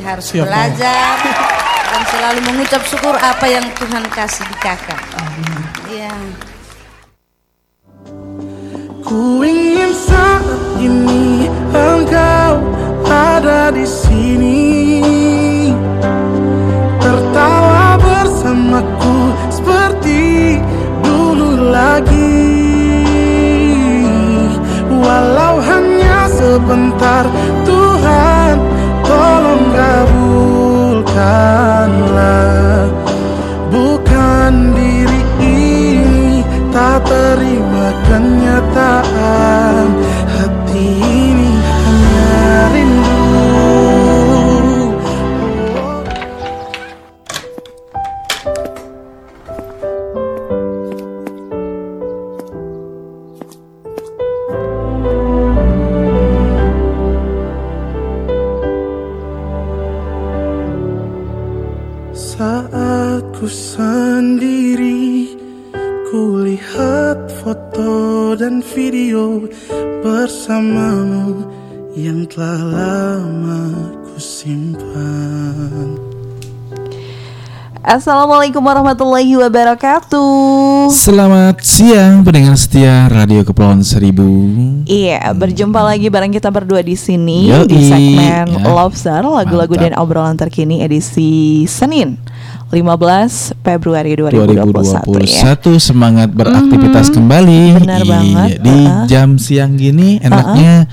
harus Siap, belajar dan selalu mengucap syukur apa yang Tuhan kasih di kakak. Assalamualaikum warahmatullahi wabarakatuh. Selamat siang pendengar setia Radio Kepulauan Seribu. Iya, berjumpa lagi bareng kita berdua di sini Yoi, di segmen ya. Lobster lagu-lagu dan obrolan terkini edisi Senin 15 Februari 2021, 2021 ya. semangat beraktivitas kembali. benar Iya, banget, Di uh-uh. jam siang gini enaknya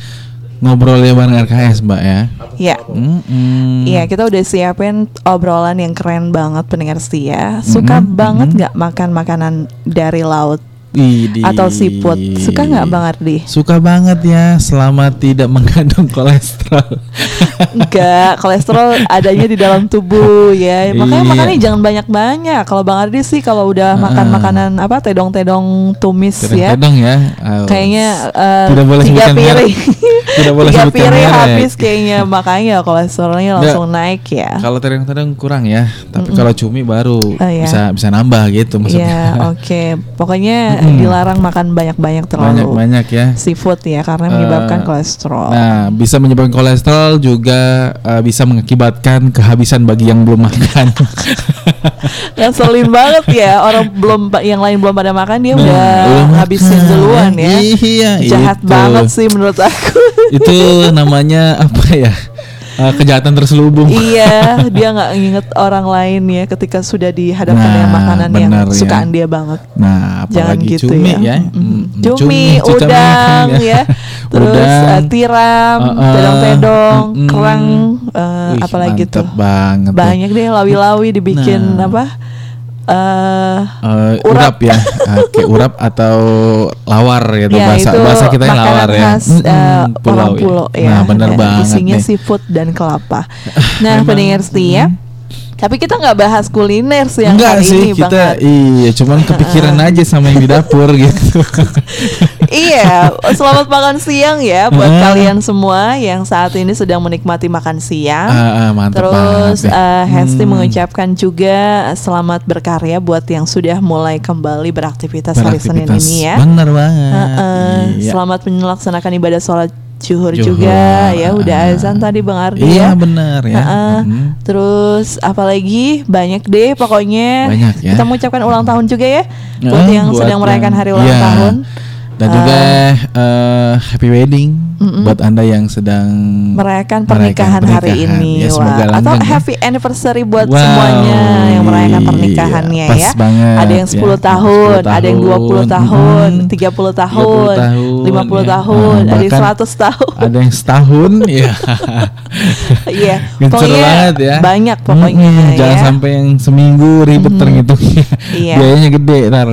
ngobrolnya bareng RKS, Mbak ya. Ya. Mm-mm. Iya, kita udah siapin obrolan yang keren banget pendengar setia. Suka Mm-mm, banget nggak makan makanan dari laut Widih. atau seafood? Suka nggak Bang Ardi? Suka banget ya, selama tidak mengandung kolesterol. Enggak, kolesterol adanya di dalam tubuh ya. Makanya Iya. makannya jangan banyak-banyak. Kalau Bang Ardi sih kalau udah makan Heeh. makanan apa tedong-tedong tumis ya. Kadang-kadang ya. uh, Kayaknya eh, Tidak boleh tiga piring, Tidak boleh tiga piring merek. habis kayaknya makanya kolesterolnya langsung naik ya. Kalau tereng-tereng kurang ya, tapi kalau cumi baru Oh, iya. bisa bisa nambah gitu maksudnya. Iya, oke. Pokoknya dilarang makan banyak-banyak terlalu Banyak-banyak ya. seafood ya karena menyebabkan Eh, kolesterol. Nah, bisa menyebabkan kolesterol juga eh, bisa mengakibatkan kehabisan bagi yang belum makan. Ngeselin banget ya orang belum yang lain belum pada makan dia Nah, udah habisin duluan ya. Iya, Jahat itu. banget sih menurut aku. Itu namanya apa ya? Eh, kejahatan terselubung. iya, dia nggak nginget orang lain ya ketika sudah dihadapkan Nah, dengan makanan yang benar ya. sukaan dia banget. Nah, Jangan apalagi gitu cumi ya. ya. Mm, Cumi, cuca udang mangkung ya. Terus Udang. eh, tiram, Uh-uh. tedong-tedong, Mm-mm. kerang, eh, Wih, apalagi tuh. banget. ya. Banyak deh lawi-lawi dibikin Nah. apa? Eh Eh, Urap. urap. ya, Oke, urap atau lawar gitu ya bahasa itu bahasa kita yang lawar ya. khas Mm-mm, eh, orang ya. pulau ya. Nah, benar banget Isinya nih. seafood dan kelapa. Nah, pendengar setia. Tapi kita nggak bahas kuliner sih yang Enggak hari sih ini, Bang kita Ardi. iya cuman kepikiran aja sama yang di dapur gitu. iya, selamat makan siang ya buat Heeh. kalian semua yang saat ini sedang menikmati makan siang. Ah, ah, mantap Terus banget ya. eh, Hesti Hmm. mengucapkan juga selamat berkarya buat yang sudah mulai kembali beraktivitas, hari Senin Beraktivitas. ini ya. Bener banget. Heeh, Iya. Selamat melaksanakan ibadah sholat zuhur Zuhur. juga ya udah Ah. azan tadi Bang Ardi Iya ya. bener ya. Heeh. Mhm. Terus apalagi banyak deh pokoknya. Banyak ya. Kita mengucapkan ulang tahun juga ya buat yang buat sedang merayakan yang- hari ulang iya. tahun. Dan juga eh, happy wedding buat anda yang sedang Merayakan merayakan pernikahan hari pernikahan. ini. Ya, semoga Wah. Atau ya. happy anniversary buat Wow, semuanya yang merayakan iya, pernikahannya pas ya. banget ada yang 10 ya. tahun, 10 ada yang 20 tahun, tahun, mhm. 30 tahun, 30 tahun, 50 ya. tahun, Ah, ada yang bahkan 100 tahun. Ada yang setahun ya. Iya, Pinter pokoknya banget ya. banyak pokoknya Mm-mm, Jangan ya. sampai yang seminggu ribet terngitungnya. Iya. Biayanya gede ntar.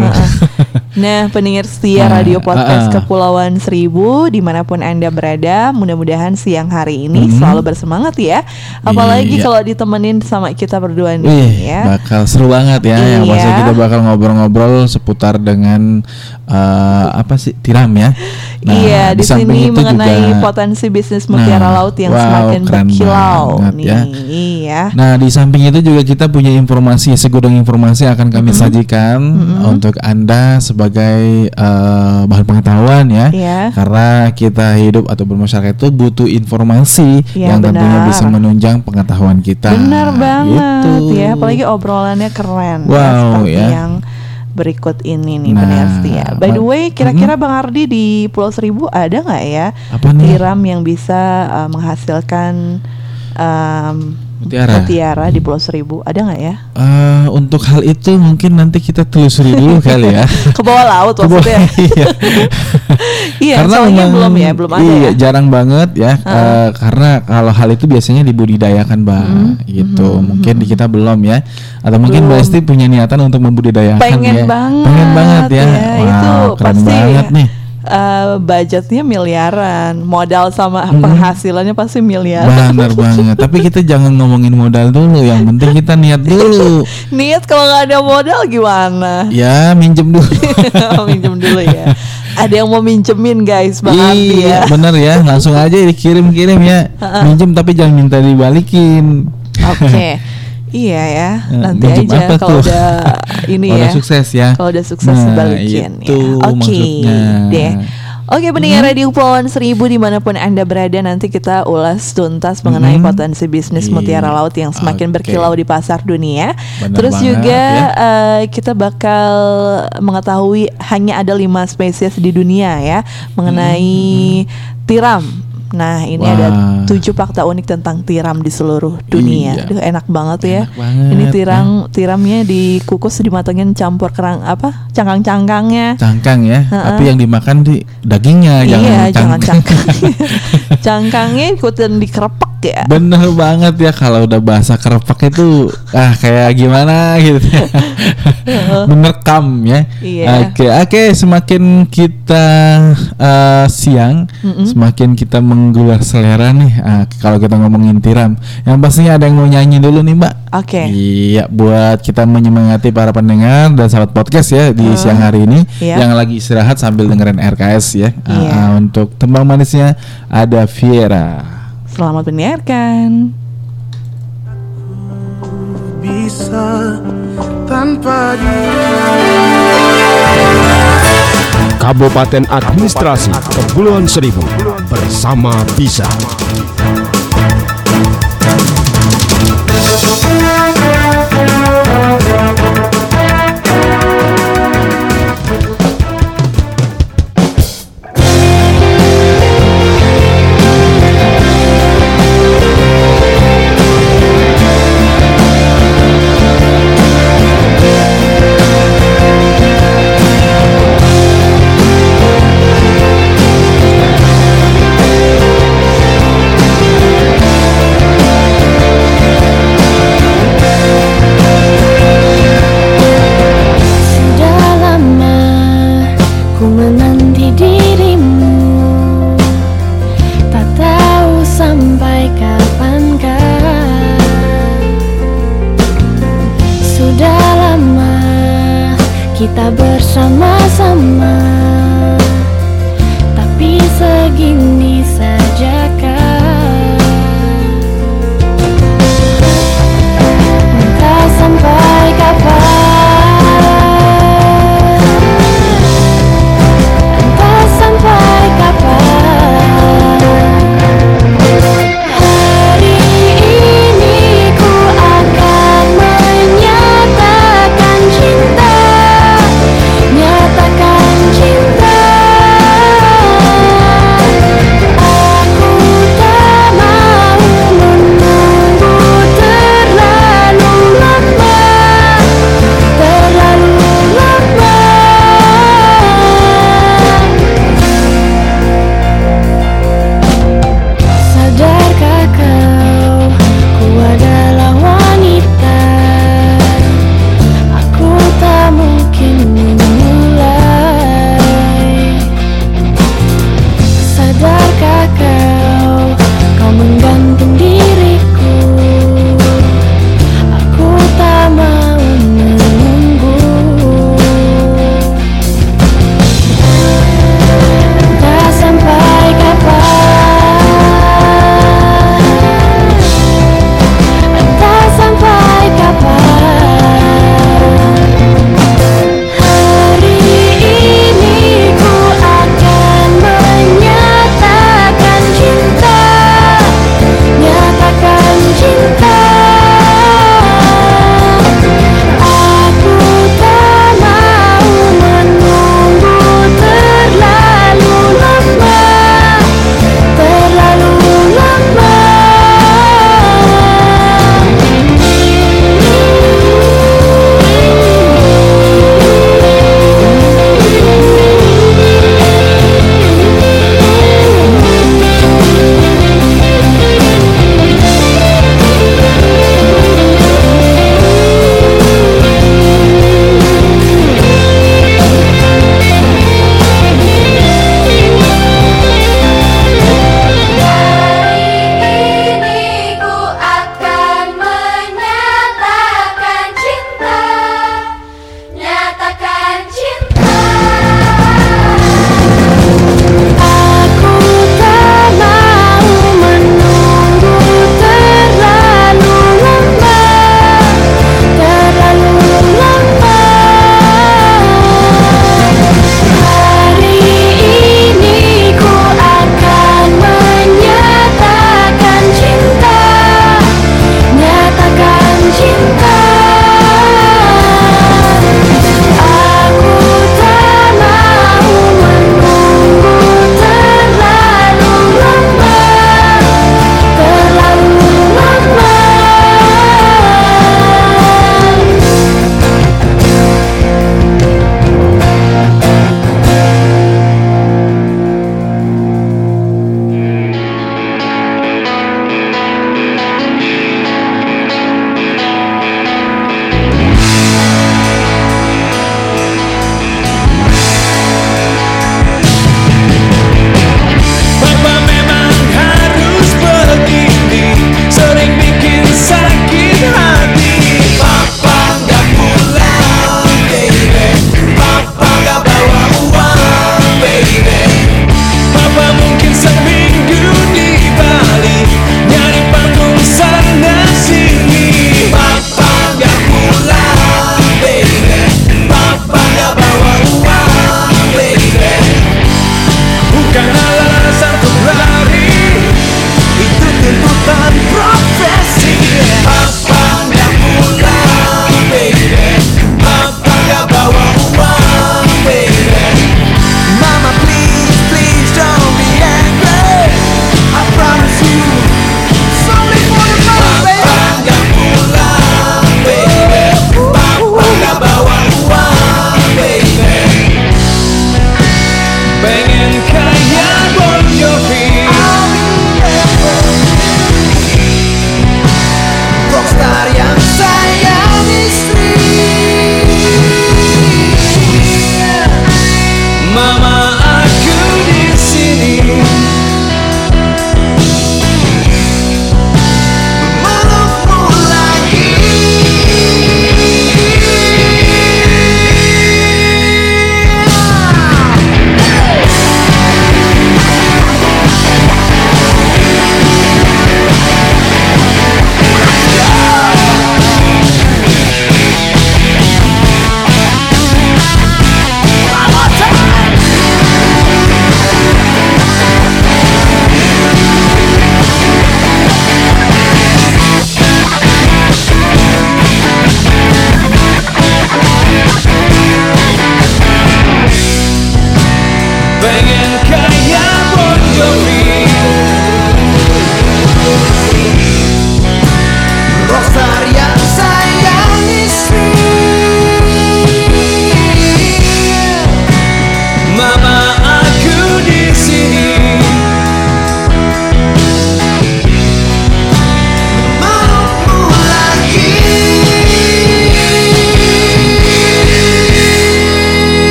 Nah, pendengar setia Nah, Radio Podcast uh-uh. Kepulauan Seribu di mana pun anda berada, mudah-mudahan siang hari ini Mhm. selalu bersemangat ya. Apalagi Iya. kalau ditemenin sama kita berdua nih Wih, ya. bakal seru banget ya. Yang Iya. pasti kita bakal ngobrol-ngobrol seputar dengan eh, apa sih tiram ya. Nah, iya, di, samping sini itu mengenai juga- potensi bisnis mutiara Nah, laut yang wow, semakin keren berkilau banget nih. ya. Iya. Nah, di samping itu juga kita punya informasi segudang informasi akan kami sajikan untuk Anda sebagai eh, bahan pengetahuan ya. Iya. Karena kita hidup atau bermasyarakat itu butuh informasi Iya, yang tentunya benar. bisa menunjang pengetahuan kita. Benar banget Gitu. ya, apalagi obrolannya keren ya, Wow, seperti ya. yang berikut ini nih Nah, setia. By the way, kira-kira Bang Ardi di Pulau Seribu ada nggak ya tiram yang bisa uh, menghasilkan um, Mutiara. mutiara di Pulau Seribu? Ada nggak ya? Eh, untuk hal itu mungkin nanti kita telusuri dulu kali ya. Ke bawah laut maksudnya? iya. iya, soalnya memang- belum ya, belum ada iya, ya. jarang banget ya. eh, karena kalau hal itu biasanya dibudidayakan, Mbak. gitu. Mungkin di kita belum ya. Atau mungkin Mbak Hmm, Belum. Esti punya niatan untuk membudidayakan Pengen ya. banget, Pengen banget ya. Itu Wow, keren pasti banget nih. Uh, budgetnya miliaran, modal sama penghasilannya pasti miliaran. Benar banget. Tapi kita jangan ngomongin modal dulu. Yang penting kita niat dulu. Niat kalau nggak ada modal gimana? ya, minjem dulu. Minjem dulu ya. Ada yang mau minjemin guys, Bang ya. Iya, bener ya. Langsung aja dikirim-kirim ya. Minjem tapi jangan minta dibalikin. Oke. Iya ya, Eh, nanti minjem aja kalau udah ini Kalau ya. udah sukses ya. Kalau udah sukses Nah, dibalikin itu ya. Oke maksudnya. deh. Oke pendengar Radio Pulauan Seribu di mana pun Anda berada nanti kita ulas tuntas mengenai Mhm. potensi bisnis Iya. mutiara laut yang semakin Oke. berkilau di pasar dunia. Benar Terus banget, juga ya. eh, kita bakal mengetahui hanya ada lima spesies di dunia ya mengenai tiram. Nah ini ada. Wah. tujuh fakta unik tentang tiram di seluruh dunia. Iya. Duh enak banget ya. Enak banget, ini ya. tiram tiramnya dikukus dimatengin campur kerang apa cangkang-cangkangnya. Cangkang ya, Heeh. tapi yang dimakan di dagingnya iya, jangan cangkang. cangkang. Cangkangnya ikutin dikerepek ya. Bener banget ya kalau udah bahasa kerepak itu ah kayak gimana gitu. Menerkam ya. Iya. Oke, oke semakin kita eh, siang, semakin kita menggelar selera nih. Ah, kalau kita ngomongin tiram, yang pastinya ada yang mau nyanyi dulu nih, Mbak. Oke. Iya, buat kita menyemangati para pendengar dan sahabat podcast ya di siang hari ini Iya. yang lagi istirahat sambil dengerin RKS ya. Ah, Iya. ah, untuk tembang manisnya ada Viera. Selamat mendengarkan. bisa tanpa dia Kabupaten Administrasi Kepulauan Seribu bersama Bisa. Sudah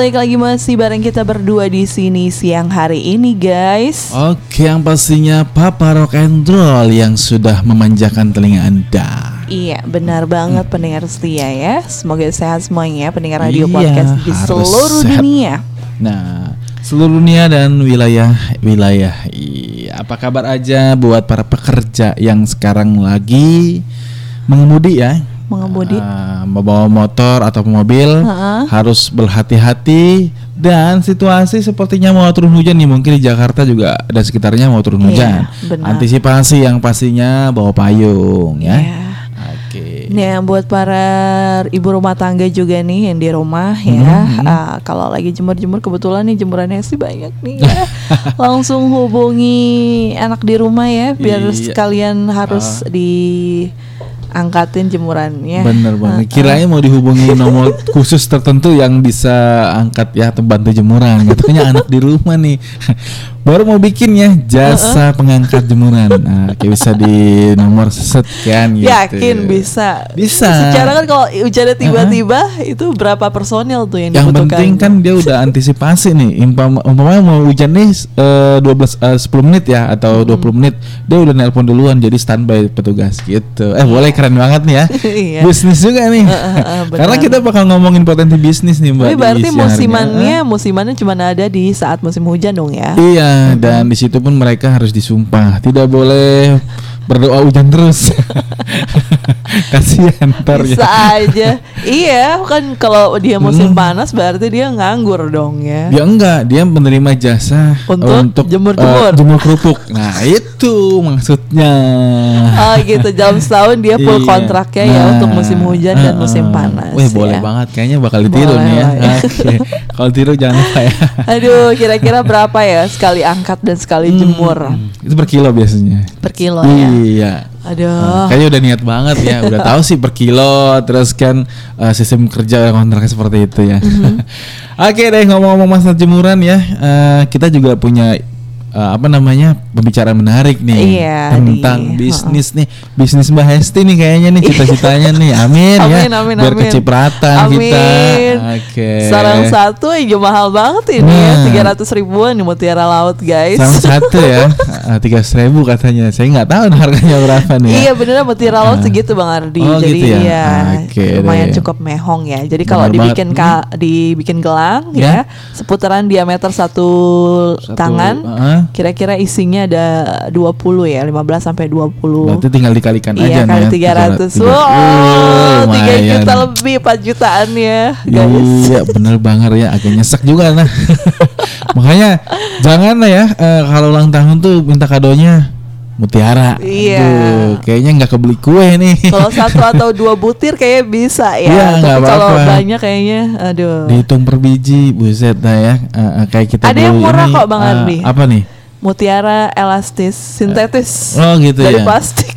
balik lagi masih bareng kita berdua di sini siang hari ini, guys. Oke, yang pastinya Papa Rock and Roll yang sudah memanjakan telinga Anda. Iya, benar banget pendengar setia ya. Semoga sehat semuanya pendengar radio Iya, podcast di seluruh sehat. dunia. Nah, seluruh dunia dan wilayah wilayah. Iya, apa kabar aja buat para pekerja yang sekarang lagi mengemudi ya? Mengemudi. Ah, membawa motor atau mobil Ha-ha. harus berhati-hati dan situasi sepertinya mau turun hujan nih mungkin di Jakarta juga dan sekitarnya mau turun Iya, hujan. benar. Antisipasi yang pastinya bawa payung ya. Iya. Oke. Nah, buat para ibu rumah tangga juga nih yang di rumah ya, ah, kalau lagi jemur-jemur kebetulan nih jemurannya sih banyak nih ya, langsung hubungi anak di rumah ya, biar Iya. Ah. sekalian harus diangkatin jemurannya. Bener banget. Kirain mau dihubungi nomor khusus tertentu yang bisa angkat ya atau bantu jemuran. Katanya anak di rumah nih. Baru mau bikin ya jasa pengangkat jemuran. Nah, kayak bisa di nomor set kan gitu. Yakin bisa. Bisa. Secara kan kalau hujannya tiba-tiba itu berapa personil tuh yang, Yang dibutuhkan? penting kan dia udah antisipasi nih. Umpama, umpamanya mau hujan nih eh, 12 eh, 10 menit ya atau 20 menit, dia udah nelpon duluan jadi standby petugas gitu. Eh, boleh keren banget nih ya. Iya. Bisnis juga nih. eh, benar. Karena kita bakal ngomongin potensi bisnis nih, Mbak. Tapi berarti musimannya musimannya cuma ada di saat musim hujan dong ya. Iya, dan di situ pun mereka harus disumpah, tidak boleh berdoa hujan terus. Kasihan ntar Bisa ya. aja. iya, kan kalau dia musim Hmm. panas berarti dia nganggur dong ya. Dia enggak, dia menerima jasa Untuk jemur-jemur. eh, jemur kerupuk. Nah, itu maksudnya. Oh gitu, dalam setahun dia full Iya. kontraknya ya Nah, untuk musim hujan dan eh, musim eh. panas. Wih, boleh ya. banget. Kayaknya bakal ditiru Boleh nih ya. ya. Oke. Kalau tiru jangan lupa ya. Aduh, kira-kira berapa ya sekali angkat dan sekali jemur Hmm, Itu per kilo biasanya. per kilo ya? Iya. Aduh. Kayaknya udah niat banget ya, udah tahu sih per kilo, terus kan uh, sistem kerja kontraknya seperti itu ya. Mhm. Oke deh ngomong-ngomong masalah jemuran ya, uh, kita juga punya uh, apa namanya pembicaraan menarik nih Iya, tentang di- bisnis nih, bisnis Mbak Hesti nih kayaknya nih cita-citanya nih, amin, ya, Amin, amin, biar amin. kecipratan kita. Amin. Oke. Sarang satu aja mahal banget ini ya, Nah. tiga ratus ribuan di Mutiara Laut guys. Sarang satu ya, tiga ribu katanya. Saya nggak tahu harganya berapa nih. ya. Iya beneran Mutiara Laut Ah. segitu Bang Ardi. Oh, Jadi gitu ya? iya Oke lumayan deh. cukup mehong ya. Jadi kalau dibikin ka- dibikin gelang Ya. ya, seputaran diameter satu, Satu, tangan, uh-uh. Kira-kira isinya ada 20 ya, 15 sampai 20. Berarti tinggal dikalikan aja Iya nih kali ya. 300 Tiga- Wow Uh, 3 lumayan. juta lebih 4 jutaan ya guys Iya bener banget ya agak nyesek juga nah Makanya jangan lah ya eh, Kalau ulang tahun tuh minta kadonya Mutiara Iya. Aduh, Kayaknya nggak kebeli kue nih Kalau satu atau dua butir kayaknya bisa ya Iya, Tapi kalau apa-apa. banyak kayaknya Aduh Dihitung per biji Buset dah ya eh, Kayak kita Ada yang murah ini, kok, Bang eh, Ardi. Apa nih? Mutiara elastis sintetis Oh gitu Dari ya plastik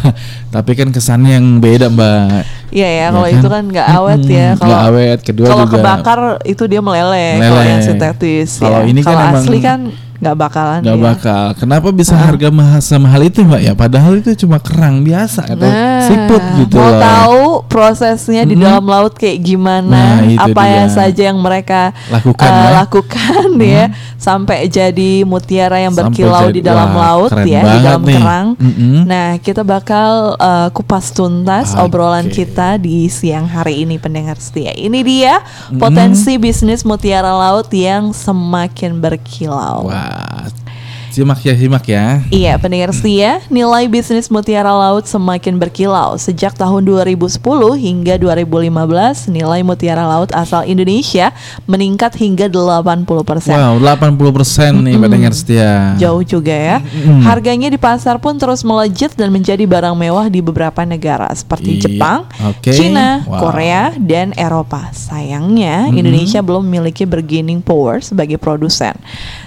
Tapi kan kesannya yang beda mbak Iya ya, Ya kalau kan? itu kan nggak awet ya. Kalau awet. Kedua kalau juga- kebakar itu dia meleleh. Kalau yang sintetis. Kalau ya. ini kan Kalau emang asli kan nggak bakalan. Gak ya. bakal. Kenapa bisa harga mahal semahal itu mbak ya? Padahal itu cuma kerang biasa atau Nah, siput gitu Mau loh. tahu tahu prosesnya di Mm-mm. dalam laut kayak gimana, Nah, apa ya dia. saja yang mereka Lakukan, eh, ya. lakukan ya sampai jadi mutiara yang Sampai berkilau jadi- di dalam wah, laut ya, di dalam nih. kerang. Mm-mm. Nah, kita bakal eh, kupas tuntas Oke. obrolan kita di siang hari ini pendengar setia. Ini dia potensi bisnis mutiara laut yang semakin berkilau. Wah, simak ya, simak ya. Iya, pendengar setia, nilai bisnis mutiara laut semakin berkilau. Sejak tahun 2010 hingga 2015, nilai mutiara laut asal Indonesia meningkat hingga 80%. Wow, 80% nih pendengar setia. Jauh juga ya. Harganya di pasar pun terus melejit dan menjadi barang mewah di beberapa negara seperti Iya, Jepang, oke. Cina, Wow. Korea, dan Eropa. Sayangnya Indonesia belum memiliki bargaining power sebagai produsen.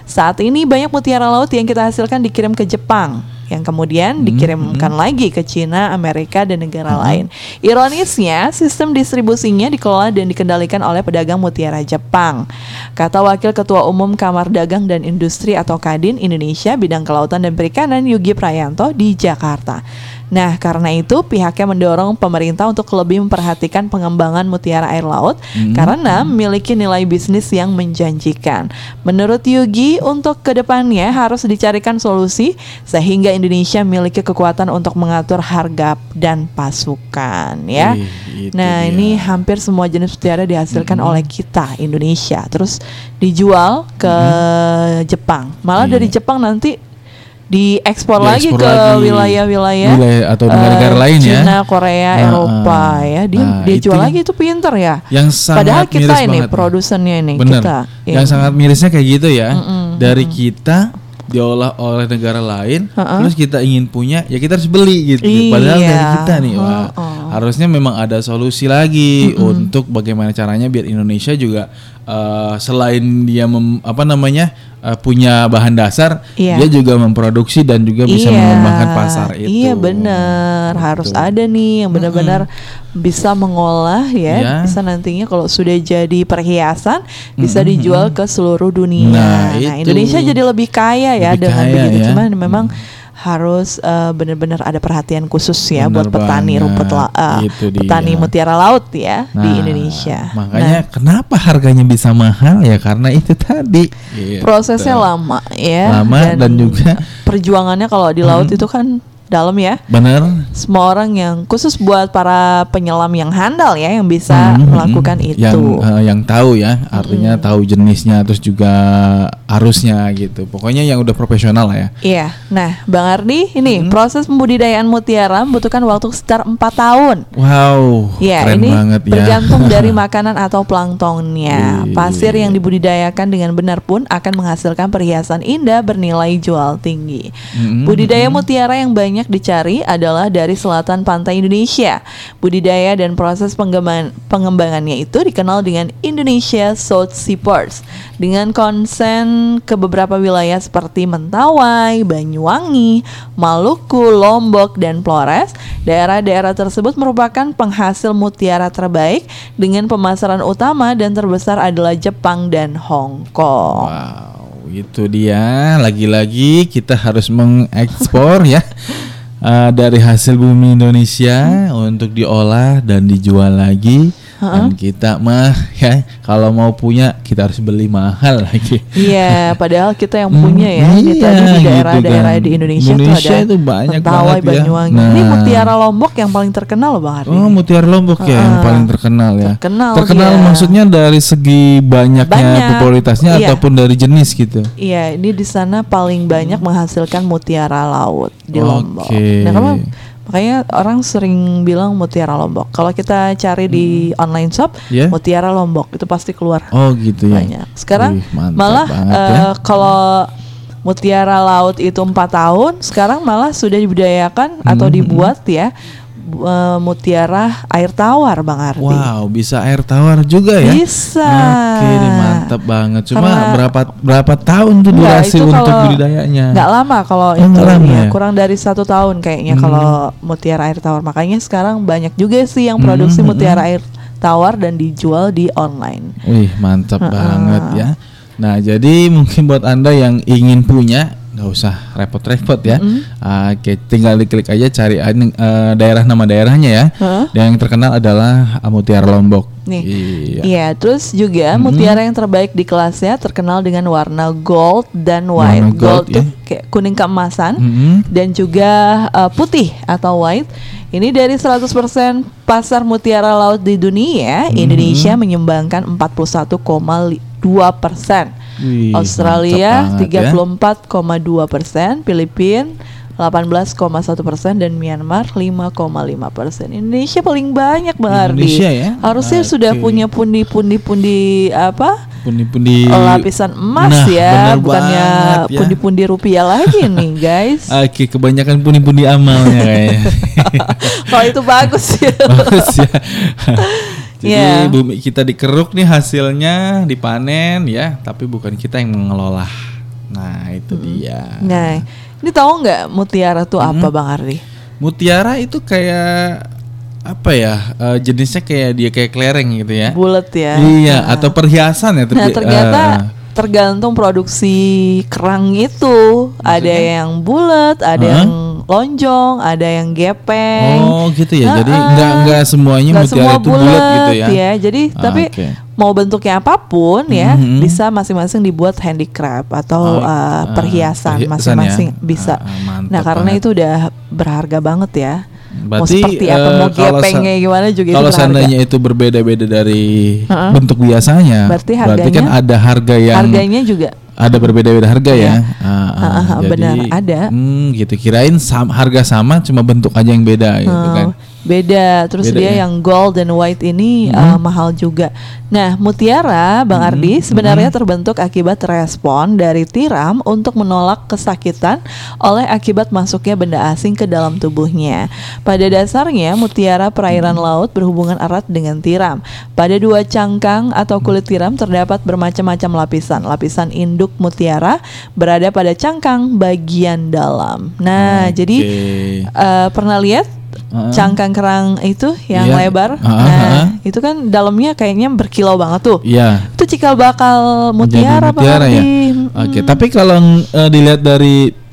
Saat ini banyak mutiara laut yang kita hasilkan dikirim ke Jepang yang kemudian dikirimkan lagi ke Cina, Amerika, dan negara lain. Ironisnya, sistem distribusinya dikelola dan dikendalikan oleh pedagang mutiara Jepang. Kata Wakil Ketua Umum Kamar Dagang dan Industri atau Kadin Indonesia bidang kelautan dan perikanan Yugi Prayanto di Jakarta. Nah, karena itu pihaknya mendorong pemerintah untuk lebih memperhatikan pengembangan mutiara air laut karena memiliki nilai bisnis yang menjanjikan. Menurut Yugi, untuk ke depannya harus dicarikan solusi sehingga Indonesia memiliki kekuatan untuk mengatur harga dan pasukan ya. Itu Nah, dia. ini hampir semua jenis mutiara dihasilkan oleh kita Indonesia, terus dijual ke Jepang. Malah dari Iya. Jepang nanti diekspor lagi ke wilayah-wilayah Wilayah atau negara-negara eh, lain ya. Cina, Korea, Nah, Eropa ah. ya. Dia Nah, dia jual lagi itu pinter ya. Yang sangat Padahal kita miris ini banget. produsennya ini Bener. kita. Yang Iya. sangat mirisnya kayak gitu ya. Dari kita diolah oleh negara lain, Ha-ha. terus kita ingin punya, ya kita harus beli gitu. Iya. Padahal dari kita nih, wah, Ha-ha. harusnya memang ada solusi lagi untuk bagaimana caranya biar Indonesia juga eh, selain dia mem- apa namanya eh, punya bahan dasar, Iya. dia juga memproduksi dan juga bisa Iya. mengembangkan pasar itu. Iya benar, harus ada nih yang benar-benar bisa mengolah ya, Iya. bisa nantinya kalau sudah jadi perhiasan bisa dijual ke seluruh dunia. Nah, Nah. Indonesia jadi lebih kaya ya Lebih dengan kaya begitu. ya. Cuman memang harus eh, benar-benar ada perhatian khusus ya Benar buat petani banget. rumput la- Itu dia. petani mutiara laut ya di Nah, Indonesia. Makanya Nah, kenapa harganya bisa mahal ya karena itu tadi. Gitu. prosesnya lama ya. Lama dan juga- perjuangannya kalau di laut itu kan dalam ya. Bener. semua orang yang khusus buat para penyelam yang handal ya yang bisa Mhm, melakukan mhm. itu. Yang eh, yang tahu ya, artinya tahu jenisnya terus juga arusnya gitu. Pokoknya yang udah profesional lah ya. Iya. Nah, Bang Ardi, ini Mhm. proses pembudidayaan mutiara membutuhkan waktu sekitar 4 tahun. Wow, Ya, keren ini banget ya. tergantung dari makanan atau planktonnya. Pasir yang dibudidayakan dengan benar pun akan menghasilkan perhiasan indah bernilai jual tinggi. Mhm, Budidaya mutiara yang banyak dicari adalah dari selatan pantai Indonesia. Budidaya dan proses pengembangan pengembangannya itu dikenal dengan Indonesia South Seaports dengan konsen ke beberapa wilayah seperti Mentawai, Banyuwangi, Maluku, Lombok, dan Flores. Daerah-daerah tersebut merupakan penghasil mutiara terbaik dengan pemasaran utama dan terbesar adalah Jepang dan Hong Kong. Wow, itu dia. Lagi-lagi kita harus mengekspor ya eh, dari hasil bumi Indonesia untuk diolah dan dijual lagi. Dan kita mah ya kalau mau punya kita harus beli mahal lagi. Iya, padahal kita yang punya ya. Hmm, iya, tadi di gitu daerah-daerah kan. di Indonesia, Indonesia tuh ada itu banyak Mentawai, banget ya. Banyuwangi. Nah. Ini mutiara Lombok yang paling terkenal loh Bang Ardi. Oh, mutiara Lombok ya yang paling terkenal ya. terkenal dia. maksudnya dari segi banyaknya Banyak, popularitasnya iya. ataupun dari jenis gitu. Iya, ini di sana paling banyak menghasilkan mutiara laut di Oke. Lombok. Nah, kamu makanya orang sering bilang mutiara Lombok. Kalau kita cari di online shop, Ya. mutiara Lombok itu pasti keluar Oh gitu ya. banyak. Sekarang Wih, malah banget ya. kalau mutiara laut itu empat tahun, sekarang malah sudah dibudayakan atau Hmm, dibuat ya bu- eh, mutiara air tawar, Bang Ardi. Wow, bisa air tawar juga ya? Bisa. Oke, ini mantap banget. Cuma Karena- berapa berapa tahun tuh Enggak, durasi itu untuk budidayanya? Nggak lama kalau Oh, itu lama ya, ya? kurang dari satu tahun kayaknya Hmm. kalau mutiara air tawar. Makanya sekarang banyak juga sih yang Hmm, produksi hmm, mutiara air tawar dan dijual di online. Wih, mantap Heeh. banget ya. Nah, jadi mungkin buat Anda yang ingin punya nggak usah repot-repot ya. Oke, tinggal diklik aja cari eh, daerah nama daerahnya ya. Heeh. Dan yang terkenal adalah uh, Mutiara Lombok. Nih. Iya. Iya, terus juga mutiara yang terbaik di kelasnya terkenal dengan warna gold dan white. Warna gold, tuh ya. kayak kuning keemasan Mm-mm. dan juga uh, putih atau white. Ini dari 100% pasar mutiara laut di dunia, Mm-hmm. Indonesia menyumbangkan 41,2 persen. Wih, Australia mantap banget ya. 34,2 persen, Filipina 18,1 persen dan Myanmar 5,5 persen. Indonesia paling banyak Bang Ardi. Indonesia ya? Harusnya Oke. sudah punya pundi-pundi pundi apa? Pundi-pundi lapisan emas Nah, ya, bukannya ya. pundi-pundi rupiah lagi nih guys. Oke, kebanyakan pundi-pundi amalnya kayaknya. Kalau itu bagus ya. Bagus ya. Jadi Iya. bumi kita dikeruk nih hasilnya dipanen ya, tapi bukan kita yang mengelola. Nah, itu dia. Nah, ini tahu nggak mutiara tuh apa Bang Ardi? Mutiara itu kayak apa ya? eh, jenisnya kayak dia kayak kelereng gitu ya. Bulat ya. Iya, atau perhiasan ya. Nah tapi, ternyata eh, tergantung produksi kerang itu. Ada yang bulat, ada Hah? yang lonjong, ada yang gepeng. Oh, gitu ya. Jadi Heeh. nggak nggak semuanya Nggak mutiara semua itu bulat gitu ya. Jadi Ah, tapi oke. mau bentuknya apa pun ya Mhm. bisa masing-masing dibuat handicraft atau Oh, uh, perhiasan perhiasan masing-masing ya. bisa. Mantap nah karena banget. itu udah berharga banget ya. mau Berarti, seperti apa, eh, mau gepengnya gimana juga itu Kalau berharga. seandainya itu berbeda-beda dari Heeh. bentuk biasanya, Berarti kan harganya- ada harga yang harganya juga ada berbeda-beda harga ya. Ah, ah, Ah, ah, jadi, benar, ada. Hmm, gitu. Kirain sam- harga sama, cuma bentuk aja yang beda gitu Oh, kan. Beda, terus Beda dia ya? Hmm. yang gold dan white ini uh, mahal juga. Nah, mutiara, Bang Ardi, Hmm. sebenarnya terbentuk akibat respon dari tiram untuk menolak kesakitan oleh akibat masuknya benda asing ke dalam tubuhnya. Pada dasarnya, mutiara perairan Hmm. laut berhubungan erat dengan tiram. Pada dua cangkang atau kulit tiram terdapat bermacam-macam lapisan. Lapisan induk mutiara berada pada cangkang bagian dalam. Nah, Oke. jadi eh, pernah lihat Heeh. cangkang kerang itu yang Iya. lebar. Ah, nah, ah. itu kan dalamnya kayaknya berkilau banget tuh. Iya. Itu cikal bakal mutiara, mutiara Bang ya. Oke, Mm. tapi kalau eh, dilihat dari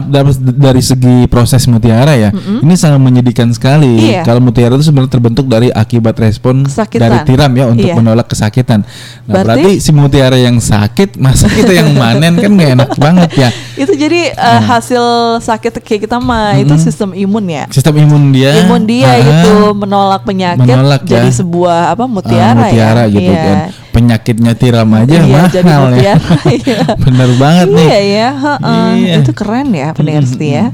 dari, dari segi proses mutiara ya, ini sangat menyedihkan sekali. Iya. Kalau mutiara itu sebenarnya terbentuk dari akibat respon Kesakitan. dari tiram ya untuk Iya. menolak kesakitan. Nah, Berarti- berarti, si mutiara yang sakit, masa kita yang manen kan nggak enak banget ya. Itu jadi eh, hasil sakit kayak kita mah itu sistem imun ya. Sistem imun dia, Imun dia ah, gitu menolak penyakit Menolak jadi ya. sebuah apa mutiara, mutiara ya. gitu Iya. kan. Penyakitnya tiram aja Iya, mahal jadi ya. iya. Bener banget nih. Iya ya, heeh. Iya. itu keren ya pendengar setia.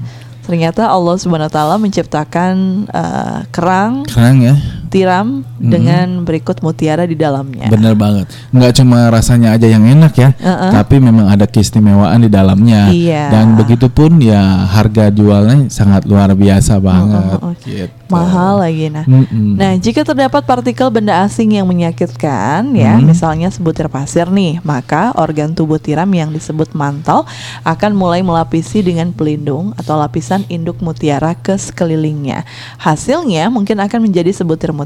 Ternyata Allah Subhanahu wa taala menciptakan eh, kerang, Kerang ya. Tiram dengan berikut mutiara di dalamnya. Bener banget. Nggak cuma rasanya aja yang enak ya, Uh-uh. tapi memang ada keistimewaan di dalamnya. Iya. Dan begitu pun ya harga jualnya sangat luar biasa banget. Uh-uh. Gitu. Mahal lagi nah. Mm-mm. Nah, jika terdapat partikel benda asing yang menyakitkan ya, Hmm. misalnya sebutir pasir nih, maka organ tubuh tiram yang disebut mantel akan mulai melapisi dengan pelindung atau lapisan induk mutiara ke sekelilingnya. Hasilnya mungkin akan menjadi sebutir mutiara.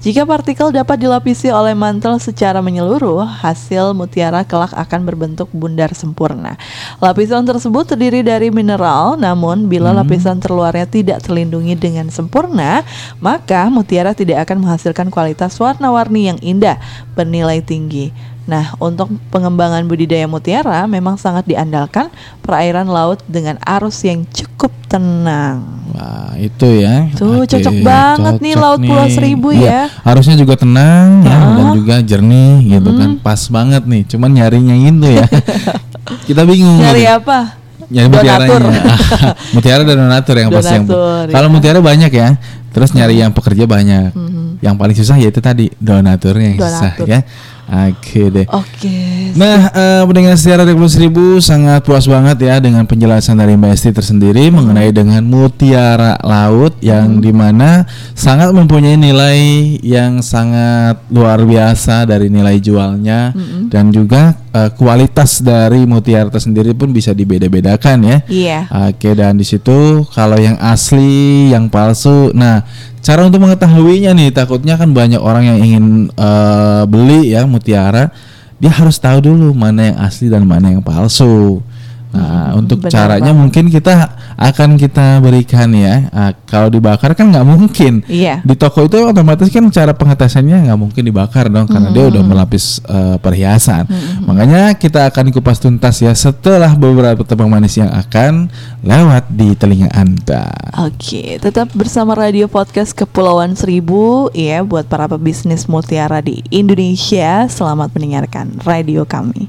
Jika partikel dapat dilapisi oleh mantel secara menyeluruh, hasil mutiara kelak akan berbentuk bundar sempurna. Lapisan tersebut terdiri dari mineral, namun bila lapisan terluarnya tidak terlindungi dengan sempurna, maka mutiara tidak akan menghasilkan kualitas warna-warni yang indah, bernilai tinggi. Nah, untuk pengembangan budidaya mutiara memang sangat diandalkan perairan laut dengan arus yang cukup tenang. Wah itu ya. Tuh, Oke, cocok banget nih cocok Laut Pulau Seribu Iya, ya. Harusnya juga tenang ya Ah. dan juga jernih gitu kan. Pas banget nih. Cuman nyarinya itu ya. Kita bingung. Nyari gitu. apa? Nyari Donatur. mutiaranya. mutiara dan donatur yang pasti yang. Donatur, Kalau ya. mutiara banyak ya. Terus nyari yang pekerja banyak. Yang paling susah yaitu tadi donaturnya yang susah Donatur. ya. Oke deh. Oke. Nah, eh, pendengar secara Republik Seribu sangat puas banget ya dengan penjelasan dari Mbak Esti tersendiri mengenai dengan mutiara laut yang di mana sangat mempunyai nilai yang sangat luar biasa dari nilai jualnya dan juga eh, kualitas dari mutiara tersendiri pun bisa dibeda-bedakan ya. Iya. Oke dan di situ kalau yang asli, yang palsu. Nah, cara untuk mengetahuinya nih takutnya kan banyak orang yang ingin eh, beli ya mutiara, dia harus tahu dulu mana yang asli dan mana yang palsu. Nah, untuk benar caranya banget. mungkin kita akan kita berikan ya. Ah, kalau dibakar kan nggak mungkin. Iya. Di toko itu otomatis kan cara pengetesannya nggak mungkin dibakar dong karena dia udah melapis eh, perhiasan. Makanya kita akan kupas tuntas ya setelah beberapa tebang manis yang akan lewat di telinga Anda. Oke, tetap bersama Radio Podcast Kepulauan Seribu ya buat para pebisnis mutiara di Indonesia. Selamat mendengarkan radio kami.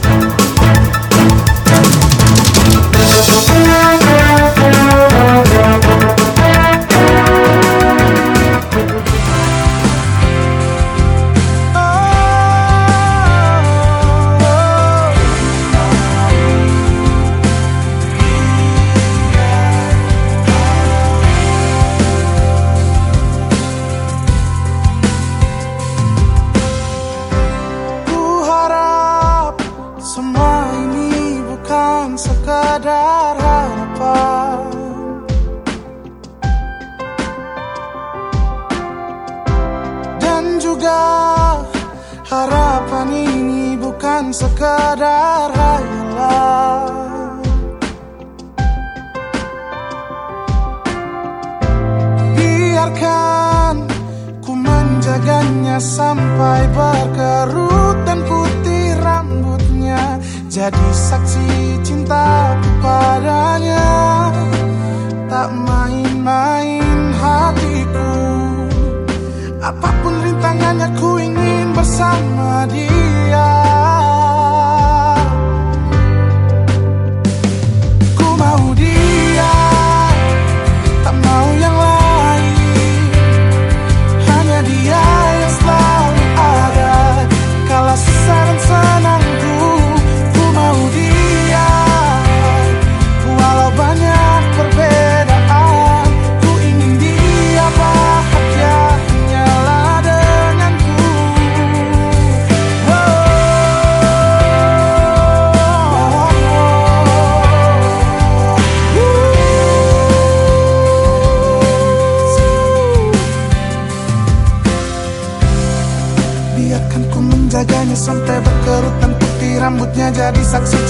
Harapan ini bukan sekadar hayalan Biarkan ku menjaganya sampai berkerut dan putih rambutnya. Jadi saksi cintaku padanya Tak main-main hatiku. Apa pun rintangannya ku ingin bersama dia rambutnya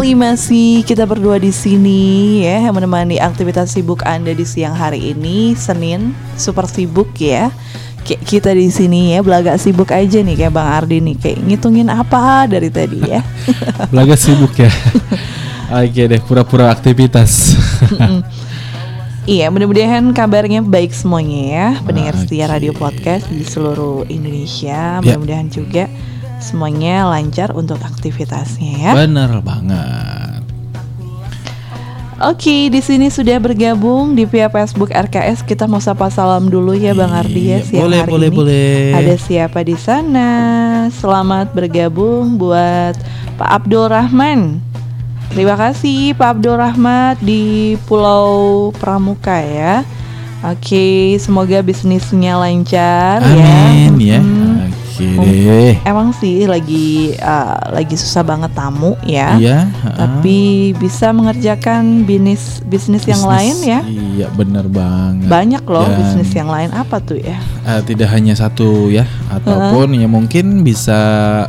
Kembali masih kita berdua di sini ya yang menemani aktivitas sibuk Anda di siang hari ini Senin super sibuk ya. Kayak kita di sini ya belaga sibuk aja nih kayak Bang Ardi nih kayak ngitungin apa dari tadi ya. Belaga sibuk ya. Oke deh, pura-pura aktivitas. Iya, mudah-mudahan kabarnya baik semuanya ya, pendengar setia radio podcast di seluruh Indonesia. Ya. Mudah-mudahan juga semuanya lancar untuk aktivitasnya ya. Bener banget. Oke, di sini sudah bergabung di via Facebook RKS. Kita mau sapa salam dulu ya Bang Ardi ya Iya, siang boleh, hari boleh, ini. boleh. Ada siapa di sana? Selamat bergabung buat Pak Abdul Rahman. Terima kasih Pak Abdul Rahmat di Pulau Pramuka ya. Oke, semoga bisnisnya lancar Amin ya. Deh. Emang sih lagi uh, lagi susah banget tamu ya. Iya. Tapi bisa mengerjakan bisnis bisnis yang lain ya. Iya bener banget. Banyak loh Dan, bisnis yang lain apa tuh ya? eh, tidak hanya satu ya, ataupun ya mungkin bisa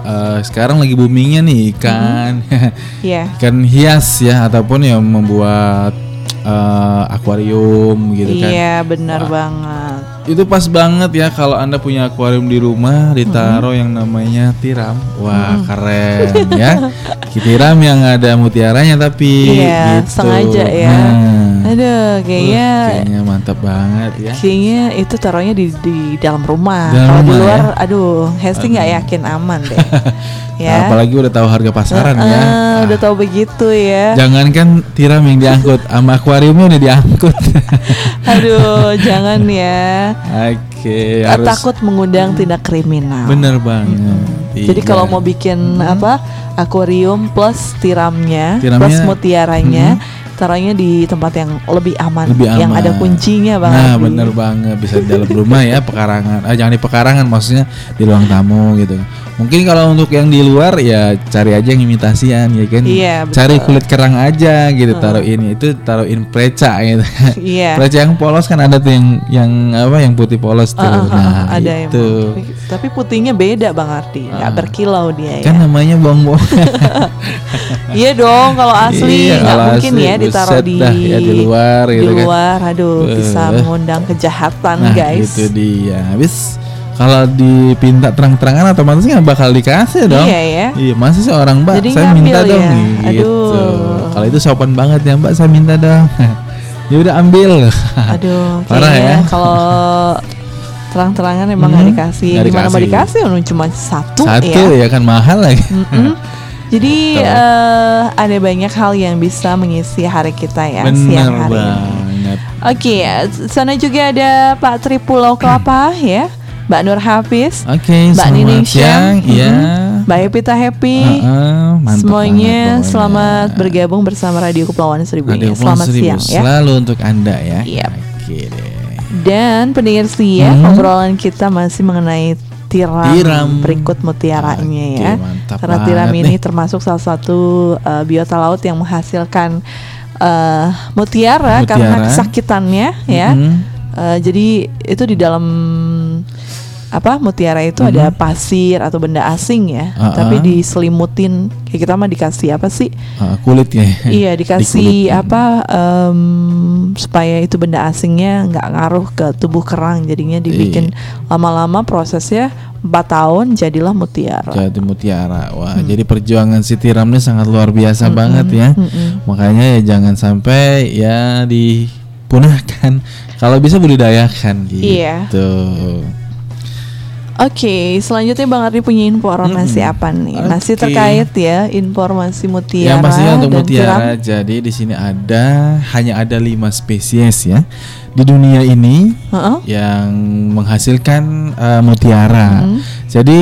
eh, sekarang lagi boomingnya nih ikan, Iya. ikan hias ya, ataupun yang membuat eh, akuarium gitu kan. Iya, benar Wah. banget. Itu pas banget ya kalau anda punya akuarium di rumah ditaruh yang namanya tiram, wah keren ya. Tiram yang ada mutiaranya tapi Iya, gitu. sengaja ya. Nah. Aduh, kayaknya kayaknya mantap banget ya. kayaknya itu taruhnya di di dalam rumah. Kalau di luar, ya? aduh, Hesti nggak yakin aman deh. ya. Apalagi udah tahu harga pasaran Eh, ya. Udah tahu begitu ya. Jangankan tiram yang diangkut, sama akuariumnya udah diangkut. Aduh, jangan ya. Oke, harus takut mengundang tindak kriminal. bener banget. Jadi Iya. kalau mau bikin apa akuarium plus tiramnya, Tiramnya, plus mutiaranya, taruhnya di tempat yang lebih aman, lebih aman. yang ada kuncinya Bang Nah, bener banget bisa di dalam rumah ya pekarangan. Ah, jangan di pekarangan maksudnya di ruang tamu gitu. Mungkin kalau untuk yang di luar ya cari aja yang imitasian ya kan. Iya, betul. Cari kulit kerang aja gitu taruh ini itu taruhin preca gitu. Iya. preca yang polos kan ada tuh yang yang apa yang putih polos tuh. Ah, ah, nah, ada yang itu. tapi putihnya beda Bang Ardi, nggak Ah. berkilau dia Kan ya. namanya bawang-bawang. Iya dong, kalau asli Iya, nggak kalau mungkin asli, ya ditaruh di dah, ya, di luar di gitu kan. luar, aduh bisa Eh. mengundang kejahatan Nah, guys. itu dia. Habis kalau dipinta terang-terangan otomatis nggak bakal dikasih dong. Iya ya. Iya, masa sih orang Mbak Jadi saya minta dong ya? nih, gitu. Aduh. Kalau itu sopan banget ya Mbak, saya minta dong. ya udah ambil. Aduh, Parah ya. kalau terang-terangan emang nggak Hmm, dikasih, nggak gimana mau dikasih. dikasih? Cuma satu, Satu ya. ya kan mahal lagi. Mm-mm. Jadi Betul. eh, ada banyak hal yang bisa mengisi hari kita ya siang Bener hari. banget. Oke, ya, sana juga ada Pak Tri Pulau Kelapa ya, Mbak Nur Hafiz, Oke, Mbak Nining siang. Syam, mm-mm, Mbak Epita Happy. Heeh, mantap Semuanya banget selamat bergabung bersama Radio Kepulauan Seribu Radio ini. Selamat Seribu siang ya. Selalu untuk Anda ya. Yap. Oke deh. Dan pendengar setia, Hmm. obrolan kita masih mengenai tiram, Tiram. berikut mutiaranya Oke, ya. Karena tiram ini nih. termasuk salah satu uh, biota laut yang menghasilkan uh, mutiara, karena Mutiara. kesakitannya ya. Mhm. Uh, jadi itu di dalam apa mutiara itu ada pasir atau benda asing ya, Ah, tapi ah. diselimutin kayak kita mah dikasih apa sih? Ah, kulitnya. Iya dikasih Dikulit. apa em, supaya itu benda asingnya nggak ngaruh ke tubuh kerang jadinya dibikin Iya. lama-lama prosesnya 4 tahun jadilah mutiara. Jadi mutiara. Wah, Hmm. jadi perjuangan si tiram ini sangat luar biasa banget ya. Makanya ya jangan sampai ya dipunahkan. Kalau bisa budidayakan gitu. Iya. Oke, selanjutnya Bang Ardi punya informasi Mm-mm. apa nih? Masih Oke. terkait ya informasi mutiara Yang pastinya untuk dan mutiara. tiram. Jadi di sini ada hanya ada lima spesies ya di dunia ini Heeh. yang menghasilkan uh, mutiara. Mm-hmm. Jadi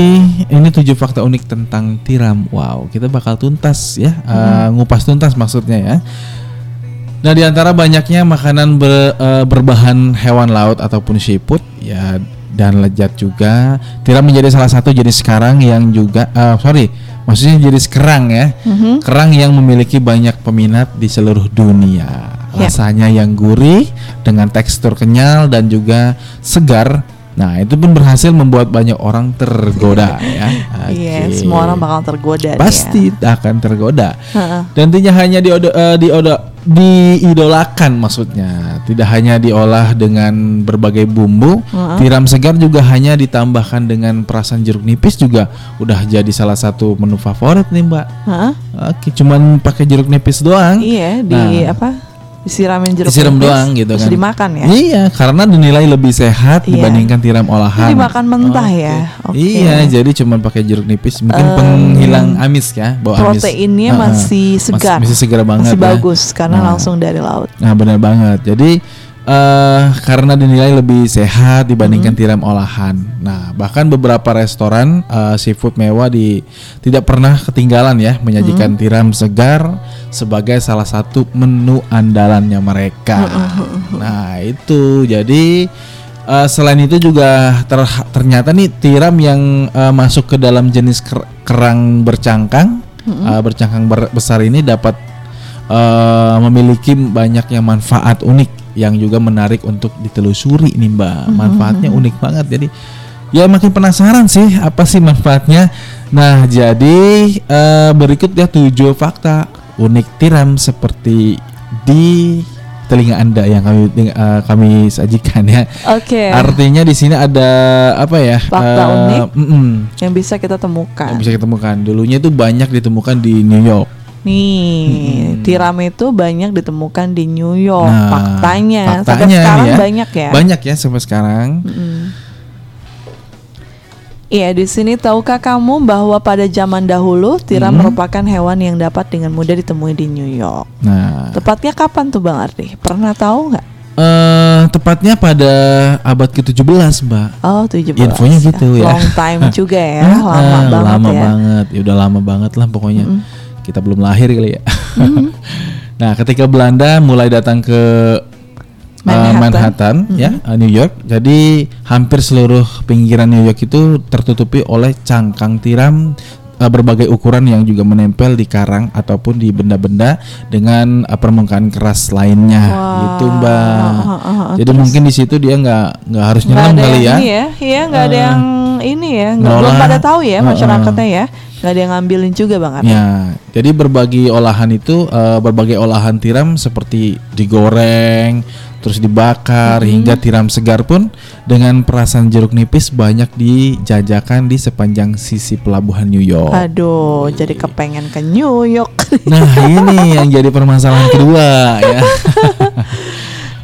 ini tujuh fakta unik tentang tiram. Wow, kita bakal tuntas ya, uh, Mm-hmm. ngupas tuntas maksudnya ya. Nah, di antara banyaknya makanan ber- uh, berbahan hewan laut ataupun seafood ya dan lezat juga, tiram menjadi salah satu jenis kerang yang juga uh, sorry, maksudnya jenis kerang ya. Mhm. Kerang yang memiliki banyak peminat di seluruh dunia. Ya. Rasanya yang gurih dengan tekstur kenyal dan juga segar. Nah, itu pun berhasil membuat banyak orang tergoda ya. Iya, Oke. semua orang bakal tergoda nih ya. pasti akan tergoda. Heeh. Dan tidak hanya diodo, eh, diodo- diidolakan maksudnya, tidak hanya diolah dengan berbagai bumbu, tiram segar juga hanya ditambahkan dengan perasan jeruk nipis juga udah jadi salah satu menu favorit nih mbak. Heeh. Oke, cuman pakai jeruk nipis doang. Iya, di Nah. apa? Disiramin jeruk Disiram nipis, doang gitu terus kan. dimakan ya. Iya, karena dinilai lebih sehat Iya. dibandingkan tiram olahan. dimakan mentah Oke. ya? Oke. Iya, jadi cuman pakai jeruk nipis mungkin Em, penghilang amis ya, bau amis. Proteinnya masih segar. Masih, masih segar banget Masih ya. bagus karena Nah. langsung dari laut. Nah, benar banget. Jadi eh karena dinilai lebih sehat dibandingkan tiram olahan. Nah, bahkan beberapa restoran eh, seafood mewah di tidak pernah ketinggalan ya menyajikan tiram segar sebagai salah satu menu andalannya mereka. Nah, itu. Jadi eh, selain itu juga ter- ternyata nih tiram yang eh, masuk ke dalam jenis ker- kerang bercangkang, eh, bercangkang ber- besar ini dapat eh, memiliki banyaknya manfaat unik yang juga menarik untuk ditelusuri nih mbak. Manfaatnya unik banget. Jadi ya makin penasaran sih apa sih manfaatnya. Nah jadi eh, berikut ya tujuh fakta unik tiram seperti di telinga anda yang kami eh, kami sajikan ya. Oke. artinya di sini ada apa ya Fakta eh, unik. mm-mm, yang bisa kita temukan. yang bisa ditemukan dulunya itu banyak ditemukan di New York Nih, tiram itu banyak ditemukan di New York. Nah, faktanya, sampai faktanya sekarang nih ya. banyak ya. Banyak ya sampai sekarang. Iya, di sini tahukah kamu bahwa pada zaman dahulu tiram Hmm. merupakan hewan yang dapat dengan mudah ditemui di New York. Nah, Tepatnya kapan tuh Bang Ardi? Pernah tahu nggak? eh tepatnya pada abad ke-17, Mbak. Oh, 17. Infonya gitu ya. Long time juga ya, lama banget lama ya. banget. Ya udah lama banget lah pokoknya. Kita belum lahir kali ya. Nah, ketika Belanda mulai datang ke uh, Manhattan. Manhattan, ya, uh, New York. Jadi hampir seluruh pinggiran New York itu tertutupi oleh cangkang tiram uh, berbagai ukuran yang juga menempel di karang ataupun di benda-benda dengan uh, permukaan keras lainnya, gitu Mbak. Jadi mungkin di situ dia nggak nggak harus nyelam kali ya. ini ya, iya nggak ada yang ini ya, nggak belum pada tahu ya masyarakatnya ya, nggak ada yang ngambilin juga bang Ardi. Ya, jadi berbagi olahan itu eh, berbagai olahan tiram seperti digoreng, terus dibakar hingga tiram segar pun dengan perasan jeruk nipis banyak dijajakan di sepanjang sisi pelabuhan New York. Aduh, jadi kepengen ke New York. Nah, ini yang jadi permasalahan kedua ya.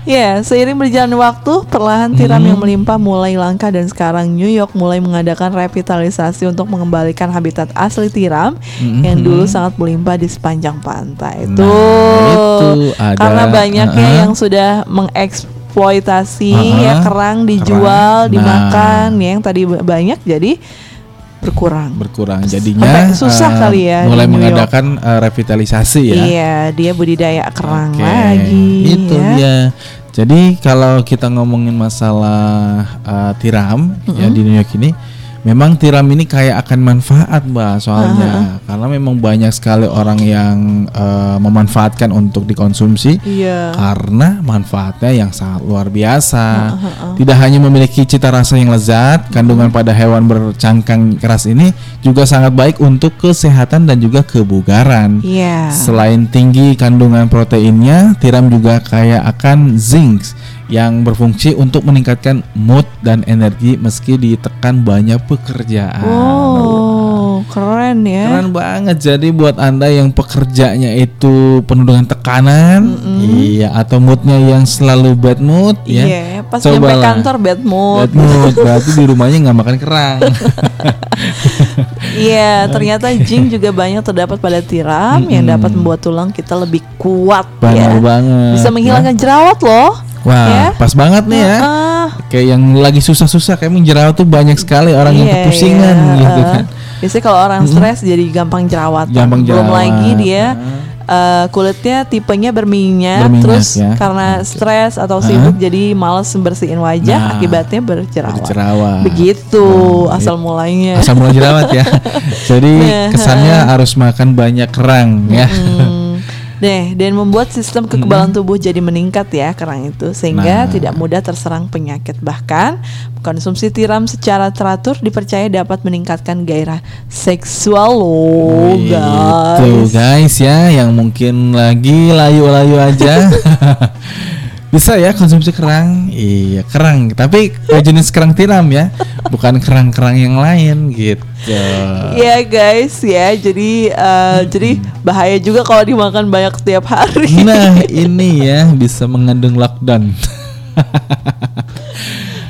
Ya, seiring berjalan waktu, perlahan tiram Hmm. yang melimpah mulai langka dan sekarang New York mulai mengadakan revitalisasi untuk mengembalikan habitat asli tiram yang dulu sangat melimpah di sepanjang pantai. Hmm. Nah, Tuh, itu ada, karena banyaknya uh-uh. yang sudah mengeksploitasi Uh-uh. ya kerang dijual, Kerang. dimakan, Nah. ya yang tadi ba- banyak jadi berkurang. Berkurang jadinya Sampai susah eh, kali ya mulai mengadakan eh, revitalisasi ya. Iya, dia budidaya kerang Oke, lagi. Itu ya. dia. Jadi kalau kita ngomongin masalah uh, tiram ya di New York ini, memang tiram ini kayak akan manfaat mbak soalnya karena memang banyak sekali orang yang uh, memanfaatkan untuk dikonsumsi Iya. karena manfaatnya yang sangat luar biasa. Tidak hanya memiliki cita rasa yang lezat, kandungan pada hewan bercangkang keras ini juga sangat baik untuk kesehatan dan juga kebugaran. Iya. Selain tinggi kandungan proteinnya, tiram juga kaya akan zinc yang berfungsi untuk meningkatkan mood dan energi meski ditekan banyak pekerjaan. Oh, keren ya. Keren banget. Jadi buat Anda yang pekerjanya itu penuh dengan tekanan, iya atau moodnya yang selalu bad mood ya. Iya, pas nyampe cobalah. kantor bad mood. Bad mood berarti di rumahnya nggak makan kerang. Iya, ternyata zinc juga banyak terdapat pada tiram yang dapat membuat tulang kita lebih kuat Benar ya. banget. Bisa menghilangkan jerawat loh. Wah, ya. pas banget nih ya. Heeh. Kayak yang lagi susah-susah kayak jerawat tuh banyak sekali orang yang Iya, kepusingan iya. gitu kan. Biasanya kalau orang stres jadi gampang jerawat. Gampang Belum jerawat. lagi dia eh, kulitnya tipenya berminyak, Berminyak, terus ya. karena stres atau sibuk jadi males bersihin wajah, Nah, akibatnya berjerawat. berjerawat. Begitu Nah, asal mulainya. Asam mulai jerawat ya. Jadi Nah, kesannya harus makan banyak kerang ya. Hmm. Deh, dan membuat sistem kekebalan tubuh jadi meningkat ya kerang itu sehingga Nah. tidak mudah terserang penyakit. Bahkan konsumsi tiram secara teratur dipercaya dapat meningkatkan gairah seksual loh, Gitu guys. guys ya yang mungkin lagi layu-layu aja. Bisa ya konsumsi kerang. Iya, kerang. Tapi jenis kerang tiram ya, bukan kerang-kerang yang lain gitu. Iya guys ya, jadi eh, jadi bahaya juga kalau dimakan banyak setiap hari. Nah, ini ya bisa mengandung lockdown.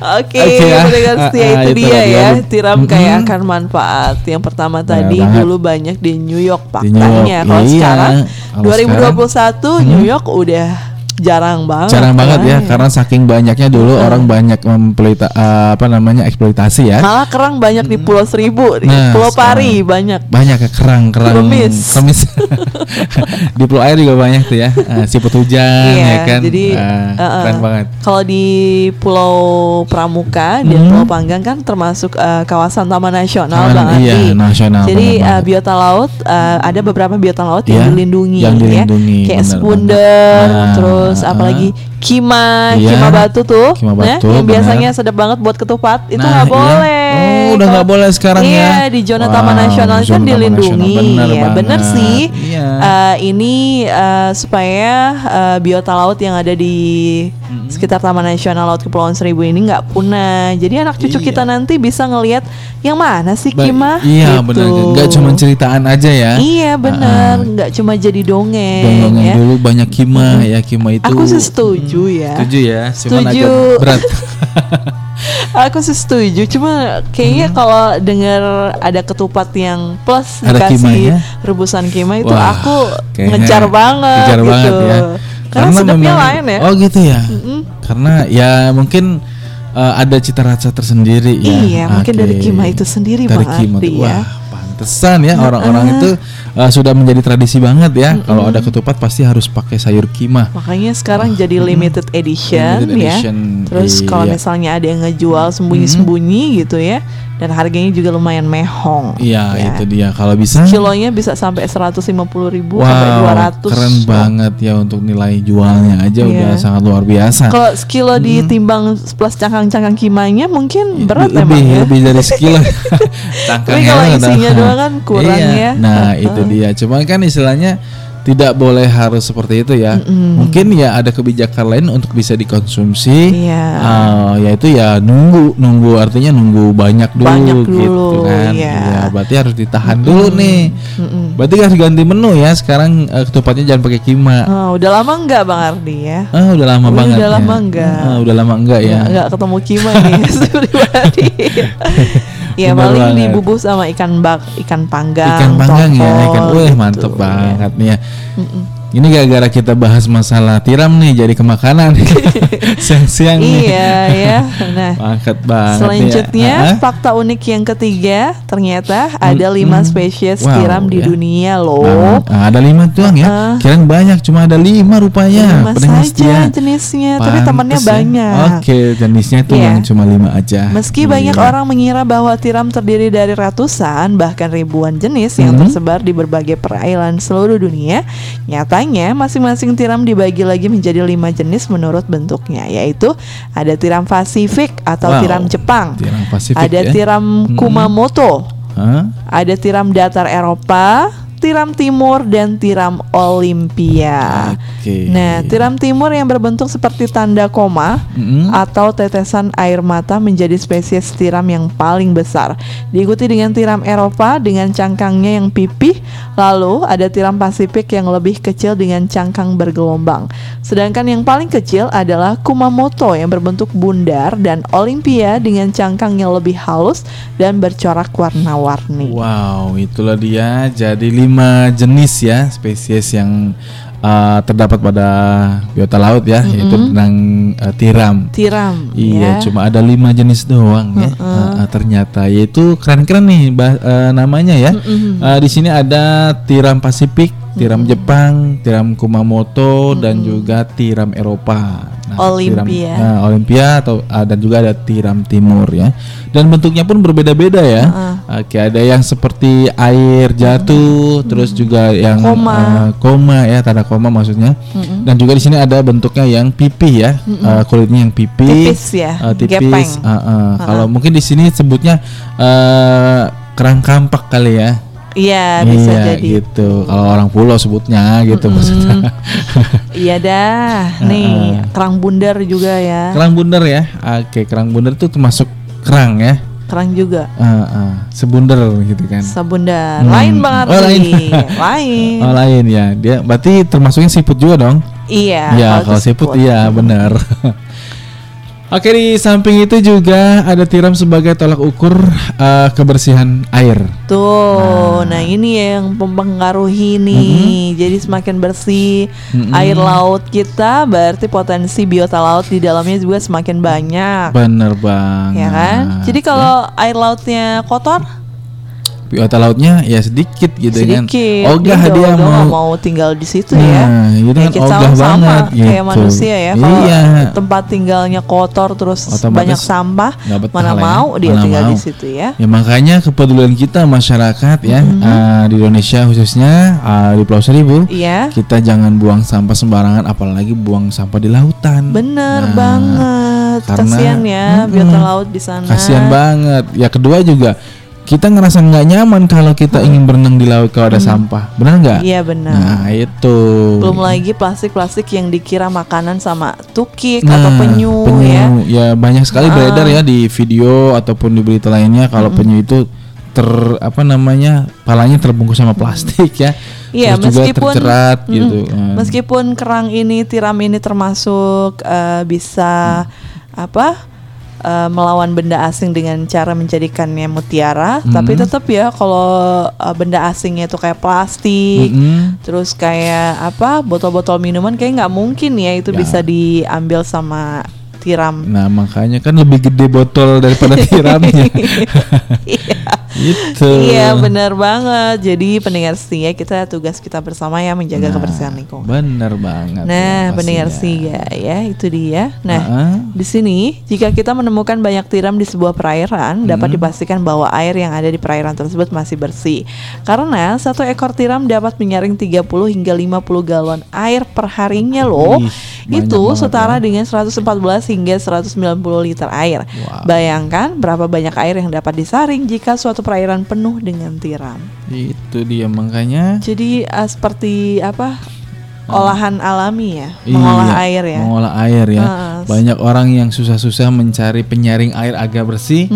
Oke, Oke ya. pendengar setia Ah, ah, itu itu dia ya. ya. Tiram Mm-mm. kayak akan manfaat. Yang pertama tadi banget. dulu banyak di New York faktanya. Kalau iya. sekarang Kalau 2021 New York udah jarang banget. Jarang banget ya, lah karena saking banyaknya dulu orang banyak mempelita eh, apa namanya eksploitasi ya. Malah kerang banyak di Pulau Seribu, di Nah, Pulau sekarang. Pari banyak. banyak ya kerang kerang Remis. remis. di pulau air juga banyak tuh ya Eh, siput hujan Iya, ya kan jadi Eh, uh-uh. keren banget Kalau di Pulau Pramuka dan Hmm. Pulau Panggang kan termasuk uh, kawasan taman nasional Taman- Bang iya, nasional, Jadi uh, banget. biota laut uh, ada beberapa biota laut yang Iya, dilindungi, yang ya. dilindungi, Kayak benar spunder, banget. Ah, terus ah, apalagi kima, Iya, kima batu tuh, kima ya, batu, yang benar. biasanya sedap banget buat ketupat, itu Nah, nggak iya. Boleh. Oh, udah nggak boleh sekarang iya, ya? di zona Wow, taman nasional zona kan taman dilindungi. nasional, ya, bener banget. sih. Iya. Uh, ini uh, supaya uh, biota laut yang ada di sekitar Taman Nasional Laut Kepulauan Seribu ini nggak punah. Jadi anak cucu Iya. kita nanti bisa ngelihat yang mana sih Ba- Kima? iya Gitu. benar nggak cuma ceritaan aja ya Iya benar, Ah, nggak cuma jadi dongeng. dongeng ya. dulu banyak kima ya kima itu Aku sih setuju ya. setuju ya cuman Setuju. agak berat Aku sih setuju, cuma kayaknya kalau dengar ada ketupat yang plus Hmm. Ada dikasih kimanya? rebusan kima itu Wah, aku ngejar banget ngejar gitu. banget ya. Karena, sedapnya memang- lain ya. Oh gitu ya. Karena ya mungkin uh, ada cita rasa tersendiri ya. Iya, mungkin Oke. dari kima itu sendiri, dari Bang kima Ardi tuh, ya. Wah, Pantesan ya orang-orang itu uh, sudah menjadi tradisi banget ya. Kalau ada ketupat pasti harus pakai sayur kima. Makanya sekarang jadi limited edition Limited ya. edition, Terus kalau iya. misalnya ada yang ngejual sembunyi-sembunyi gitu ya. Dan harganya juga lumayan mehong. Iya, ya. itu dia. Kalau bisa Kilonya bisa sampai 150 ribu sampai Wow, 200. keren banget ya untuk nilai jualnya aja Iya. udah sangat luar biasa. Kalau sekilo ditimbang plus cangkang-cangkang kimanya mungkin berat lebih, emang ya. lebih dari sekilo. Tapi kalau isinya doang kan kurang Iya. ya. Nah, itu dia. Cuma kan istilahnya tidak boleh harus seperti itu ya. Mungkin ya ada kebijakan lain untuk bisa dikonsumsi. Iya. Ah, yaitu ya nunggu, nunggu artinya nunggu banyak dulu, Banyak gitu dulu, kan. iya. Iya, berarti harus ditahan dulu nih. Berarti harus ganti menu ya. Sekarang eh, ketupatnya jangan pakai kima. Oh, udah lama enggak Bang Ardi ya? Ah, udah lama Udah banget. ya. lama enggak. Ah, udah lama enggak ya. Nggak- nggak ketemu kima nih. Ya Benar paling banget. dibubuh sama ikan bak, ikan panggang, ikan panggang ya ikan wih gitu, mantep ya. banget nih ya ini gara-gara kita bahas masalah tiram nih jadi kemakanan siang-siang nih Iya ya. Nah, Angkat banget selanjutnya ya. Fakta unik yang ketiga ternyata ada lima spesies Wow, tiram di ya. dunia loh. Banget. Ah, ada lima doang ya Ah. kirain banyak cuma ada lima rupanya Lima saja jenisnya, tapi Pantes temannya ya. banyak. oke jenisnya itu Iya. yang cuma lima aja Meski Iya. banyak orang mengira bahwa tiram terdiri dari ratusan bahkan ribuan jenis yang Mhm. tersebar di berbagai perairan seluruh dunia, nyatanya masing-masing tiram dibagi lagi menjadi lima jenis menurut bentuknya, yaitu ada tiram Pasifik atau Wow, tiram Jepang, tiram Pasifik ada ya. tiram Mhm. Kumamoto, Hah? ada tiram datar Eropa, tiram timur dan tiram Olimpia. Oke. Nah, tiram timur yang berbentuk seperti tanda koma Mm-mm. atau tetesan air mata menjadi spesies tiram yang paling besar. Diikuti dengan tiram Eropa dengan cangkangnya yang pipih, lalu ada tiram Pasifik yang lebih kecil dengan cangkang bergelombang. Sedangkan yang paling kecil adalah Kumamoto yang berbentuk bundar dan Olympia dengan cangkang yang lebih halus dan bercorak warna-warni. Wow, itulah dia. Jadi lima jenis ya spesies yang uh, terdapat pada biota laut ya, yaitu tentang uh, tiram. Tiram, Iya, ya. cuma ada lima jenis doang ya. Uh, uh, ternyata yaitu keren-keren nih bah- uh, namanya ya. Uh, di sini ada tiram Pasifik, tiram Jepang, tiram Kumamoto dan juga tiram Eropa. Olimpia. Tiram, nah, Olimpia atau uh, dan juga ada tiram timur ya. Dan bentuknya pun berbeda-beda ya. Oke, ada yang seperti air jatuh, terus juga yang Koma. uh, koma ya, tanda koma maksudnya. Dan juga di sini ada bentuknya yang pipih ya, uh, kulitnya yang pipih, Tipis ya, uh, tipis. gepeng. uh, uh. Kalau mungkin di sini sebutnya uh, kerang kampak kali ya. Iya, bisa iya, jadi. gitu. Kalau orang pulau sebutnya gitu maksudnya. Iya dah. Nih, kerang bundar juga ya. kerang bundar ya. Oke, kerang bundar itu termasuk kerang ya. Kerang juga. Uh, uh, sebundar gitu kan. Sabundar. Hmm. Lain banget Oh, lain. lain. Oh lain ya, dia berarti termasuknya siput juga dong? Iya, ya kalau kalau siput. iya benar. Oke di samping itu juga ada tiram sebagai tolak ukur eh, kebersihan air. Tuh, nah, ini yang mempengaruhi nih. Jadi semakin bersih Mm-mm. air laut kita, berarti potensi biota laut di dalamnya juga semakin banyak. Bener banget. Ya kan? Jadi kalau air lautnya kotor, biota lautnya ya sedikit gitu kan. sedikit. Ogah Dia dia mau. mau tinggal di situ Nah, ya. itu Ya, kan kita ogah sama, banget kayak gitu. manusia ya. Kalau Iya. tempat tinggalnya kotor terus Otomatis banyak sampah, mana ya. mau dia Mana tinggal di mau. situ ya. Ya makanya kepedulian kita masyarakat ya Mm-hmm. eh, di Indonesia khususnya eh, di Pulau Seribu Iya. kita jangan buang sampah sembarangan apalagi buang sampah di lautan. Bener Nah, banget. karena- Kasian ya Mm-mm. biota laut di sana. Kasihan banget. Ya kedua juga kita ngerasa nggak nyaman kalau kita ingin berenang di laut kalau ada sampah. Benar nggak? Iya benar. Nah itu. Belum lagi plastik-plastik yang dikira makanan sama tukik Nah, atau penyu, ya. banyak sekali Ah. beredar ya di video ataupun di berita lainnya kalau penyu itu ter apa namanya palanya terbungkus sama plastik ya. Iya, Terus juga meskipun tercerat Mm-mm. gitu. Eh, Meskipun kerang ini, tiram ini termasuk eh, bisa apa? Eh, melawan benda asing dengan cara menjadikannya mutiara, tapi Mm. tetap ya kalau eh, benda asingnya itu kayak plastik, mm-mm. terus kayak apa botol-botol minuman kayak nggak mungkin ya itu Ya. bisa diambil sama tiram. Nah makanya kan lebih gede botol daripada tiramnya. Iya. Itu. Iya benar banget. Jadi pendengar setia kita tugas kita bersama ya menjaga kebersihan lingkungan. Bener banget. Nah, ya, pendengar setia ya itu dia. Nah, Ha-ha. di sini jika kita menemukan banyak tiram di sebuah perairan, dapat Hmm. dipastikan bahwa air yang ada di perairan tersebut masih bersih. Karena satu ekor tiram dapat menyaring 30 hingga 50 galon air per harinya loh. Banyak itu setara ya. dengan 114 hingga 190 liter air. Wow. Bayangkan berapa banyak air yang dapat disaring jika suatu perairan penuh dengan tiram. Itu dia makanya. Jadi ah, seperti apa? Olahan alami ya, Iya, mengolah air ya. Mengolah air ya. Ah, Banyak orang yang susah-susah mencari penyaring air agak bersih,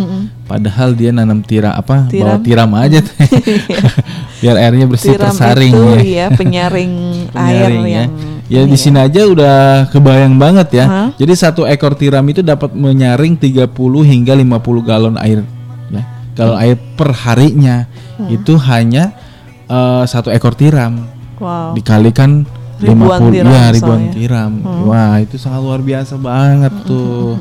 padahal dia nanam tiram apa? Bawa Tiram. tiram aja, teh. biar airnya bersih Tiram tersaring itu ya. ya penyaring air Penyaring ya. yang Ya ini di sini aja udah kebayang banget ya. Hah? Jadi satu ekor tiram itu dapat menyaring 30 hingga 50 galon air Galon air per harinya Hmm. itu hanya eh, satu ekor tiram Wow. dikalikan Ribuan 50 tiram ya ribuan soalnya. Hmm. tiram. Wah, itu sangat luar biasa banget tuh.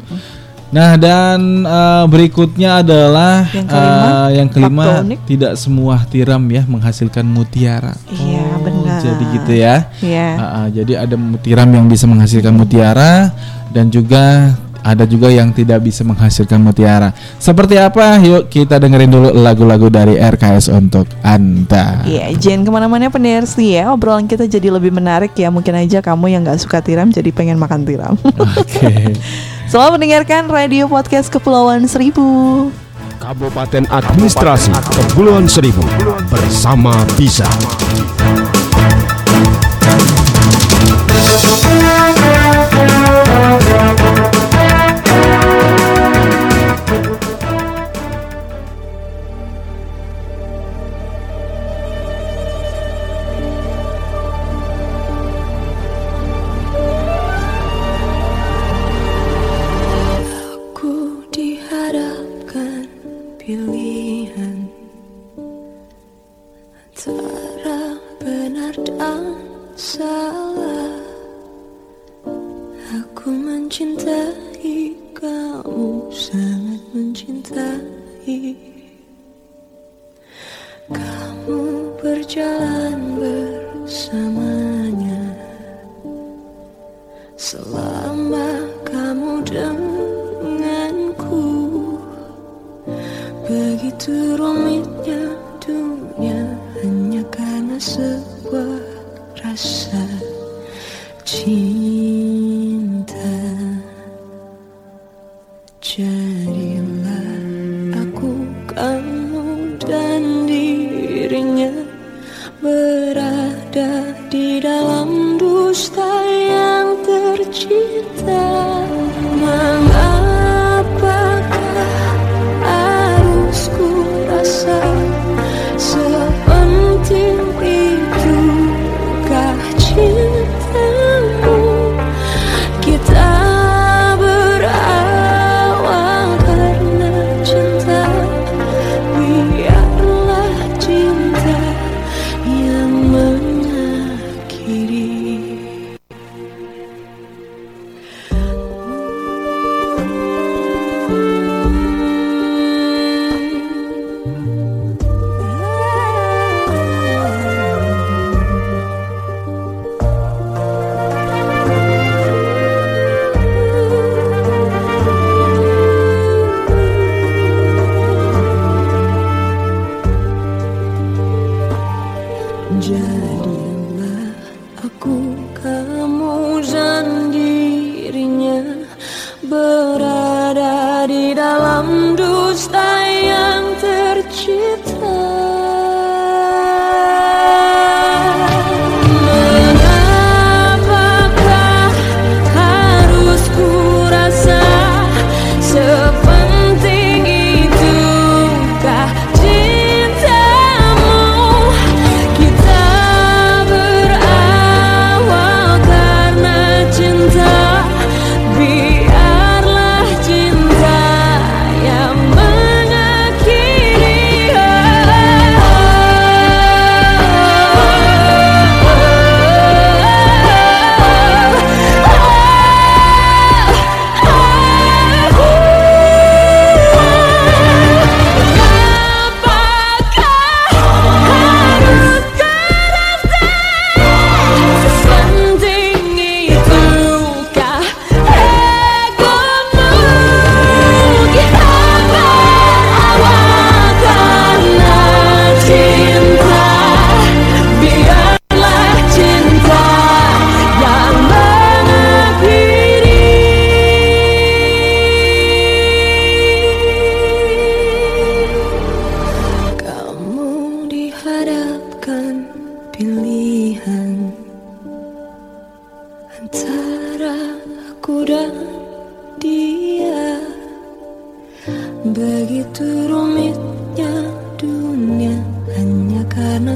Nah, dan eh, berikutnya adalah Yang kelima, eh, yang kelima tidak semua tiram ya menghasilkan mutiara. Iya, Oh, benar. Jadi gitu ya. Iya. Ah, ah, jadi ada tiram yang bisa menghasilkan mutiara dan juga ada juga yang tidak bisa menghasilkan mutiara. Seperti apa? Yuk kita dengerin dulu lagu-lagu dari RKS untuk Anda. Iya, jangan ke mana-mana pendengar sih ya. Obrolan kita jadi lebih menarik ya. Mungkin aja kamu yang nggak suka tiram jadi pengen makan tiram. Oke. Selamat mendengarkan radio podcast Kepulauan Seribu. Kabupaten Administrasi Kepulauan Seribu bersama Bisa. Ku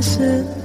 karena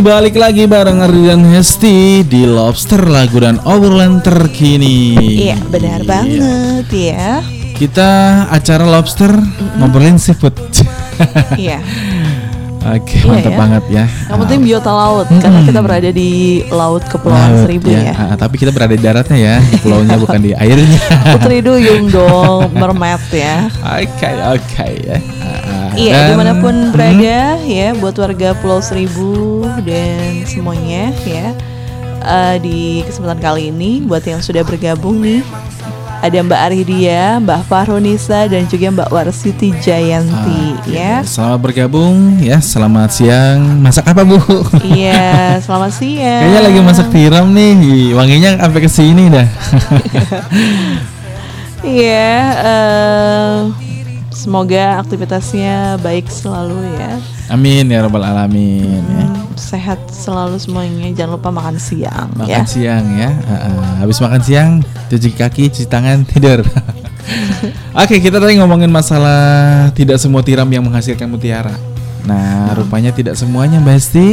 Balik lagi bareng Ardi dan Hesti di Lobster lagu dan obrolan terkini. Iya, benar banget ya. Kita acara Lobster ngobrolin seafood. Iya. Oke, Iya mantap ya. banget ya. Yang penting biota laut karena kita berada di laut Kepulauan Laut, Seribu ya. Ah, tapi kita berada di daratnya ya, di pulaunya bukan di airnya. Putri Duyung dong, mermaid ya. Oke, oke ya. Ah, Iya, dan- di mana pun Hmm, berada ya, buat warga Pulau Seribu dan semuanya ya. Eh, di kesempatan kali ini, buat yang sudah bergabung nih, ada Mbak Aridia, Mbak Farunisa dan juga Mbak Warsiti Jayanti Oke, ya. Selamat bergabung ya. Selamat siang. Masak apa bu? Iya, selamat siang. Kayaknya lagi masak tiram nih. Wanginya sampai ke sini dah. Iya, eh, semoga aktivitasnya baik selalu ya. Amin ya robbal alamin. Ya. Sehat selalu semuanya. Jangan lupa makan siang Makan ya. siang ya. Ah, ah. Habis makan siang, cuci kaki, cuci tangan, tidur. Oke, kita tadi ngomongin masalah tidak semua tiram yang menghasilkan mutiara. Nah, rupanya tidak semuanya, Mbak Hesti.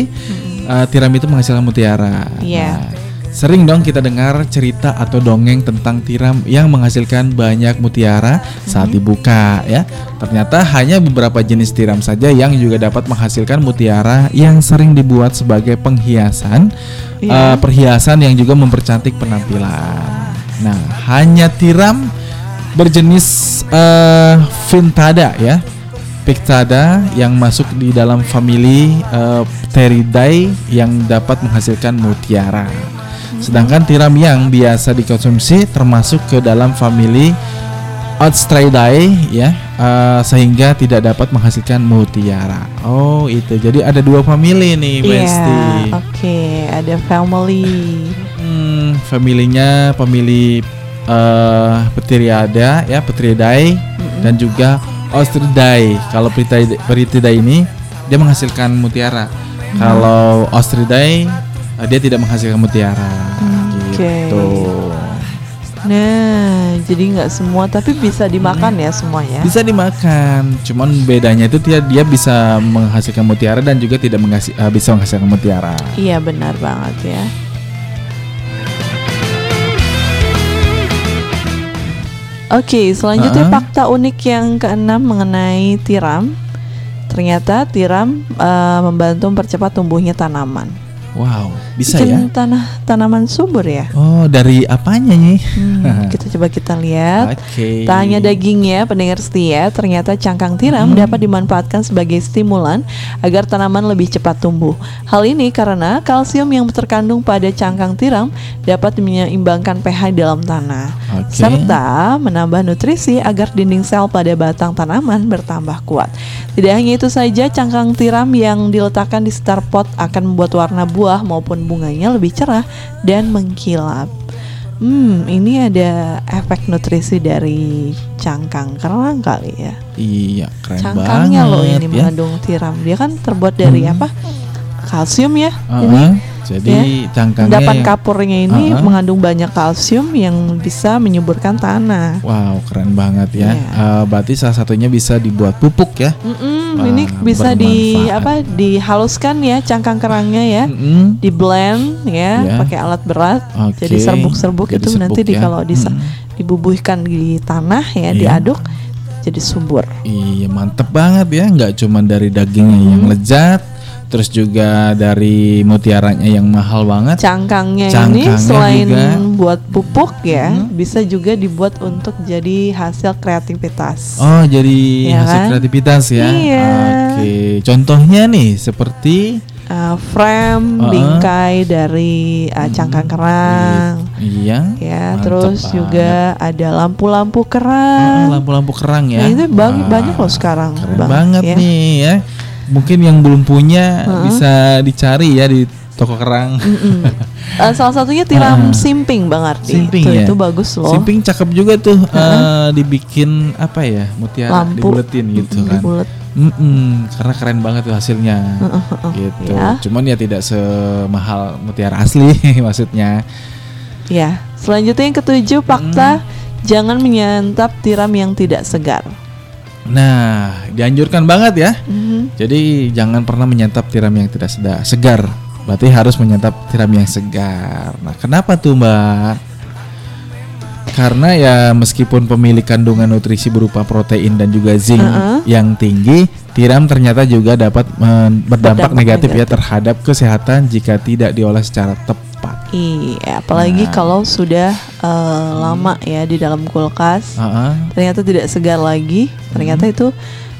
eh, tiram itu menghasilkan mutiara. Iya. Nah, sering dong kita dengar cerita atau dongeng tentang tiram yang menghasilkan banyak mutiara saat dibuka ya. Ternyata hanya beberapa jenis tiram saja yang juga dapat menghasilkan mutiara yang sering dibuat sebagai penghiasan Iya. eh, perhiasan yang juga mempercantik penampilan. Nah, hanya tiram berjenis eh Vintada ya. Pictada yang masuk di dalam famili eh, Pteridae yang dapat menghasilkan mutiara. Sedangkan tiram yang biasa dikonsumsi termasuk ke dalam famili Ostraidae ya eh, sehingga tidak dapat menghasilkan mutiara. Oh, itu. Jadi ada dua famili nih, Iya, Besti. oke, ada family. Hmm, familinya pemilih eh Petriada ya, Petridae dan juga Ostridae. Kalau Petridae, ini dia menghasilkan mutiara. Kalau Ostridae eh, dia tidak menghasilkan mutiara. Oke. Gitu. Nah, jadi nggak semua, tapi bisa dimakan ya semuanya. Bisa dimakan, cuman bedanya itu dia dia bisa menghasilkan mutiara dan juga tidak menghasil, eh, bisa menghasilkan mutiara. Iya benar banget ya. Oke, selanjutnya Uh-uh. fakta unik yang keenam mengenai tiram. Ternyata tiram eh, membantu mempercepat tumbuhnya tanaman. Wow, bisa Bikin ya? tanah tanaman subur ya. Oh, dari apanya nih? Hmm, kita coba kita lihat. Oke. Tak hanya dagingnya, pendengar setia, ternyata cangkang tiram Hmm. dapat dimanfaatkan sebagai stimulan agar tanaman lebih cepat tumbuh. Hal ini karena kalsium yang terkandung pada cangkang tiram dapat menyeimbangkan pH dalam tanah, Oke. serta menambah nutrisi agar dinding sel pada batang tanaman bertambah kuat. Tidak hanya itu saja, cangkang tiram yang diletakkan di sekitar pot akan membuat warna buah maupun bunganya lebih cerah dan mengkilap. Hmm, ini ada efek nutrisi dari cangkang kerang kali ya. Iya, keren Cangkangnya banget loh ini ya. mengandung tiram. Dia kan terbuat dari apa? Kalsium ya. Heeh, ini. jadi Ya. cangkangnya Endapan yang- kapurnya ini Heeh. mengandung banyak kalsium yang bisa menyuburkan tanah. Wow, keren banget ya. Iya. Eh, berarti salah satunya bisa dibuat pupuk ya. Mm-mm, Wah, ini bisa di apa? Dihaluskan ya cangkang kerangnya ya. Mm-mm. Di blend ya, Ya. pakai alat berat. Oke, Jadi serbuk-serbuk itu nanti serbuk di ya. kalau disa- Mm. dibubuhkan di tanah ya, Iya. diaduk jadi subur. Iya, mantep banget ya. Nggak cuma dari dagingnya yang Hmm. lezat, terus juga dari mutiaranya yang mahal banget. Cangkangnya, ini Cangkangnya selain juga. buat pupuk ya, Hmm. bisa juga dibuat untuk jadi hasil kreativitas. Oh, jadi Iya hasil kan? kreativitas ya. Iya. Oke, contohnya nih seperti Uh, frame Uh-uh. bingkai dari uh, cangkang kerang. iya. Ya, mantep terus banget. juga ada lampu-lampu kerang. lampu-lampu kerang ya. Nah, itu banyak loh sekarang, Keren Bang, banget ya. nih ya. Mungkin yang belum punya Uh-uh. bisa dicari ya di toko kerang. Mm-mm. Uh, salah satunya tiram Uh-uh. simping Bang Ardi. Simping itu, ya. itu bagus loh. Simping cakep juga tuh eh, dibikin apa ya? Mutiara Lampu. dibuletin gitu kan. dibulet. Mm-mm, karena keren banget tuh hasilnya. Gitu. Ya. Cuman ya tidak semahal mutiara asli maksudnya. Ya, selanjutnya yang ketujuh fakta jangan menyantap tiram yang tidak segar. Nah, dianjurkan banget ya. Mhm. Jadi jangan pernah menyantap tiram yang tidak seda- segar. Berarti harus menyantap tiram yang segar. Nah, kenapa tuh, Mbak? Karena ya meskipun pemilik kandungan nutrisi berupa protein dan juga zinc Uh-uh. yang tinggi, tiram ternyata juga dapat men- berdampak Berdampak negatif, ya negatif. terhadap kesehatan jika tidak diolah secara tepat. Iya, apalagi Nah. kalau sudah eh, lama ya di dalam kulkas, Uh-uh. ternyata tidak segar lagi. Ternyata Hmm. itu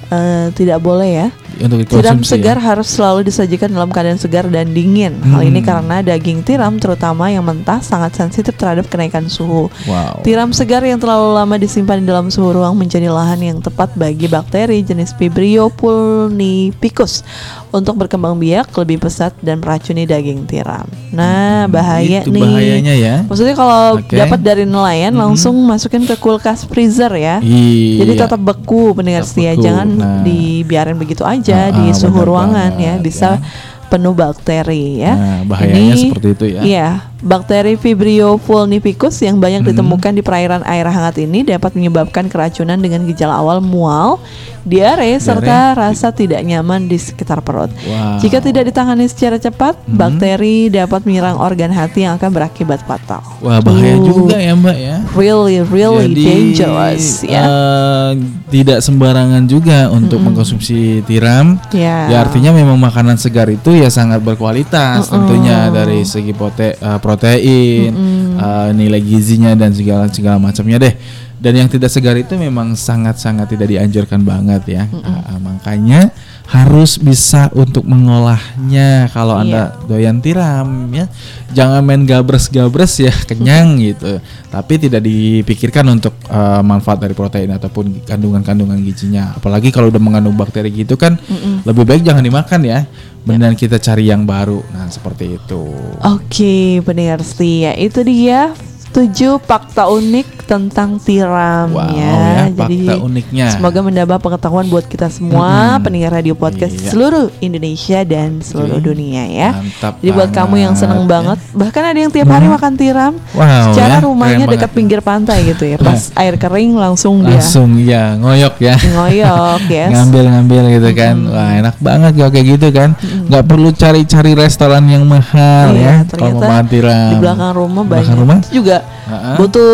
eh, tidak boleh ya. Untuk Tiram dikonsumsi. segar ya. harus selalu disajikan dalam keadaan segar dan dingin. Hal ini Hmm. karena daging tiram, terutama yang mentah, sangat sensitif terhadap kenaikan suhu. Wow. Tiram segar yang terlalu lama disimpan di dalam suhu ruang menjadi lahan yang tepat bagi bakteri jenis Vibrio pulnipicus untuk berkembang biak lebih pesat dan meracuni daging tiram. Nah, bahaya Hmm, Itu nih. bahayanya ya. Maksudnya kalau Oke. dapat dari nelayan langsung masukin ke kulkas freezer ya. Iya. Jadi tetap beku pendengar setia, beku. jangan Nah. dibiarin begitu aja Ah, di ah, suhu ruangan ya, banget, bisa ya. penuh bakteri ya. Nah, bahayanya seperti itu ya. Iya, bakteri Vibrio pulnipicus yang banyak Hmm. ditemukan di perairan air hangat ini dapat menyebabkan keracunan dengan gejala awal mual, diare, serta rasa tidak nyaman di sekitar perut. Wow. Jika tidak ditangani secara cepat, Hmm. bakteri dapat menyerang organ hati yang akan berakibat fatal. Wah, bahaya Tuh. juga ya, Mbak ya. Really, really Jadi, dangerous ya. eh, tidak sembarangan juga untuk mengkonsumsi tiram. Ya. Ya artinya memang makanan segar itu ya sangat berkualitas tentunya dari segi prote- eh, protein, eh, nilai gizinya dan segala segala macamnya deh. Dan yang tidak segar itu memang sangat-sangat tidak dianjurkan banget ya. Ah, makanya harus bisa untuk mengolahnya kalau Anda doyan tiram ya. Jangan main gabres-gabres ya, kenyang gitu. Tapi tidak dipikirkan untuk eh, manfaat dari protein ataupun kandungan-kandungan gizinya. Apalagi kalau udah mengandung bakteri gitu kan lebih baik jangan dimakan ya. Mendingan kita cari yang baru. Nah, seperti itu. Oke, pendengar setia, itu dia tujuh fakta unik tentang tiram Wow, ya. ya, fakta uniknya. Semoga menambah pengetahuan buat kita semua Mm-mm. pendengar radio podcast Iya. seluruh Indonesia dan seluruh Oke. dunia ya. Mantap Jadi buat kamu yang seneng banget, banget, bahkan ada yang tiap hari makan tiram, Wow, secara ya, rumahnya dekat banget. pinggir pantai gitu ya. Pas air kering langsung dia Langsung ya ngoyok ya. ngoyok, yes. ngambil-ngambil gitu kan wah enak banget kalau kayak gitu kan nggak perlu cari-cari restoran yang mahal Iya, ya kalau mau makan tiram di belakang rumah banyak. Belakang rumah? Juga Ha-ha. butuh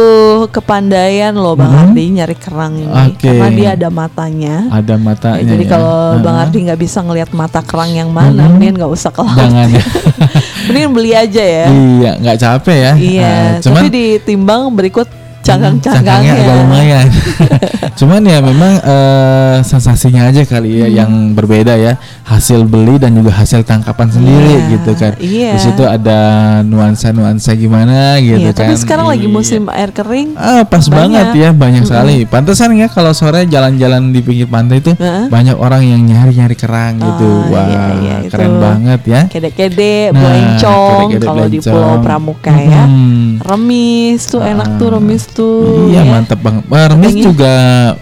kepandaian loh Bang Mhm. Ardi nyari kerang ini Oke. karena dia ada matanya. ada matanya Ya, jadi ya. kalau Bang. Ardi nggak bisa ngelihat mata kerang yang mana, mendingan nggak usah ke laut. jangan ya Mending beli aja ya. Iya, nggak capek ya. Iya, Ah, cuman tapi ditimbang berikut cangkang-cangkangnya. agak lumayan. cuman ya memang eh, sensasinya aja kali ya yang berbeda ya. Hasil beli dan juga hasil tangkapan sendiri Iya, gitu kan. iya. Di situ ada nuansa-nuansa gimana gitu Iya, kan. tapi sekarang lagi Iya. musim air kering. Ah, pas Banyak. banget ya, banyak sekali. Pantesan ya kalau sore jalan-jalan di pinggir pantai itu Heeh. banyak orang yang nyari-nyari kerang gitu. Oh, Wah, iya, iya, keren itu. banget ya. Kede-kede, Nah, kede-kede, kalau di. Pulau Pramuka ya. Hmm. Remis tuh enak tuh remis tuh. Iya, ya. mantap remis juga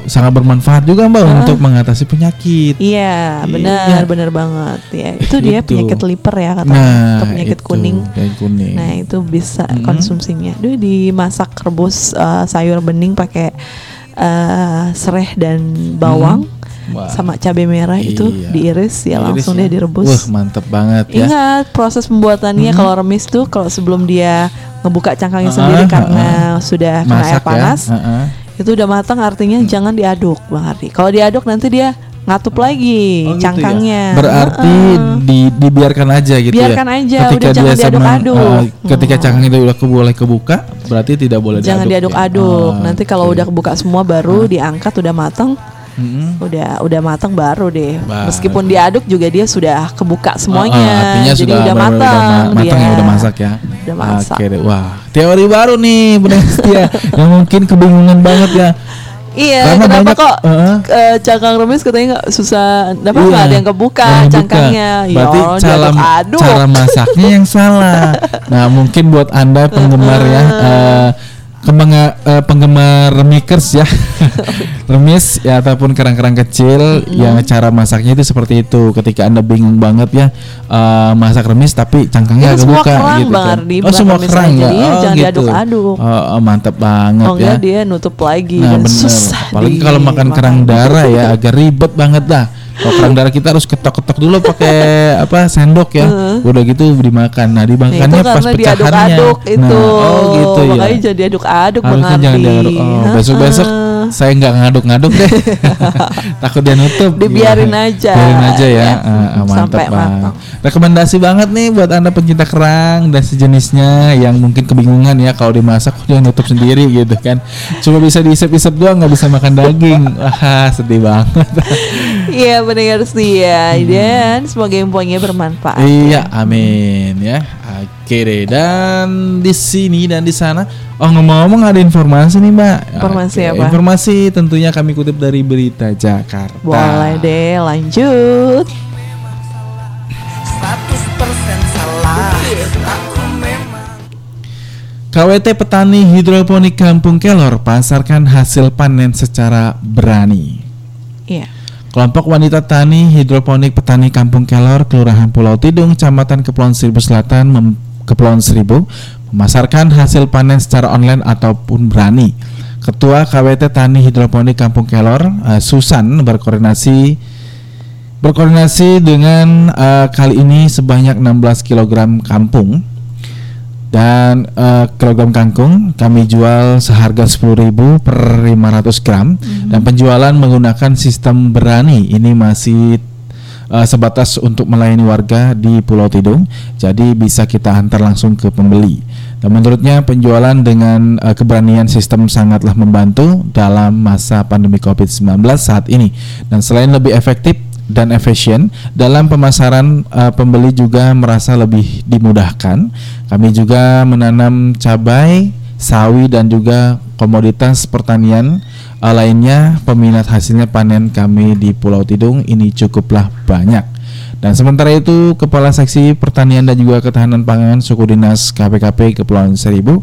sangat bermanfaat juga Mbak untuk mengatasi penyakit. Iya, benar, Iya. benar banget ya. Itu dia Gitu. penyakit liver ya katanya, Nah, atau penyakit itu, kuning. kuning. Nah, itu bisa Mm-mm. konsumsinya. Duh, dimasak rebus eh, sayur bening pakai eh, sereh dan bawang Wah. sama cabai merah itu Iya. diiris ya Diiris langsung ya. dia direbus. Wah, mantep banget ya. Ingat proses pembuatannya kalau remis tuh kalau sebelum dia ngebuka cangkangnya Ah, sendiri ah, karena sudah kena air Masak ya. panas, Heeh. itu udah matang artinya jangan diaduk, Bang Ardi. Kalau diaduk nanti dia ngatup lagi Oh, gitu ya. cangkangnya. Berarti Heeh. di, dibiarkan aja gitu Biarkan ya. aja, udah jangan diaduk-aduk. eh, ketika Hmm. cangkang itu udah ke, boleh kebuka, berarti tidak boleh jangan diaduk. ya? diaduk-aduk. Ah, nanti kalau oke. udah kebuka semua baru diangkat udah matang. Mm-mm. Udah udah matang baru deh. Baru. Meskipun diaduk juga dia sudah kebuka semuanya. Ah, ah, artinya Jadi sudah udah matang. udah ma- matang ya dia. udah masak ya. Udah masak. Oke deh. Wah, teori baru nih Setia yang mungkin kebingungan banget ya. Iya, Karena kenapa banyak- kok eh, cangkang remis katanya nggak susah, kenapa Iya, nggak ada yang kebuka yang cangkangnya? Berarti ya, cara cara masaknya yang salah. Nah, mungkin buat anda penggemar ya, eh, kemanga- eh, penggemar remikers ya, remis ya ataupun kerang-kerang kecil, yang cara masaknya itu seperti itu. Ketika anda bingung banget ya eh, masak remis tapi cangkangnya Itu agak buka kerang, gitu kan. Ardi, Oh semua kerang ya, oh, jangan gitu. diaduk-aduk. Oh, oh, mantap banget Oh ya. dia nutup lagi Nah, dan bener. susah. Apalagi kalau makan kerang darah ya agak ribet banget dah. Kalau kerang darah kita harus ketok-ketok dulu pakai apa sendok ya. Udah gitu dimakan. Nah, Nah, dimakannya pas karena pecahannya. itu. Nah, oh gitu ya. Makanya jadi aduk-aduk Harusnya jangan diaduk. Oh, besok-besok Saya nggak ngaduk-ngaduk deh. Takut dia nutup. Dibiarin Gimana? aja, Biarin aja ya. ya. Ah, ah, mantap Sampai matang. Rekomendasi banget nih buat anda pencinta kerang dan sejenisnya yang mungkin kebingungan ya kalau dimasak kok dia nutup sendiri gitu kan. Cuma bisa diisep-isep doang nggak bisa makan daging. Wah sedih banget. Iya pendengar setia dan semoga infonya bermanfaat. iya amin ya. Oke deh dan di sini dan di sana. Oh ngomong-ngomong ada informasi nih mbak. Informasi Oke, apa? Informasi tentunya kami kutip dari berita Jakarta. Boleh deh lanjut. 100% salah Aku memang KWT petani hidroponik Kampung Kelor pasarkan hasil panen secara berani. Iya. Kelompok wanita tani hidroponik petani Kampung Kelor, Kelurahan Pulau Tidung, Kecamatan Kepulauan Seribu Selatan, Mem- Kepulauan Seribu, memasarkan hasil panen secara online ataupun berani. Ketua KWT Tani Hidroponik Kampung Kelor, eh, Susan berkoordinasi berkoordinasi dengan eh, kali ini sebanyak 16 kg kampung dan eh, kilogram kangkung kami jual seharga 10.000 per 500 gram. Dan penjualan menggunakan sistem berani. Ini masih eh, sebatas untuk melayani warga di Pulau Tidung. Jadi bisa kita antar langsung ke pembeli. Dan menurutnya penjualan dengan eh, keberanian sistem sangatlah membantu dalam masa pandemi COVID-19 saat ini. Dan selain lebih efektif dan efisien dalam pemasaran eh, pembeli juga merasa lebih dimudahkan. Kami juga menanam cabai, sawi dan juga komoditas pertanian eh, lainnya. Peminat hasilnya panen kami di Pulau Tidung ini cukuplah banyak. Dan sementara itu Kepala Seksi Pertanian dan juga Ketahanan Pangan Suku Dinas KPKP Kepulauan Seribu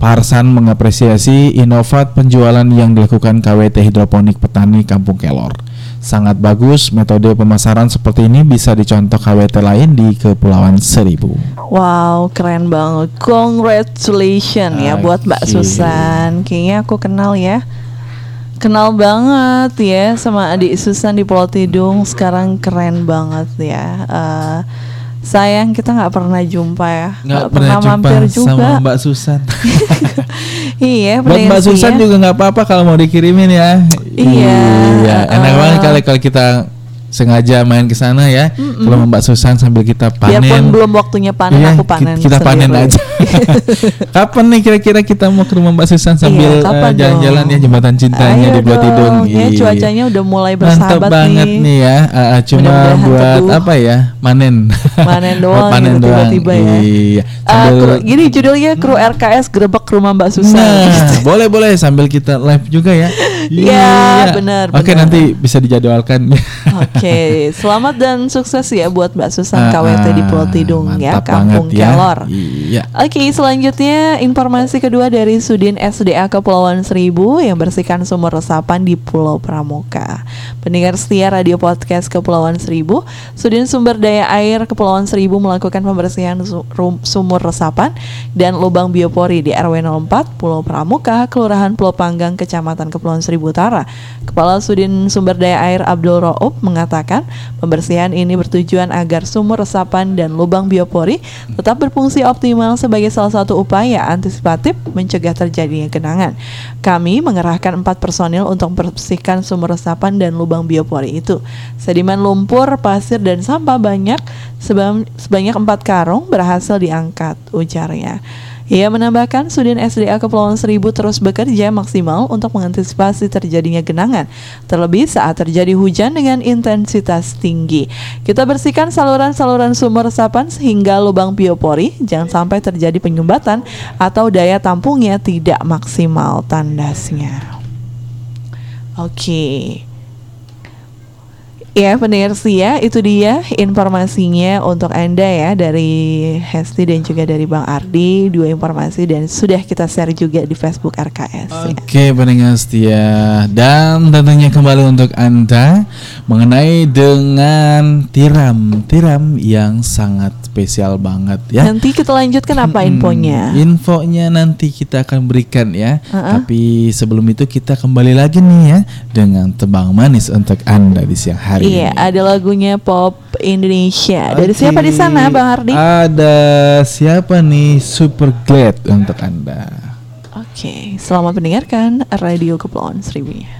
Parsan mengapresiasi inovat penjualan yang dilakukan KWT Hidroponik Petani Kampung Kelor. Sangat bagus metode pemasaran seperti ini bisa dicontoh KWT lain di Kepulauan Seribu. Wow, keren banget. Congratulations ya buat Mbak. Susan. Kayaknya aku kenal ya. Kenal banget ya sama adik Susan di Pulau Tidung. Sekarang keren banget ya. Eh, sayang kita nggak pernah jumpa ya. Nggak pernah jumpa mampir juga. sama Mbak Susan. iya, Buat Mbak Susan setia. juga nggak apa-apa kalau mau dikirimin ya. Iya. Iya, enak Uh, banget kali kalau kita sengaja main ke sana ya. Kalau Mbak Susan sambil kita panen. Biarpun belum waktunya panen, Iya, aku panen. ki- Kita panen aja. kapan nih kira-kira kita mau ke rumah Mbak Susan sambil Iya, eh, jalan-jalan ya jembatan cintanya Ayo di Pulau Tidung. ya, Iya. cuacanya udah mulai Mantap bersahabat banget nih. nih, ya. Eh, cuma Mudah-mudahan buat teduh. apa ya? Manen. Panen doang Buat panen gitu doang. tiba-tiba ya. Iya. Sambil- kru- gini judulnya kru RKS gerebek rumah Mbak Susan. Nah, boleh boleh sambil kita live juga ya. Iya, benar, Oke, nanti bisa dijadwalkan. Oke, selamat dan sukses ya buat Mbak Susan Ah, KWT di Pulau ah, Tidung ya, Kampung ya. Kelor. Iya. Oke, selanjutnya informasi kedua dari Sudin SDA Kepulauan Seribu yang bersihkan sumur resapan di Pulau Pramuka. Pendengar setia radio podcast Kepulauan Seribu, Sudin Sumber Daya Air Kepulauan Seribu melakukan pembersihan sumur resapan dan lubang biopori di RW 04 Pulau Pramuka, Kelurahan Pulau Panggang, Kecamatan Kepulauan Seribu Utara. Kepala Sudin Sumber Daya Air Abdul Roop mengatakan pembersihan ini bertujuan agar sumur resapan dan lubang biopori tetap berfungsi optimal sebagai salah satu upaya antisipatif mencegah terjadinya genangan. Kami mengerahkan empat personil untuk membersihkan sumur resapan dan lubang biopori itu. Sedimen lumpur, pasir, dan sampah banyak seba- sebanyak empat karung berhasil diangkat, ujarnya. Ia menambahkan Sudin SDA Kepulauan Seribu terus bekerja maksimal untuk mengantisipasi terjadinya genangan, terlebih saat terjadi hujan dengan intensitas tinggi. Kita bersihkan saluran-saluran sumur resapan sehingga lubang biopori jangan sampai terjadi penyumbatan atau daya tampungnya tidak maksimal tandasnya. Oke. Ya pendengar setia itu dia informasinya untuk Anda ya dari Hesti dan juga dari Bang Ardi. Dua informasi dan sudah kita share juga di Facebook RKS ya. Oke pendengar setia. Dan tentunya kembali untuk anda mengenai dengan tiram tiram yang sangat spesial banget ya. Nanti kita lanjutkan apa Hmm, infonya Infonya nanti kita akan berikan ya. Uh-uh. Tapi sebelum itu kita kembali lagi nih ya dengan tebang manis untuk anda di siang hari. Iya ini. ada lagunya Pop Indonesia Dari siapa di sana Bang Ardi? Ada siapa nih Super Glad untuk anda. Oke selamat mendengarkan Radio Kepulauan Seribu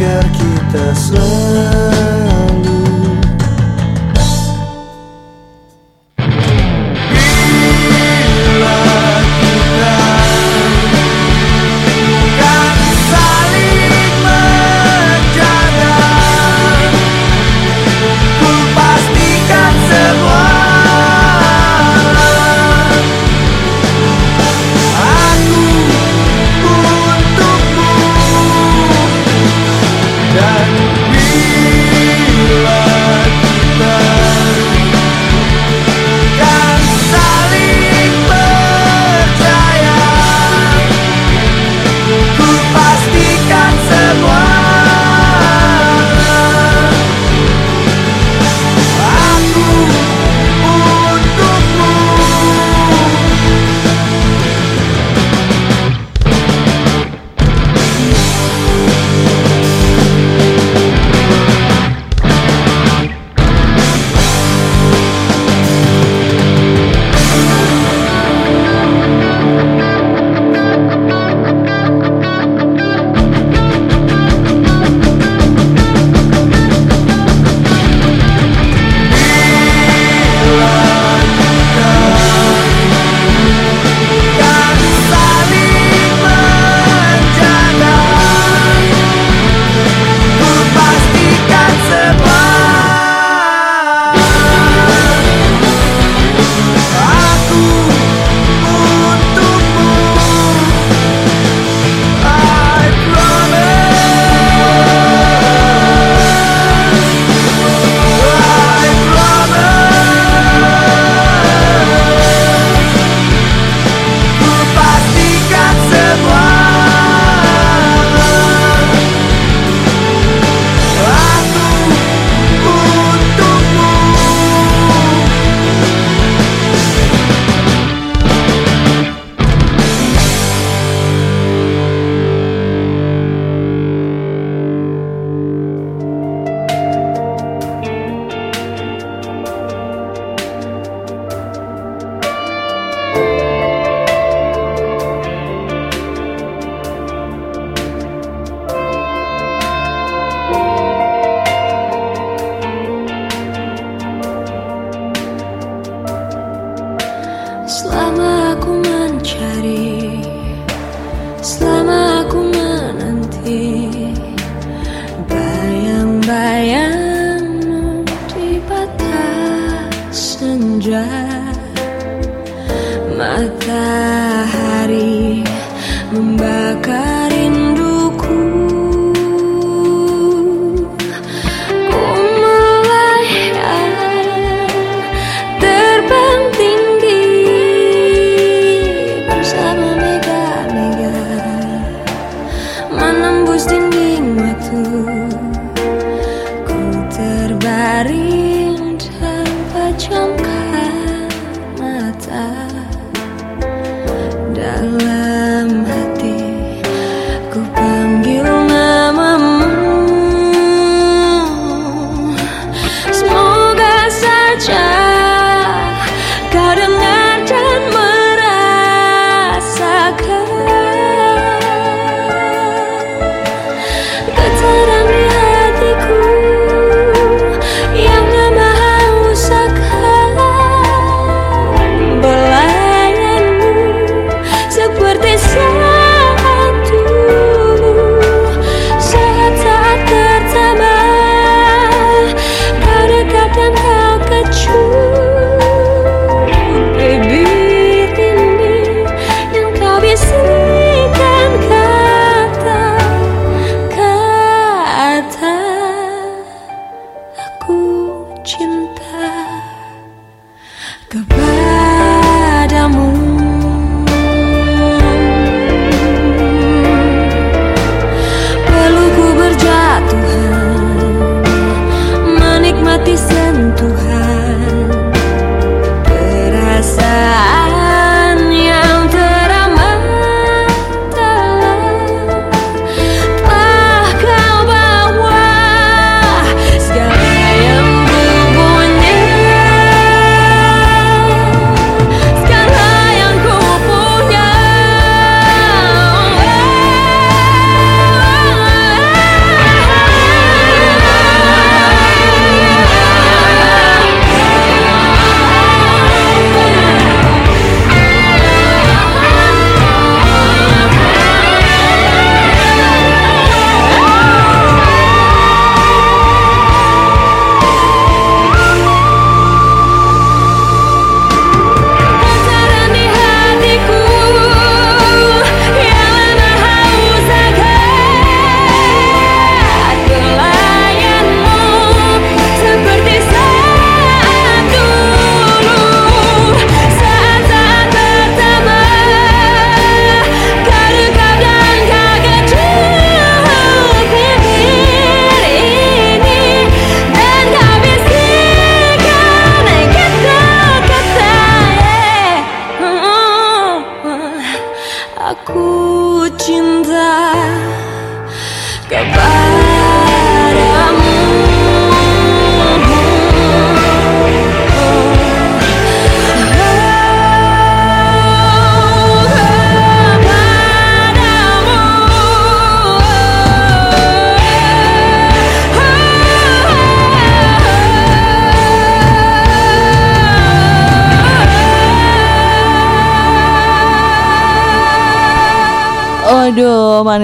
Agar kita selalu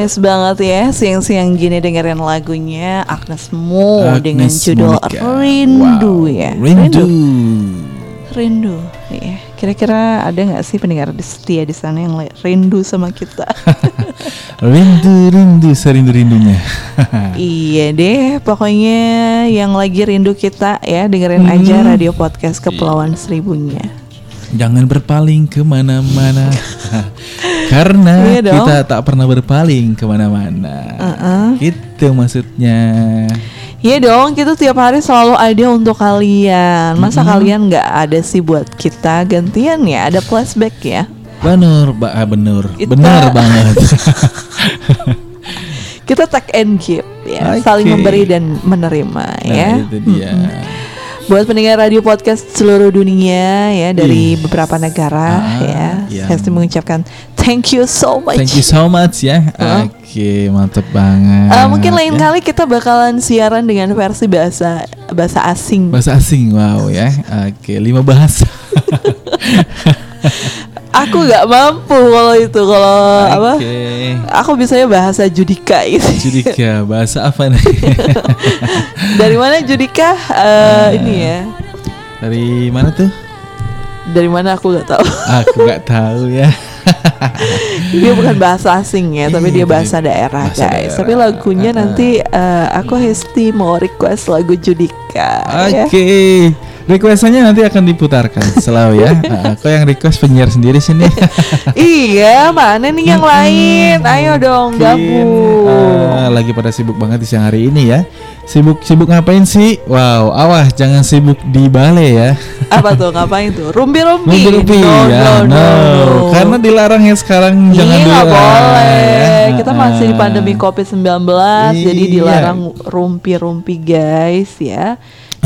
manis banget ya Siang-siang gini dengerin lagunya Agnes Mo Dengan Agnes judul Monica. Rindu Wow, ya Rindu. Rindu Iya. Kira-kira ada nggak sih pendengar di- setia di sana yang rindu sama kita? Rindu, rindu, serindu rindunya. iya deh, pokoknya yang lagi rindu kita ya dengerin Hmm. aja radio podcast Kepulauan Seribunya. Jangan berpaling ke mana-mana Karena Iya kita tak pernah berpaling ke mana-mana Gitu maksudnya Iya dong, kita tiap hari selalu ada untuk kalian. Masa Mm-mm. kalian nggak ada sih buat kita gantian ya? Ada flashback ya. Bener, ba ah, bener, Kita- bener banget Kita take and give ya, Oke. saling memberi dan menerima Nah ya. itu dia Buat pendengar radio podcast seluruh dunia ya dari beberapa negara Ah, ya. iya. Saya mengucapkan thank you so much. Thank you so much ya Heeh. Oke mantep banget Uh, mungkin lain ya. kali kita bakalan siaran dengan versi bahasa bahasa asing. Bahasa asing wow ya Oke lima bahasa aku nggak mampu kalau itu kalau apa Oke. aku bisanya bahasa Judika gitu Judika bahasa apa nih? dari mana Judika Eh, ini ya Dari mana tuh? dari mana aku nggak tahu Aku nggak tahu ya. dia bukan bahasa asing ya tapi Iya, dia bahasa daerah bahasa guys daerah. tapi lagunya Uh-uh. nanti eh, aku Hesti mau request lagu Judika ya. Oke. Requestannya nanti akan diputarkan selalu ya. Nah, aku yang request penyiar sendiri sini. iya mana nih yang lain ayo dong gabung Ah, lagi pada sibuk banget di siang hari ini ya. Sibuk sibuk ngapain sih? Wow, awas jangan sibuk di balai ya. apa tuh ngapain tuh rumpi rumpi Mimpi-mimpi no, ya. no, no, no. Karena dilarang ya sekarang jangan Iya nggak dulu. boleh. ya. Kita masih di Ah. pandemi COVID-19 jadi Iya. dilarang rumpi-rumpi guys ya.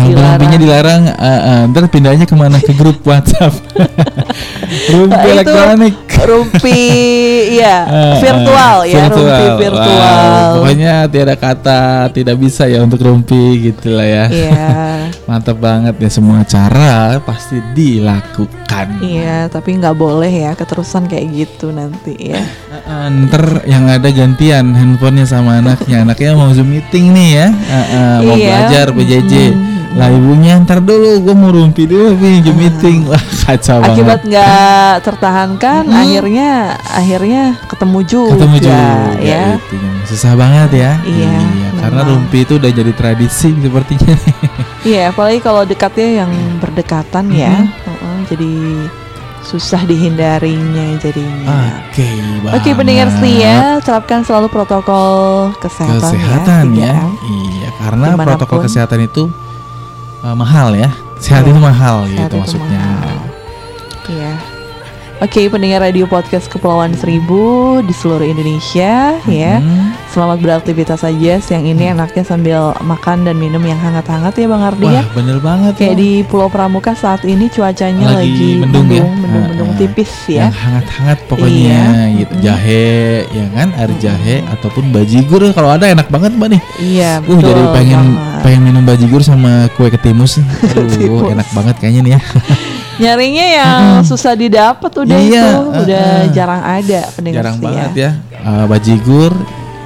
Yang rumpinya dilarang, uh, uh, ntar pindahnya ke mana ke grup WhatsApp. rumpi Nah, elektronik. rumpi ya Eh, virtual eh, ya rumpi virtual. Wow, pokoknya tiada kata tidak bisa ya untuk rumpi gitu lah ya. Iya. Mantap banget ya semua cara pasti dilakukan. Iya, tapi nggak boleh ya keterusan kayak gitu nanti ya. Uh, ntar yang ada gantian handphonenya sama anaknya. Anaknya mau zoom meeting nih ya, Uh, uh, mau Iya. belajar PJJ. Lah ibunya ntar dulu, gue mau rumpi dulu, nih zoom meeting. Wah kacau Akibat banget. nggak tertahankan, akhirnya akhirnya ketemu juga, Ketemu juga ya. itu. Susah banget ya. Iya, karena memang. rumpi itu udah jadi tradisi sepertinya. Iya, apalagi kalau dekatnya yang berdekatan ya, Heeh, jadi susah dihindarinya jadinya. Oke, Oke, pendengar setia, terapkan selalu protokol kesehatan, kesehatan ya. ya. 3M. Iya, karena Di mana pun. protokol kesehatan itu uh, mahal ya. Sehat Iya, itu mahal sehat gitu itu maksudnya. mahal. Iya. Oke, pendengar radio podcast Kepulauan Seribu di seluruh Indonesia ya. Hmm. Selamat beraktivitas saja. Siang ini enaknya sambil makan dan minum yang hangat-hangat ya Bang Ardi ya. Wah, bener banget Kayak loh. di Pulau Pramuka saat ini cuacanya Lagi lagi, mendung ya? mendung, mendung Ah, ah. tipis ya. Yang hangat-hangat pokoknya Iya. gitu. Jahe ya kan, air jahe ataupun bajigur kalau ada enak banget Mbak nih. Iya, Uh, betul. jadi pengen banget. pengen minum bajigur sama kue ketimus. Aduh, enak banget kayaknya nih ya. Nyarinya yang susah didapat udah Iya, itu, udah ah, ah. jarang ada pendengar Jarang setia. banget ya. Uh, bajigur,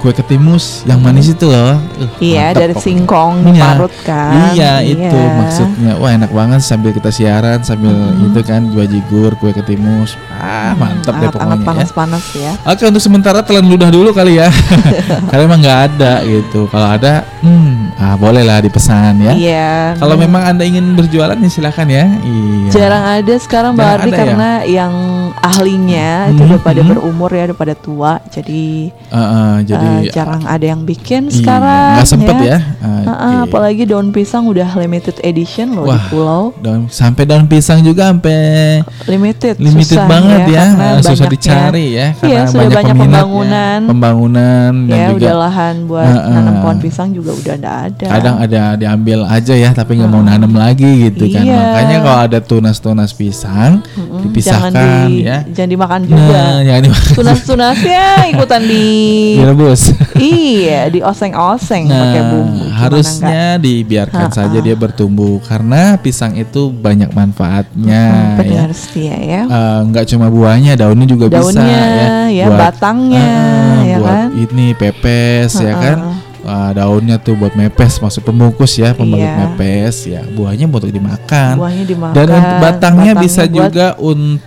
kue ketimus yang manis itu loh. Uh, Iya, mantap dari pokoknya. singkong Iya. diparut kan. Iya, itu maksudnya. Wah, enak banget sambil kita siaran sambil itu kan bajigur, kue ketimus. Ah, mantap deh Hangat-hangat pokoknya ya. panas-panas ya. Oke untuk sementara telan ludah dulu kali ya Karena emang nggak ada gitu Kalau ada hmm, ah, boleh lah dipesan ya Iya. Kalau memang anda ingin berjualan ya silakan ya Iya jarang ada sekarang Mbak Ardi ya? karena yang ahlinya itu Mhm, udah pada mhm. berumur ya, udah pada tua. Jadi Eh, eh, Jadi eh, jarang ada yang bikin iya, sekarang. nggak sempet ya, Heeh, Oke. apalagi daun pisang udah limited edition loh di Wah, pulau. daun, Sampai daun pisang juga sampai Limited, limited susah banget ya, karena Eh, Susah dicari ya Iya, Karena sudah banyak, banyak pembangunan. Pembangunan dan Ya juga udah lahan buat Heeh. nanam pohon pisang juga udah nggak ada. kadang ada diambil aja ya tapi nggak mau nanam lagi gitu kan Iya. makanya kalau ada tunas-tunas pisang Mm-mm, dipisahkan jangan di, ya jangan dimakan juga. nah jangan dimakan Tunas-tunasnya ikutan di direbus iya, di oseng-oseng pakai nah bumbu. Harusnya dibiarkan Ha-ha. saja dia bertumbuh karena pisang itu banyak manfaatnya enggak? Hmm, ya pendengar setia ya. Eh, nggak cuma buahnya daunnya juga bisa Daunnya, ya, ya, batangnya, Ah, ya buat kan? ini pepes ya Ha-ha. kan Wah, daunnya tuh buat mepes masuk pembungkus ya pembungkus Iya. mepes ya buahnya untuk dimakan Buahnya dimakan. dan untuk batangnya, bisa buat juga untuk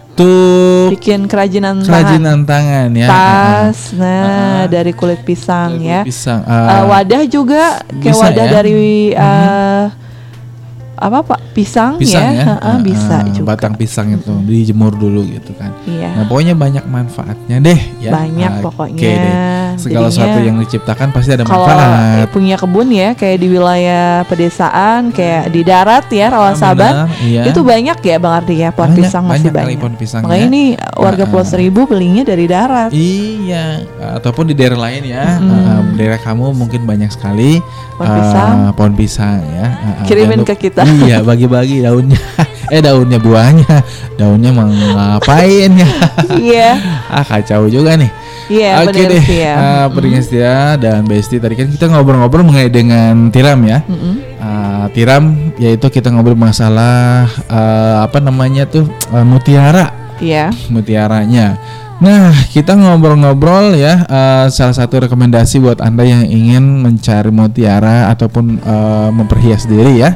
bikin kerajinan, tangan. kerajinan tangan ya Tas, Ah, nah ah. dari kulit pisang Kulit ya. pisang Eh, ah, wadah juga kayak wadah ya. dari eh, apa pak pisang, pisang ya, ya, Ah, bisa ah, juga. batang pisang itu dijemur dulu gitu kan Iya. nah pokoknya banyak manfaatnya deh ya Banyak Oke pokoknya. deh. segala Jadinya sesuatu yang diciptakan pasti ada Kalau manfaat punya kebun ya kayak di wilayah pedesaan kayak di darat ya Ah, Rawasaban benar, iya. itu banyak ya Bang Ardi ya pohon Banyak, pisang masih banyak pohon pisang Makanya ya. ini warga Ah, Pulau ah. Seribu belinya dari darat. Iya, ataupun di daerah lain ya. Uh, daerah kamu mungkin banyak sekali Pohon uh, pisang. pohon pisang ya. Uh, uh, Kirimin ke kita. Iya, bagi-bagi daunnya. eh daunnya buahnya. Daunnya mau ngapain ya? Iya, ah kacau juga nih. iya Oke benar deh, ya. uh, pendengar setia dan Besti tadi kan kita ngobrol-ngobrol mengenai dengan tiram ya. Mm-mm. Uh, tiram yaitu kita ngobrol masalah uh, apa namanya tuh uh, mutiara Iya. mutiaranya. Nah, kita ngobrol-ngobrol ya. eh, salah satu rekomendasi buat anda yang ingin mencari mutiara ataupun eh, memperhias diri ya.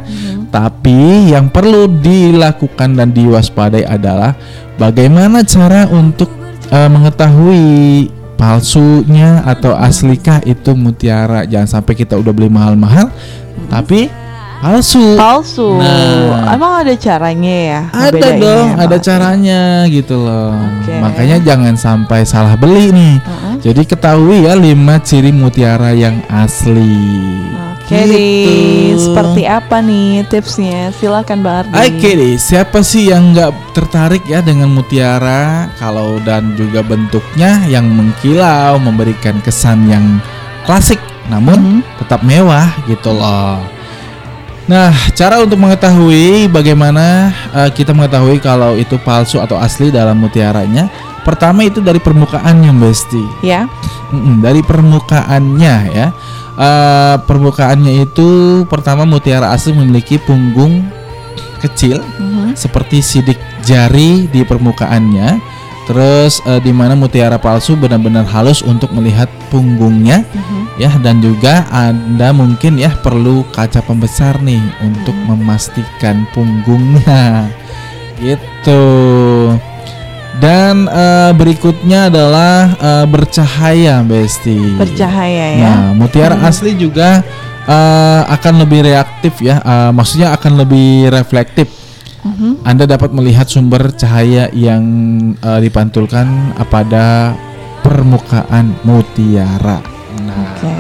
Tapi yang perlu dilakukan dan diwaspadai adalah bagaimana cara untuk eh, mengetahui palsunya atau aslikah itu mutiara. Jangan sampai kita udah beli mahal-mahal, tapi palsu. Palsu. Nah. Emang ada caranya ya? Ada dong, ada caranya gitu loh. Oke. Makanya jangan sampai salah beli nih. Jadi ketahui ya lima ciri mutiara yang asli. Oke nih, Gitu. seperti apa nih tipsnya? Silakan Bang Ardi. Oke deh, siapa sih yang nggak tertarik ya dengan mutiara kalau dan juga bentuknya yang mengkilau, memberikan kesan yang klasik, namun tetap mewah gitu loh. Nah, cara untuk mengetahui bagaimana eh, kita mengetahui kalau itu palsu atau asli dalam mutiaranya, pertama itu dari permukaannya, Besti. Ya. Mm-mm, dari permukaannya ya. Eh, permukaannya itu pertama mutiara asli memiliki punggung kecil Mhm. seperti sidik jari di permukaannya. Terus eh, di mana mutiara palsu benar-benar halus untuk melihat punggungnya ya dan juga Anda mungkin ya perlu kaca pembesar nih untuk memastikan punggungnya. Gitu. Dan eh, berikutnya adalah eh, bercahaya, Besti. Bercahaya ya. Nah, mutiara asli juga eh, akan lebih reaktif ya, eh, maksudnya akan lebih reflektif. Mhm. Anda dapat melihat sumber cahaya yang eh, dipantulkan pada permukaan mutiara. Nah, Oke.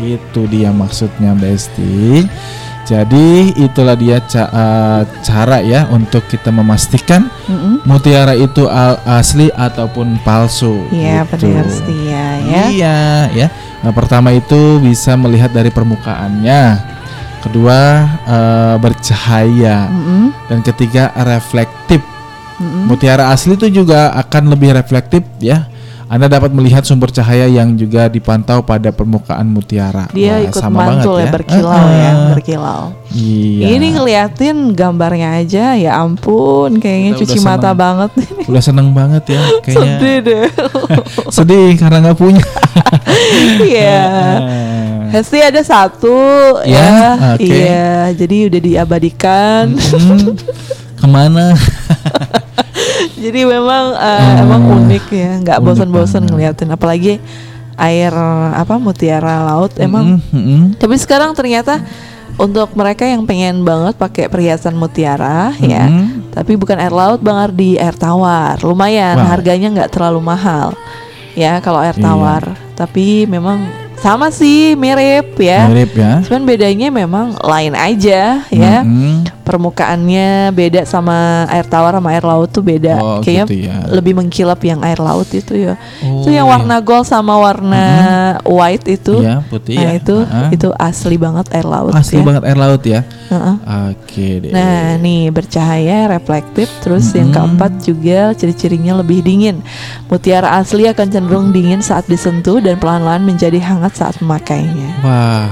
itu dia maksudnya, Besti. Jadi itulah dia ca- eh, cara ya untuk kita memastikan Mm-mm. mutiara itu al- asli ataupun palsu. Iya, gitu. pendengar setia ya. Iya, ya. Nah, pertama itu bisa melihat dari permukaannya. Kedua eh, bercahaya Mm-mm. dan ketiga reflektif. Mm-mm. Mutiara asli itu juga akan lebih reflektif ya. Anda dapat melihat sumber cahaya yang juga dipantau pada permukaan mutiara. Dia Wah, ikut sama mantul banget ya, berkilau ya, Ah, berkilau. Iya. Ini ngeliatin gambarnya aja, ya ampun, kayaknya Kita cuci mata seneng. banget. Udah seneng banget ya kayaknya. Sedih deh. Sedih karena nggak punya. Iya. Ah. Hesti ada satu Ya, ya, oke. iya. Jadi udah diabadikan. Hmm, ke mana? Jadi memang uh, Hmm. emang unik ya, nggak bosan-bosan ngeliatin. Apalagi air apa mutiara laut emang. Mm, mm, Tapi sekarang ternyata untuk mereka yang pengen banget pakai perhiasan mutiara ya, mm. tapi bukan air laut, bang Ardi air tawar. Lumayan Wah. harganya nggak terlalu mahal ya kalau air Iya. tawar. Tapi memang sama sih mirip ya. Mirip ya. Cuman bedanya memang lain aja ya. Mm-mm. Permukaannya beda sama air tawar sama air laut tuh beda. Oh, Kayaknya gitu ya. lebih mengkilap yang air laut itu ya. Oh, itu yang iya. warna gold sama warna white itu. Iya, putih Nah, ya. itu Ah. itu asli banget air laut asli ya. banget air laut ya. Heeh. Oke deh. Nah, nih bercahaya, reflektif, terus yang Mm-mm. keempat juga ciri-cirinya lebih dingin. Mutiara asli akan cenderung dingin saat disentuh dan pelan-pelan menjadi hangat saat memakainya. Wah,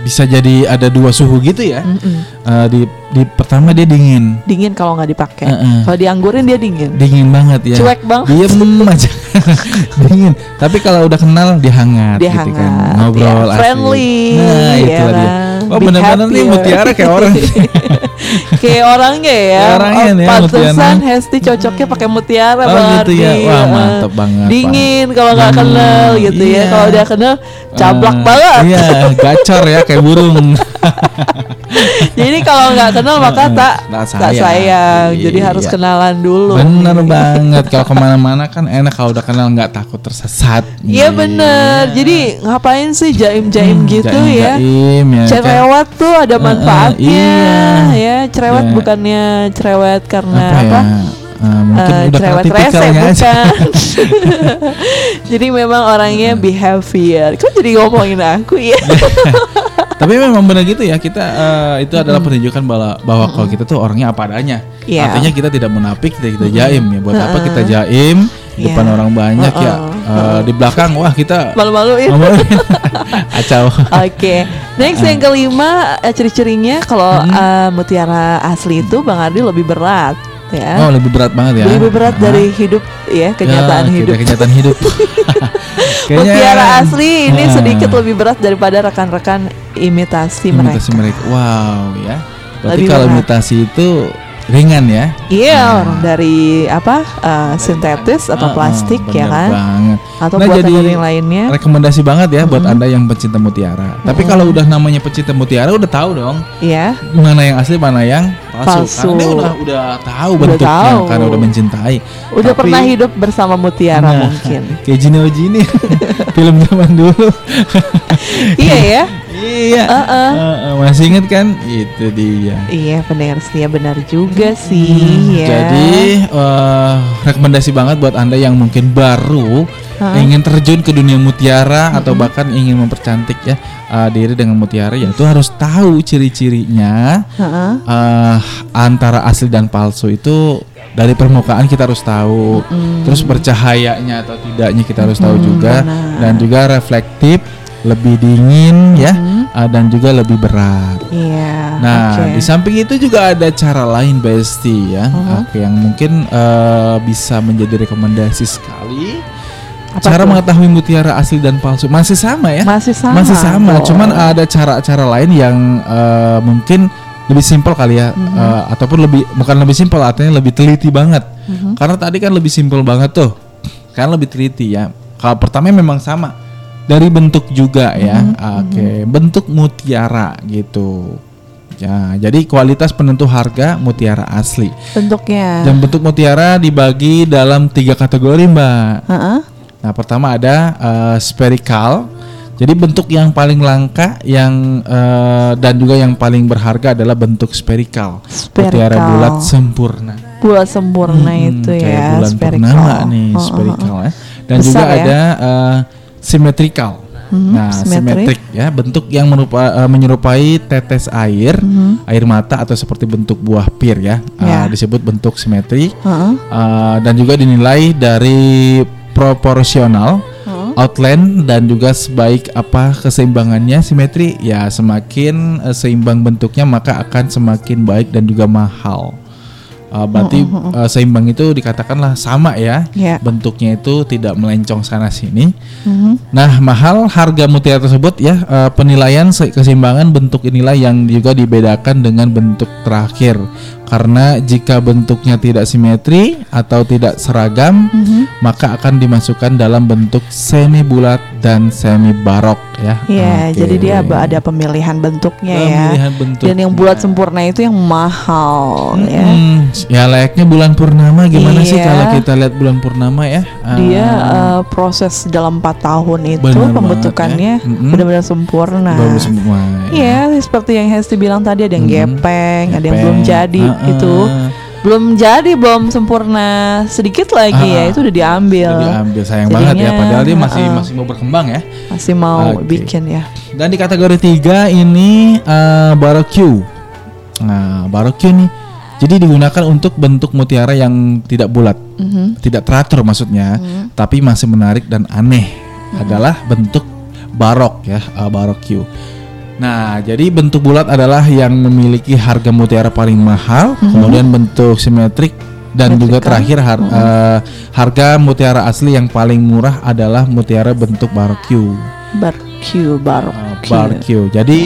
bisa jadi ada dua suhu gitu ya. Mm-mm. Eh, di di pertama dia dingin. Dingin kalau nggak dipakai. Heeh. Kalau dianggurin dia dingin. Dingin banget ya. Cuek banget. Diem aja. dingin. Tapi kalau udah kenal dia hangat Dia gitu kan. hangat, Ngobrol ya, friendly, Nah, ya itulah dia. Oh, Be benar-benar nih happy, mutiara kayak orang. Kayak orangnya ya. Kayak orangnya nih ya, pantesan mutiara. Hesti cocoknya pakai mutiara Oh, gitu ya. Wah, mantep banget. Dingin kalau nggak Hmm, kenal gitu ya. iya. Kalau udah kenal cablak Eh, banget. Iya, gacor ya kayak burung. Jadi kalau nggak kenal maka tak tak tak sayang. Jadi Iya. harus kenalan dulu. Bener banget. Kalau ke mana-mana kan enak kalau udah kenal nggak takut tersesat. Iya bener. Jadi ngapain sih jaim-jaim gitu ya? Jaim, ya. kan? Cerewet tuh ada manfaatnya iya. ya. Cerewet Ya. bukannya cerewet karena apa, apa? ya? Eh, mungkin Eh, udah cerewet rese bukan. jadi memang orangnya behavior. Kok jadi ngomongin aku ya? Tapi memang benar gitu ya kita eh, itu adalah penunjukan bahwa bahwa kalau kita tuh orangnya apa adanya. Iya. Artinya kita tidak menapik, kita kita jaim ya. Buat apa kita jaim di depan Iya. orang banyak ya. Eh, di belakang wah kita Malu-maluin. ngomongin acau. Oke, next yang kelima eh, ciri-cirinya kalau Hmm. eh, mutiara asli itu Bang Ardi lebih berat ya. Oh, lebih berat banget ya. Lebih berat Ah. dari hidup ya kenyataan Ya, hidup. kenyataan hidup. Kayaknya- Mutiara asli ini Ah. sedikit lebih berat daripada rekan-rekan imitasi, imitasi mereka. mereka. Wow, ya. Berarti Lebih kalau berat. imitasi itu ringan ya. Iya, Nah. orang dari apa eh, sintetis atau Ah, plastik ya bener kan, banget. atau Nah, jadi yang lainnya. Rekomendasi banget ya buat anda yang pecinta mutiara. Tapi kalau udah namanya pecinta mutiara udah tahu dong Iya, mana yang asli mana yang palsu. Palsu. Karena dia udah udah tahu Udah bentuknya tahu. karena udah mencintai. udah Tapi- pernah hidup bersama mutiara Nah, mungkin. Kayak Gini Ojini film zaman dulu. iya ya. iya. Heeh. Heeh, masih inget kan? Itu dia. Iya sih ya benar juga sih ya. Hmm, Jadi eh, rekomendasi banget buat anda yang mungkin baru Hah? ingin terjun ke dunia mutiara atau bahkan ingin mempercantik ya eh, diri dengan mutiara, ya itu harus tahu ciri-cirinya Heeh. eh, antara asli dan palsu itu dari permukaan kita harus tahu, terus bercahayanya atau tidaknya kita harus tahu juga, benar. dan juga reflektif, lebih dingin ya, eh, dan juga lebih berat. Iya. Nah, oke. di samping itu juga ada cara lain Besti ya, Uh-huh. oke, yang mungkin eh, bisa menjadi rekomendasi sekali. Apa cara tuh? mengetahui mutiara asli dan palsu masih sama ya? Masih sama. Masih sama, kok. cuman ada cara-cara lain yang eh, mungkin lebih simpel kali ya, Mhm. eh, ataupun lebih bukan lebih simpel, artinya lebih teliti banget. Mhm. Karena tadi kan lebih simpel banget tuh, kan lebih teliti ya. Kalau pertama memang sama dari bentuk juga ya, Mhm. oke, bentuk mutiara gitu. Ya, jadi kualitas penentu harga mutiara asli. bentuknya. Dan bentuk mutiara dibagi dalam tiga kategori, Mbak. Heeh. Nah, pertama ada eh, spherical. Jadi bentuk yang paling langka yang eh, dan juga yang paling berharga adalah bentuk spherical. Mutiara Spherical. bulat sempurna. Bulat sempurna Hmm, itu kayak ya. bulan spherical. purnama nih, Heeh, spherical ya. Dan Besar juga ya? ada eh, symmetrical. Mhm, Nah, simetrik. simetrik ya, bentuk yang merupa, eh, menyerupai tetes air, Mhm. air mata atau seperti bentuk buah pir ya. Eh, Ya. disebut bentuk simetri. Heeh. Uh, dan juga dinilai dari proporsional Heeh. outline dan juga sebaik apa keseimbangannya simetri ya semakin uh, seimbang bentuknya maka akan semakin baik dan juga mahal Uh, berarti uh, seimbang itu dikatakanlah sama ya Ya. bentuknya itu tidak melencong sana sini Mhm. Nah, mahal harga mutiara tersebut ya eh, penilaian se- keseimbangan bentuk inilah yang juga dibedakan dengan bentuk terakhir. Karena jika bentuknya tidak simetri atau tidak seragam, Mhm. maka akan dimasukkan dalam bentuk semi bulat dan semi barok ya. Iya, Oke. jadi dia ada pemilihan bentuknya ya. Pemilihan bentuk. Dan yang bulat sempurna itu yang mahal ya. Hmm, ya layaknya bulan purnama gimana sih Iya. kalau kita lihat bulan purnama ya? Dia Ah, eh, proses dalam empat tahun itu Bener banget, pembentukannya ya. Mm-mm. benar-benar sempurna. bagus semua. Iya, seperti yang Hesti bilang tadi ada yang Mhm. gepeng, ada yang Gepeng. belum jadi Ah, gitu. ah. Belum jadi, belum sempurna sedikit lagi Ah, ya, ah. itu udah diambil. Udah diambil sayang banget ya Jadinya, padahal dia masih ah. masih mau berkembang ya. Masih mau Oke. bikin ya. Dan di kategori tiga ini eh, barbecue. Nah, barbecue nih jadi digunakan untuk bentuk mutiara yang tidak bulat, Mhm. tidak teratur maksudnya, tapi masih menarik dan aneh. Adalah bentuk barok ya, eh, barbecue. Nah, jadi bentuk bulat adalah yang memiliki harga mutiara paling mahal, kemudian bentuk simetrik dan juga Simetrikal. terakhir har- eh, harga mutiara asli yang paling murah adalah mutiara bentuk barbecue. Barbecue, Uh, barbecue. barbecue. Jadi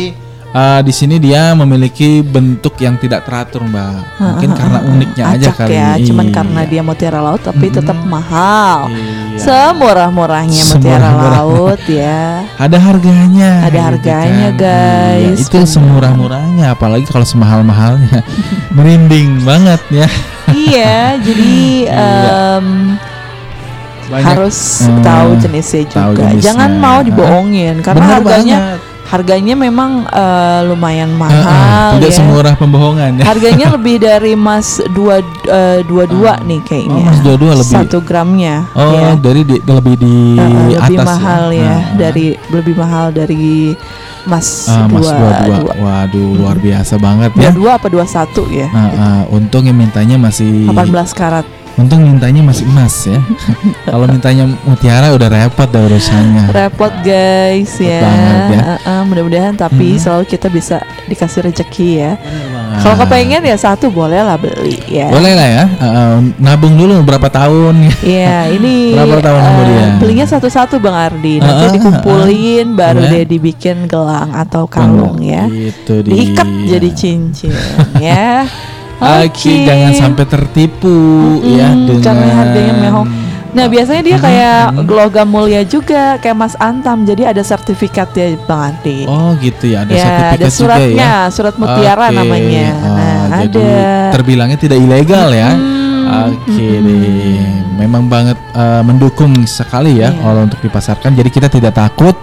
uh, di sini dia memiliki bentuk yang tidak teratur, Mbak. Mungkin karena uniknya aja Acak kali. ya, cuman Iya. karena dia mutiara laut tapi Mhm. tetap mahal. Iya. Semurah-murahnya mutiara Semurah-murah. laut ya. ada harganya. Ada gitu harganya, kan. guys. Iya, itu Benar. semurah-murahnya, apalagi kalau semahal-mahalnya. Merinding banget ya. iya, jadi Iya. em, Banyak. harus Hmm, tahu jenisnya tahu juga. jenisnya. Jangan mau dibohongin karena Bener harganya banget. Harganya memang eh, lumayan mahal tidak ya. semurah pembohongan ya. Harganya lebih dari emas dua eh, dua dua nih kayaknya. Oh, emas dua-dua lebih. Satu gramnya. Oh, ya. dari di, lebih di Eh, lebih atas mahal ya, Uh-uh. dari lebih mahal dari emas Ah, Mas dua, dua, dua. dua. Waduh, luar biasa banget Dua ya. dua apa dua satu ya? Ah, ah, untung yang mintanya masih 18 karat. Untung mintanya masih emas ya. Kalau mintanya mutiara udah repot dah urusannya. Repot guys Repot ya. banget ya. Eh, eh, mudah-mudahan tapi Hmm. selalu kita bisa dikasih rezeki ya. Kalau kepengen ya satu boleh lah beli ya. Boleh lah ya. eh, nabung dulu berapa tahun ya. Iya, ini Berapa tahun kemudian? belinya satu-satu Bang Ardi. Nanti ah, dikumpulin baru Boleh. deh dibikin gelang atau kalung ya. Itu dia. Diikat jadi cincin ya. Oke, jangan sampai tertipu ya Mm, dengan karena harganya mehong. Nah biasanya dia kayak logam mulia juga kayak Mas Antam jadi ada sertifikat ya Bang Ardi. Oh gitu ya, ada Ya, sertifikat ada suratnya, juga ya. surat mutiara Oke, namanya. oh, Nah, jadi ada. terbilangnya tidak ilegal ya. Oke deh, memang banget eh, mendukung sekali ya Iya. kalau untuk dipasarkan. Jadi kita tidak takut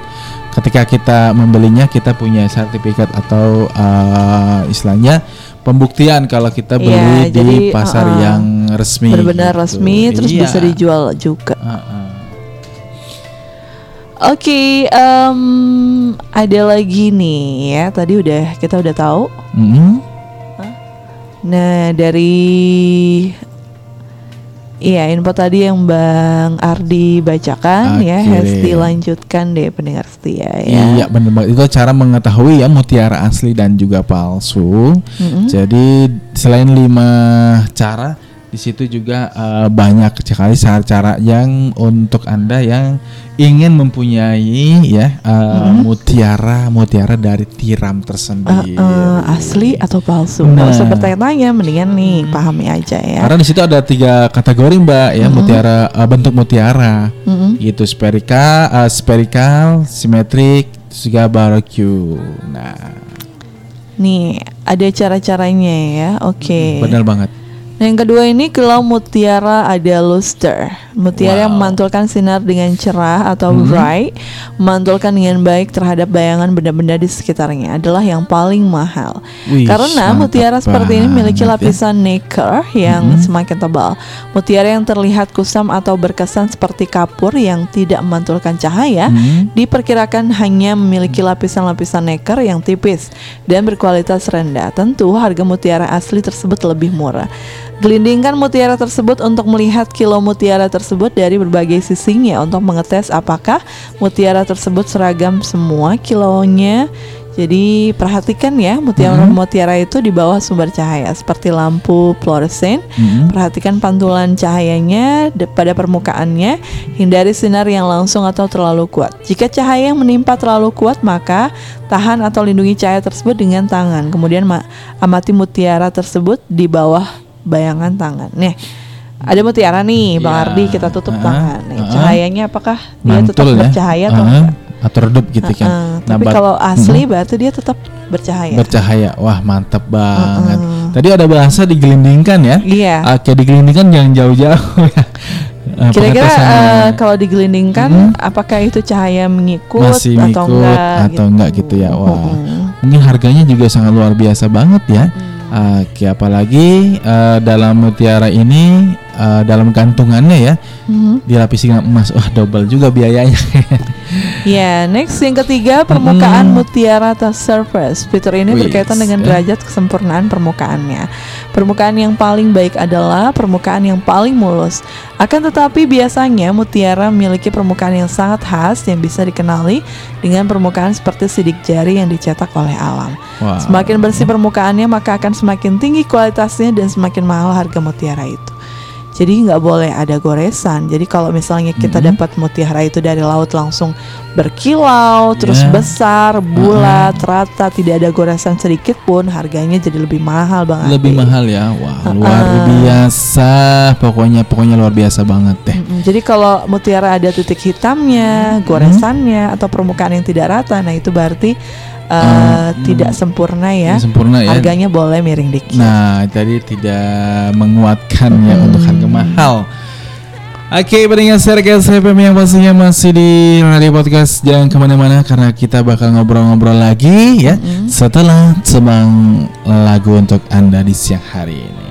ketika kita membelinya kita punya sertifikat atau eh, istilahnya pembuktian kalau kita beli Iya, di jadi, pasar uh-uh. yang resmi. Benar-benar gitu. resmi terus Iya. bisa dijual juga. Uh-uh. Oke, em, ada lagi nih ya. Tadi udah kita udah tahu. Mm-mm. Nah dari Iya info tadi yang Bang Ardi bacakan ya Oke. Hesti lanjutkan deh pendengar setia ya Iya benar banget itu cara mengetahui ya mutiara asli dan juga palsu. Mm-mm. Jadi selain lima cara di situ juga eh, banyak sekali cara-cara yang untuk anda yang ingin mempunyai ya eh, mutiara mutiara dari tiram tersendiri. eh, asli atau palsu nggak Nah. usah bertanya-tanya mendingan nih pahami aja ya Karena di situ ada tiga kategori mbak ya mutiara eh, bentuk mutiara Mm-mm. gitu spherical, eh, spherical, simetrik, juga barbecue. Nah nih ada cara-caranya ya oke benar banget. Yang kedua ini kilau mutiara ada luster. Mutiara yang Wow. memantulkan sinar dengan cerah atau Mhm. bright, memantulkan dengan baik terhadap bayangan benda-benda di sekitarnya adalah yang paling mahal. Wih, Karena mutiara seperti ini memiliki ya. lapisan nacre yang Mhm. semakin tebal. Mutiara yang terlihat kusam atau berkesan seperti kapur yang tidak memantulkan cahaya Hmm. diperkirakan hanya memiliki lapisan-lapisan nacre yang tipis dan berkualitas rendah. Tentu harga mutiara asli tersebut lebih murah. Gelindingkan mutiara tersebut untuk melihat kilo mutiara tersebut dari berbagai sisinya untuk mengetes apakah mutiara tersebut seragam semua kilonya. Jadi perhatikan ya mutiara-mutiara itu di bawah sumber cahaya seperti lampu fluoresen. Mhm. Perhatikan pantulan cahayanya pada permukaannya, hindari sinar yang langsung atau terlalu kuat. Jika cahaya yang menimpa terlalu kuat, maka tahan atau lindungi cahaya tersebut dengan tangan. Kemudian ma- amati mutiara tersebut di bawah bayangan tangan. Nih, ada mutiara nih, Bang Iya. Ardi, kita tutup Ah, tangan. Nih, ah. cahayanya apakah dia tetap Mantul ya. bercahaya atau Ah, enggak? atau redup gitu kan. Heeh, tapi kalau asli Mhm. berarti dia tetap bercahaya. bercahaya. Wah, mantap banget. Heeh. Tadi ada bahasa digelindingkan ya. Iya. Oke, digelindingkan jangan jauh-jauh ya. Eh, Kira-kira eh, kalau digelindingkan, Mhm. apakah itu cahaya mengikut masih atau ngikut enggak? atau enggak gitu ya. Wah. Mm-mm. Mungkin harganya juga sangat luar biasa banget ya. Hmm. Oke, apalagi eh, dalam mutiara ini eh, dalam gantungannya ya Mhm. dilapisi dengan emas. Wah, double juga biayanya. Ya, next yang ketiga permukaan Mm-mm. mutiara atau surface. Fitur ini Wih, berkaitan dengan ya. derajat kesempurnaan permukaannya. Permukaan yang paling baik adalah permukaan yang paling mulus. Akan tetapi biasanya mutiara memiliki permukaan yang sangat khas yang bisa dikenali dengan permukaan seperti sidik jari yang dicetak oleh alam. Wah. Semakin bersih permukaannya maka akan semakin tinggi kualitasnya dan semakin mahal harga mutiara itu. Jadi nggak boleh ada goresan. Jadi kalau misalnya kita Mhm. dapat mutiara itu dari laut langsung berkilau, terus Ya. besar, bulat, rata, tidak ada goresan sedikit pun, harganya jadi lebih mahal bang. lebih Ade. mahal ya. Wah, Uh-uh. luar biasa. Pokoknya pokoknya luar biasa banget deh. Mm-mm. Jadi kalau mutiara ada titik hitamnya, goresannya, atau permukaan yang tidak rata, nah itu berarti uh, Hmm. tidak sempurna ya. Sempurna ya. Harganya boleh miring dikit. Nah, jadi tidak menguatkan ya untuk harga mahal. Oke, pendengar Sergei SFM yang pastinya masih di Radio Podcast Jangan ke mana-mana karena kita bakal ngobrol-ngobrol lagi ya Setelah semang lagu untuk Anda di siang hari ini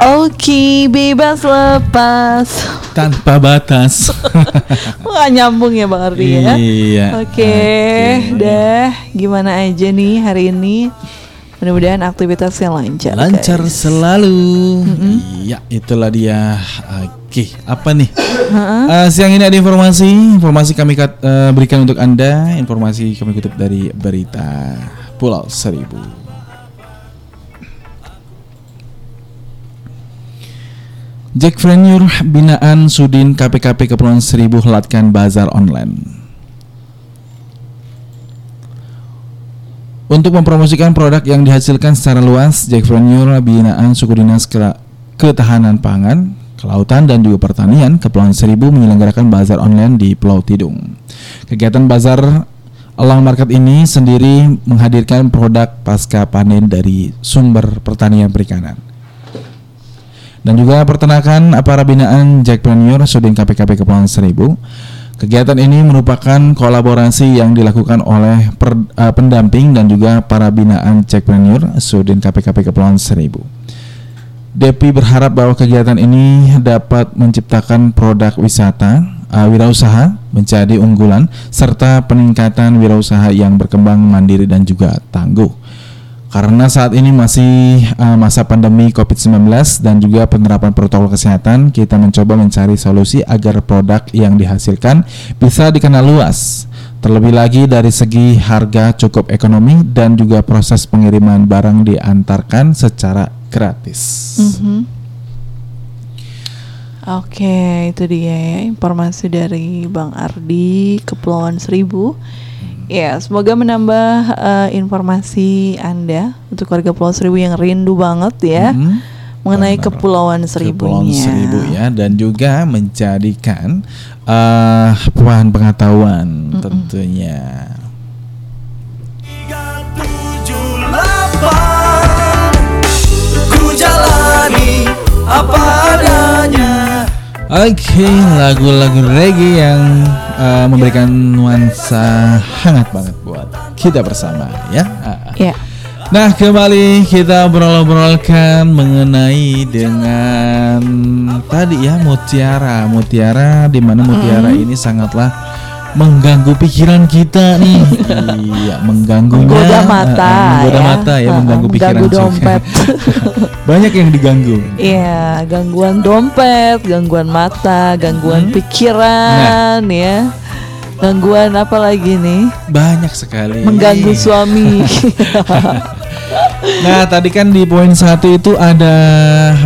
Oke, bebas lepas. Tanpa batas. Wah nyambung ya Bang Ardi ya. Iya. Oke, dah gimana aja nih hari ini? Mudah-mudahan aktivitasnya lancar. Lancar guys. selalu. Iya, itulah dia. Oke, apa nih? Eh, siang ini ada informasi, informasi kami kat- eh, berikan untuk Anda, informasi kami kutip dari berita Pulau Seribu. Jack Frenyur binaan Sudin KPKP Kepulauan Seribu helatkan bazar online. Untuk mempromosikan produk yang dihasilkan secara luas, Jack Frenyur binaan suku dinas ketahanan pangan, kelautan dan juga pertanian Kepulauan Seribu menyelenggarakan bazar online di Pulau Tidung. Kegiatan bazar Elang Market ini sendiri menghadirkan produk pasca panen dari sumber pertanian perikanan dan juga peternakan para binaan Jackpreneur Sudin KPKP Kepulauan Seribu. Kegiatan ini merupakan kolaborasi yang dilakukan oleh per- eh, pendamping dan juga para binaan Jackpreneur Sudin KPKP Kepulauan Seribu. Depi berharap bahwa kegiatan ini dapat menciptakan produk wisata, eh, wirausaha menjadi unggulan serta peningkatan wirausaha yang berkembang mandiri dan juga tangguh. Karena saat ini masih uh, masa pandemi COVID-19 dan juga penerapan protokol kesehatan, kita mencoba mencari solusi agar produk yang dihasilkan bisa dikenal luas. Terlebih lagi dari segi harga cukup ekonomi dan juga proses pengiriman barang diantarkan secara gratis. Mhm. Oke, itu dia ya informasi dari Bang Ardi Kepulauan Seribu. Ya, semoga menambah eh, informasi Anda untuk warga Pulau Seribu yang rindu banget ya Mhm. mengenai Benar. Kepulauan Kepulauan Seribunya. Seribu ya dan juga menjadikan eh bahan pengetahuan tentunya. Tiga, tujuh, delapan Ku jalani apa adanya Oke, lagu-lagu reggae yang eh, memberikan nuansa hangat banget buat kita bersama ya. Ah. Ya. Nah, kembali kita obrol-obrolkan mengenai dengan tadi ya mutiara, mutiara di mana mutiara ini sangatlah mengganggu pikiran kita nih. iya, mengganggunya. Menggoda mata eh, menggoda ya. mata ya, mengganggu pikiran mengganggu juga. dompet. Banyak yang diganggu. Iya, gangguan dompet, gangguan mata, gangguan pikiran ya. Gangguan apa lagi nih? Banyak sekali. Mengganggu suami. Nah, tadi kan di poin satu itu ada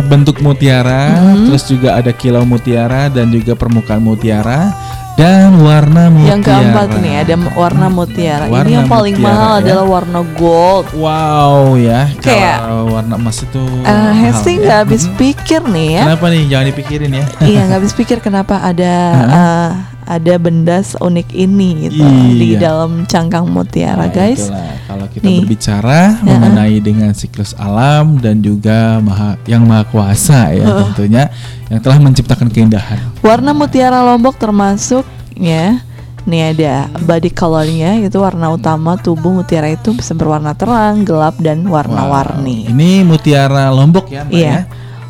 bentuk mutiara, Mm-hmm. terus juga ada kilau mutiara dan juga permukaan mutiara dan warna mutiara. yang keempat nih ada warna mutiara. Warna Ini yang paling mutiara, mahal ya. adalah warna gold. Wow ya, Kayak- kalau warna emas itu. Eh, mahal Hesti ya. nggak habis Mhm. pikir nih ya. Kenapa nih? Jangan dipikirin ya. iya nggak habis pikir kenapa ada eh, ada benda unik ini gitu di Iya. dalam cangkang mutiara Nah, guys. itulah. kalau kita Nih. berbicara mengenai dengan siklus alam dan juga maha yang maha kuasa ya tentunya yang telah menciptakan keindahan. Warna mutiara lombok termasuk ya. Nih ada body colornya itu warna utama tubuh mutiara itu bisa berwarna terang, gelap dan warna-warni. Ini mutiara lombok ya, Mbak Iya. ya?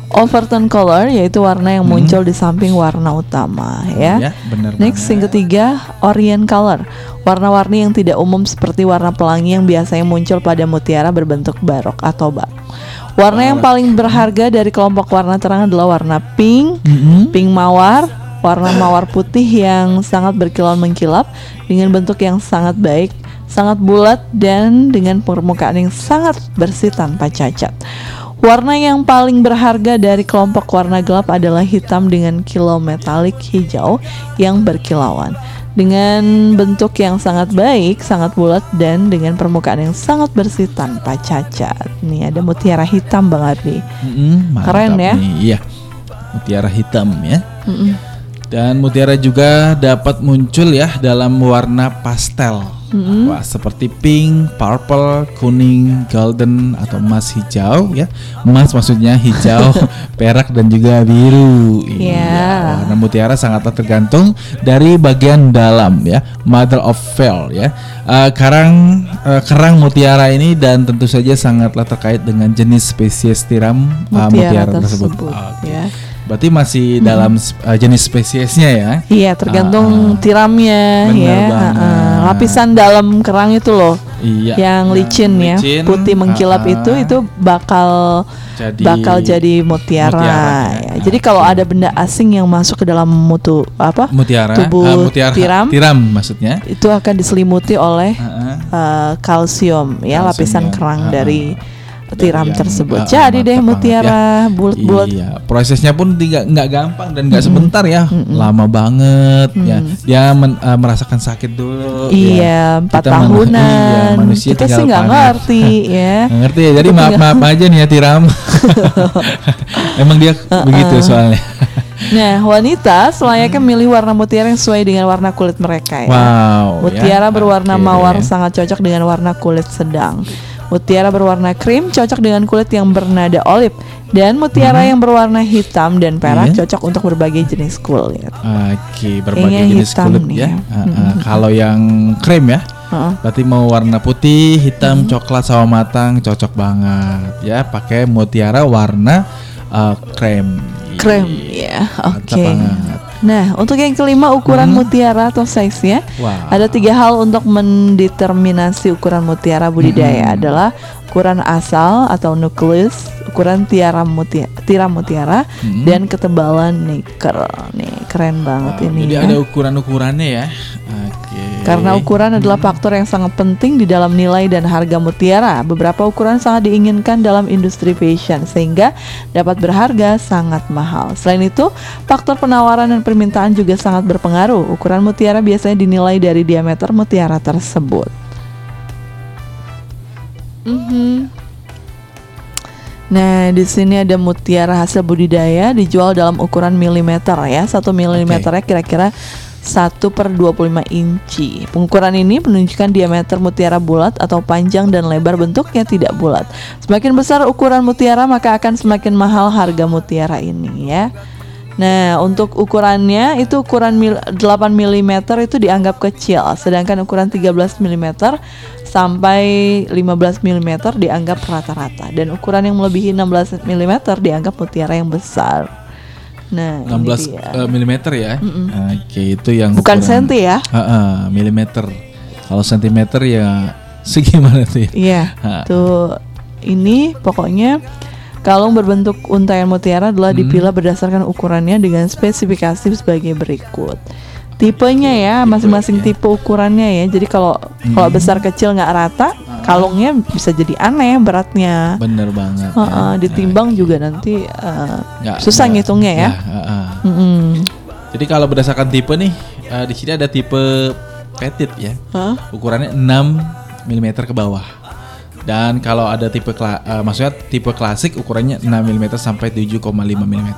Overtone color yaitu warna yang muncul di samping warna utama ya. Ya, benar Next banget. yang ketiga Orient color Warna-warni yang tidak umum seperti warna pelangi yang biasanya muncul pada mutiara berbentuk barok atau bak Warna yang paling berharga dari kelompok warna terang adalah warna pink, Mm-mm. pink mawar, warna mawar putih yang sangat berkilauan mengkilap dengan bentuk yang sangat baik, sangat bulat dan dengan permukaan yang sangat bersih tanpa cacat. Warna yang paling berharga dari kelompok warna gelap adalah hitam dengan kilau metalik hijau yang berkilauan. Dengan bentuk yang sangat baik, sangat bulat dan dengan permukaan yang sangat bersih tanpa cacat. Nih ada mutiara hitam Bang Ardi. Mantap Keren ya. nih. Iya. Mutiara hitam ya. Mm-mm. Dan mutiara juga dapat muncul ya dalam warna pastel. Wah, seperti pink, purple, kuning, golden atau emas hijau ya. Emas maksudnya hijau, perak dan juga biru. Iya. Warna mutiara sangatlah tergantung dari bagian dalam ya, mother of pearl ya. Eh, karang eh, kerang mutiara ini dan tentu saja sangatlah terkait dengan jenis spesies tiram eh, Mutiara mutiara tersebut. tersebut, Oke. ya. Berarti masih dalam eh, jenis spesiesnya ya. Iya, tergantung tiramnya Bener ya. banget. Heeh. lapisan dalam kerang itu loh. Iya. Yang licin ya, licin, putih mengkilap ah, itu itu bakal Jadi bakal jadi mutiara. mutiara, ya. ya. Jadi kalau ada benda asing yang masuk ke dalam mutu apa? mutiara, tubuh ah, mutiara tiram tiram maksudnya. itu akan diselimuti oleh Heeh. eh, kalsium ya, Kalsium lapisan ya. kerang Ah, dari tiram yang- tersebut. ah, Jadi deh mutiara bulat-bulat. Iya, prosesnya pun tidak nggak gampang dan nggak sebentar ya, lama banget ya. Dia men- eh, merasakan sakit dulu. Iya, ya. empat man- tahunan. iya, manusia Kita sih nggak panen. ngerti ya. Nggak ngerti ya. Jadi maaf maaf aja nih ya tiram. Emang dia begitu soalnya. Nah, wanita selayaknya milih warna mutiara yang sesuai dengan warna kulit mereka ya. Wow. Mutiara ya. berwarna Oke mawar sangat cocok dengan warna kulit sedang. Mutiara berwarna krim cocok dengan kulit yang bernada olive dan mutiara yang berwarna hitam dan perak Iya. cocok untuk berbagai jenis kulit. Oke, berbagai Kayaknya jenis hitam kulit nih ya. ya. Ah, ah. Kalau yang krem ya, Heeh. berarti mau warna putih, hitam, coklat sama matang cocok banget ya. Pakai mutiara warna eh, krem. Krem Iya, ya. Oke. mantap banget. Nah, untuk yang kelima ukuran mutiara atau size-nya. Wow. Ada tiga hal untuk mendeterminasi ukuran mutiara budidaya adalah ukuran asal atau nukleus, ukuran tiara mutiara, tiram mutiara, dan ketebalan nikel. Nih keren banget Wow, ini. Jadi ya. ada ukuran-ukurannya ya. Karena ukuran adalah faktor yang sangat penting di dalam nilai dan harga mutiara. Beberapa ukuran sangat diinginkan dalam industri fashion sehingga dapat berharga sangat mahal. Selain itu, faktor penawaran dan permintaan juga sangat berpengaruh. Ukuran mutiara biasanya dinilai dari diameter mutiara tersebut. Mhm. Nah, di sini ada mutiara hasil budidaya dijual dalam ukuran milimeter ya. Satu milimeternya kira-kira 1 per 25 inci. Pengukuran ini menunjukkan diameter mutiara bulat atau panjang dan lebar bentuknya tidak bulat. Semakin besar ukuran mutiara maka akan semakin mahal harga mutiara ini ya. Nah, untuk ukurannya itu ukuran mil- 8 mm itu dianggap kecil, sedangkan ukuran 13 mm sampai 15 mm dianggap rata-rata dan ukuran yang melebihi 16 mm dianggap mutiara yang besar. Nah, ini 16 dia. eh, milimeter ya. Oke, itu yang Bukan ukuran- senti ya? Heeh, milimeter. Kalau sentimeter ya segimana tuh ya? Iya. Ha. Tuh ini pokoknya kalung berbentuk untayan mutiara adalah Hmm. dipilah berdasarkan ukurannya dengan spesifikasi sebagai berikut. Tipenya ya, masing-masing ya. tipe ukurannya ya. Jadi kalau kalau besar kecil nggak rata, kalungnya bisa jadi aneh beratnya. Bener banget. Heeh, ya. ditimbang juga nanti eh, Nggak- susah nggak- ngitungnya ya. heeh. Mm-mm. Jadi kalau berdasarkan tipe nih, eh, di sini ada tipe petit ya. Hah? Ukurannya 6 mm ke bawah. Dan kalau ada tipe kla- eh, maksudnya tipe klasik ukurannya 6 mm sampai 7,5 mm.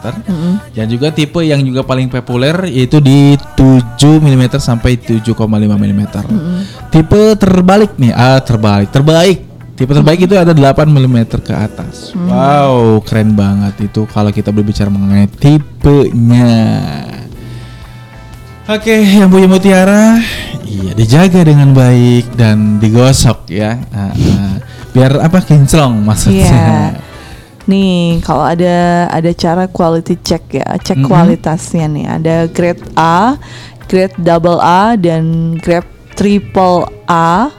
Dan juga tipe yang juga paling populer yaitu di 7 mm sampai 7,5 mm. Tipe terbalik nih, ah terbalik, terbaik. Tipe terbaik itu ada 8 mm ke atas. Wow, keren banget itu kalau kita berbicara mengenai tipenya. Oke, yang punya mutiara, iya dijaga dengan baik dan digosok ya, Ah, ah. Biar apa kinclong maksudnya. Iya. Nih, kalau ada ada cara quality check ya, cek Mhm. kualitasnya nih. Ada grade A, grade double A dan grade triple A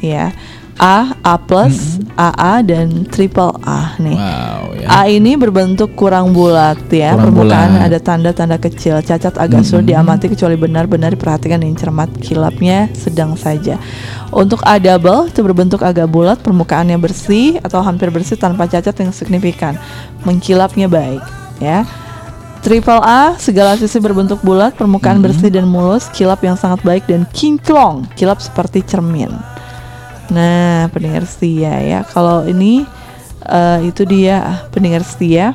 ya. A, A plus, AA dan triple A nih. Wow ya. A ini berbentuk kurang bulat ya, Kurang permukaan bulat. ada tanda-tanda kecil, cacat agak sulit diamati kecuali benar-benar diperhatikan dengan cermat, kilapnya sedang saja. Untuk A double itu berbentuk agak bulat, permukaannya bersih atau hampir bersih tanpa cacat yang signifikan, mengkilapnya baik ya. Triple A segala sisi berbentuk bulat, permukaan bersih dan mulus, kilap yang sangat baik dan kinclong, kilap seperti cermin. Nah, pendengar setia ya. Kalau ini eh, itu dia ah, pendengar setia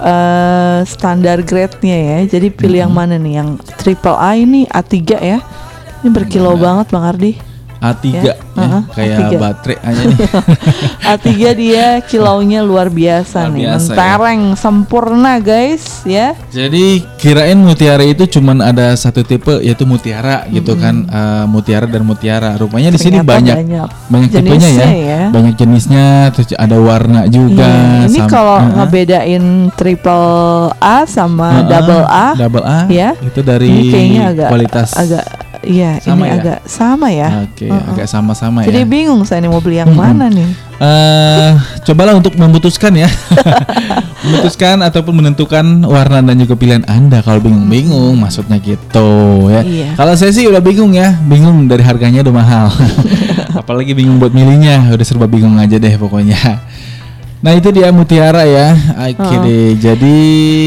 eh standar grade-nya ya. Jadi pilih yang mana nih? Yang triple A ini A3 ya. Ini berkilau banget Bang Ardi. A3 Ya, ya, kayak A3. baterai aja nih. A3 dia kilaunya luar biasa Luar nih. biasa ya. Mentereng sempurna guys ya. Jadi kirain mutiara itu cuman ada satu tipe yaitu mutiara gitu kan, Eh, mutiara dan mutiara. Rupanya di sini banyak banyak banyak tipenya ya. ya. Banyak jenisnya, terus ada warna juga. Iya, ini kalau uh-uh. ngebedain triple A sama Uh-uh, double A, double A ya. itu dari ini kayaknya agak kualitas agak iya ini ya? agak sama ya. Oke, Uh-uh. agak sama-sama Jadi ya. bingung saya nih mau beli yang mana nih. Eh, cobalah untuk memutuskan ya, memutuskan ataupun menentukan warna dan juga pilihan anda kalau bingung-bingung, maksudnya gitu ya. Iya. Kalau saya sih udah bingung ya, bingung dari harganya udah mahal, apalagi bingung buat milihnya, udah serba bingung aja deh pokoknya. Nah itu dia mutiara ya, oke deh. Jadi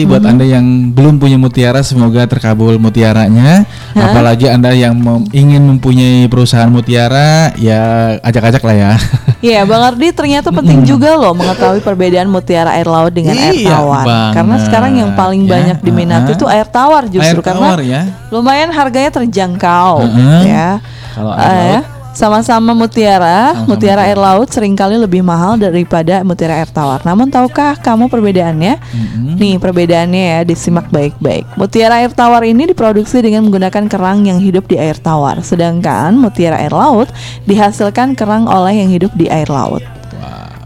buat anda yang belum punya mutiara, semoga terkabul mutiaranya. Apalagi anda yang mem- ingin mempunyai perusahaan mutiara, ya ajak-ajak lah ya. Iya, Bang Ardi ternyata penting juga loh mengetahui perbedaan mutiara air laut dengan air Iya tawar. banget. Karena sekarang yang paling Ya, banyak diminati uh-uh. itu air tawar justru Air karena tawar ya. lumayan harganya terjangkau Uh-uh. ya. Kalau air ya. laut? Sama-sama mutiara, Sama-sama mutiara air laut sering kali lebih mahal daripada mutiara air tawar. Namun tahukah kamu perbedaannya? Nih perbedaannya ya, disimak baik-baik. Mutiara air tawar ini diproduksi dengan menggunakan kerang yang hidup di air tawar, sedangkan mutiara air laut dihasilkan kerang oleh yang hidup di air laut.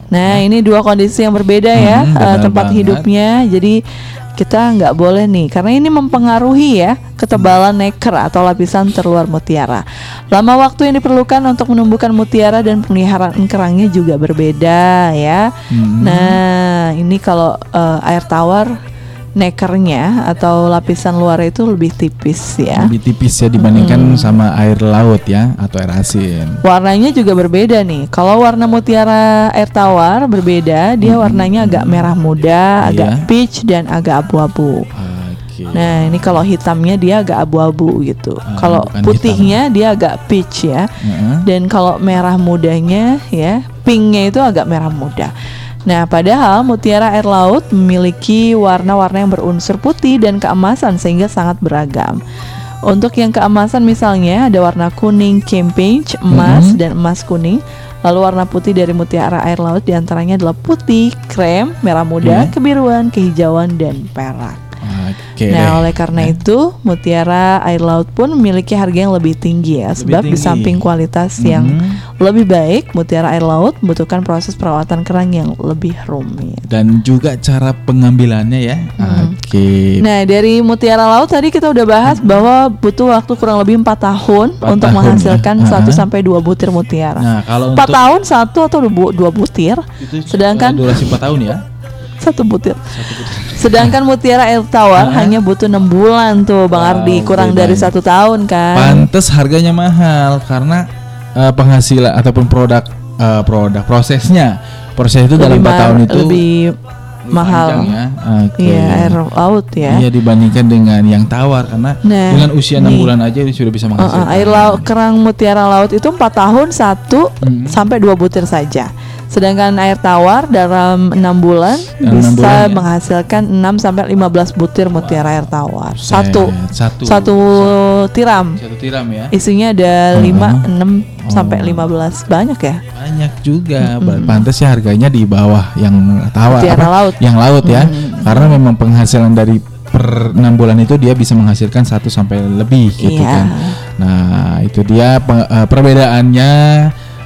Nah, ini dua kondisi yang berbeda ya Hmm, benar tempat banget. hidupnya. Jadi kita nggak boleh nih karena ini mempengaruhi ya ketebalan neker atau lapisan terluar mutiara. Lama waktu yang diperlukan untuk menumbuhkan mutiara dan pemeliharaan kerangnya juga berbeda ya. Hmm. Nah, ini kalau eh, air tawar nekernya atau lapisan luar itu lebih tipis ya. lebih tipis ya dibandingkan sama air laut ya atau air asin. Warnanya juga berbeda nih. Kalau warna mutiara air tawar berbeda, dia warnanya agak merah muda, agak Iya. peach dan agak abu-abu. Nah, ini kalau hitamnya dia agak abu-abu gitu. Ah, kalau putihnya dia agak peach ya. Heeh. Dan kalau merah mudanya ya, pinknya itu agak merah muda. Nah, padahal mutiara air laut memiliki warna-warna yang berunsur putih dan keemasan sehingga sangat beragam. Untuk yang keemasan misalnya ada warna kuning campage, emas dan emas kuning. Lalu warna putih dari mutiara air laut di antaranya adalah putih, krem, merah muda, Iya. kebiruan, kehijauan dan perak. Oke. Nah, oleh karena itu, mutiara air laut pun memiliki harga yang lebih tinggi ya, Lebih sebab di samping kualitas yang Mhm. Lebih baik, mutiara air laut membutuhkan proses perawatan kerang yang lebih rumit. Dan juga cara pengambilannya ya. Oke. Nah, dari mutiara laut tadi kita udah bahas bahwa butuh waktu kurang lebih empat tahun Empat untuk tahun, menghasilkan ya. 1 Ah. sampai 2 butir mutiara. Nah, kalau Empat untuk tahun satu atau dua, dua butir, itu sedangkan durasi 4 tahun ya. satu butir. Sedangkan mutiara air tawar hanya butuh enam bulan tuh, Bang Wow, Ardi, kurang dari satu tahun kan. Pantes harganya mahal karena eh, penghasilan ataupun produk eh, produk prosesnya. Proses itu dalam 4 ma- tahun itu lebih mahal. ya. Oke. Iya, air laut ya. Iya dibandingkan dengan yang tawar karena Nah, dengan usia enam bulan aja sudah bisa Uh, uh, menghasilkan. air laut kerang mutiara laut itu empat tahun satu Hmm. sampai dua butir saja. Sedangkan air tawar dalam enam bulan Dalam enam bisa bulan, ya. menghasilkan 6 sampai 15 butir mutiara air tawar. Satu satu satu tiram. satu tiram ya Isinya ada Oh. 5, 6 sampai Oh. 15. Banyak ya? banyak juga Ba- pantas ya harganya di bawah yang tawar Mutiara apa? laut. yang laut ya karena memang penghasilan dari per enam bulan itu dia bisa menghasilkan satu sampai lebih gitu Iya. kan nah itu dia pe- eh, perbedaannya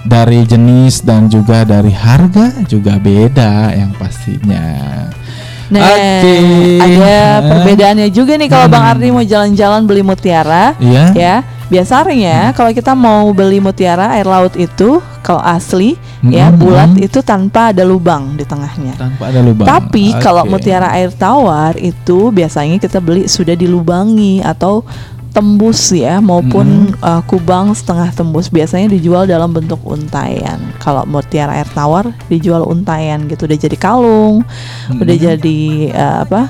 dari jenis dan juga dari harga juga beda yang pastinya Nah, Oke. ada perbedaannya juga nih kalau Bang Ardi mau jalan-jalan beli mutiara. Iya. Ya, biasanya kalau kita mau beli mutiara air laut itu kalau asli ya Mm-mm. bulat itu tanpa ada lubang di tengahnya. tanpa ada lubang Tapi kalau Oke. mutiara air tawar itu biasanya kita beli sudah dilubangi atau tembus ya maupun uh, kubang setengah tembus biasanya dijual dalam bentuk untayan. Kalau mutiara air tawar dijual untayan gitu udah jadi kalung, udah jadi uh, apa?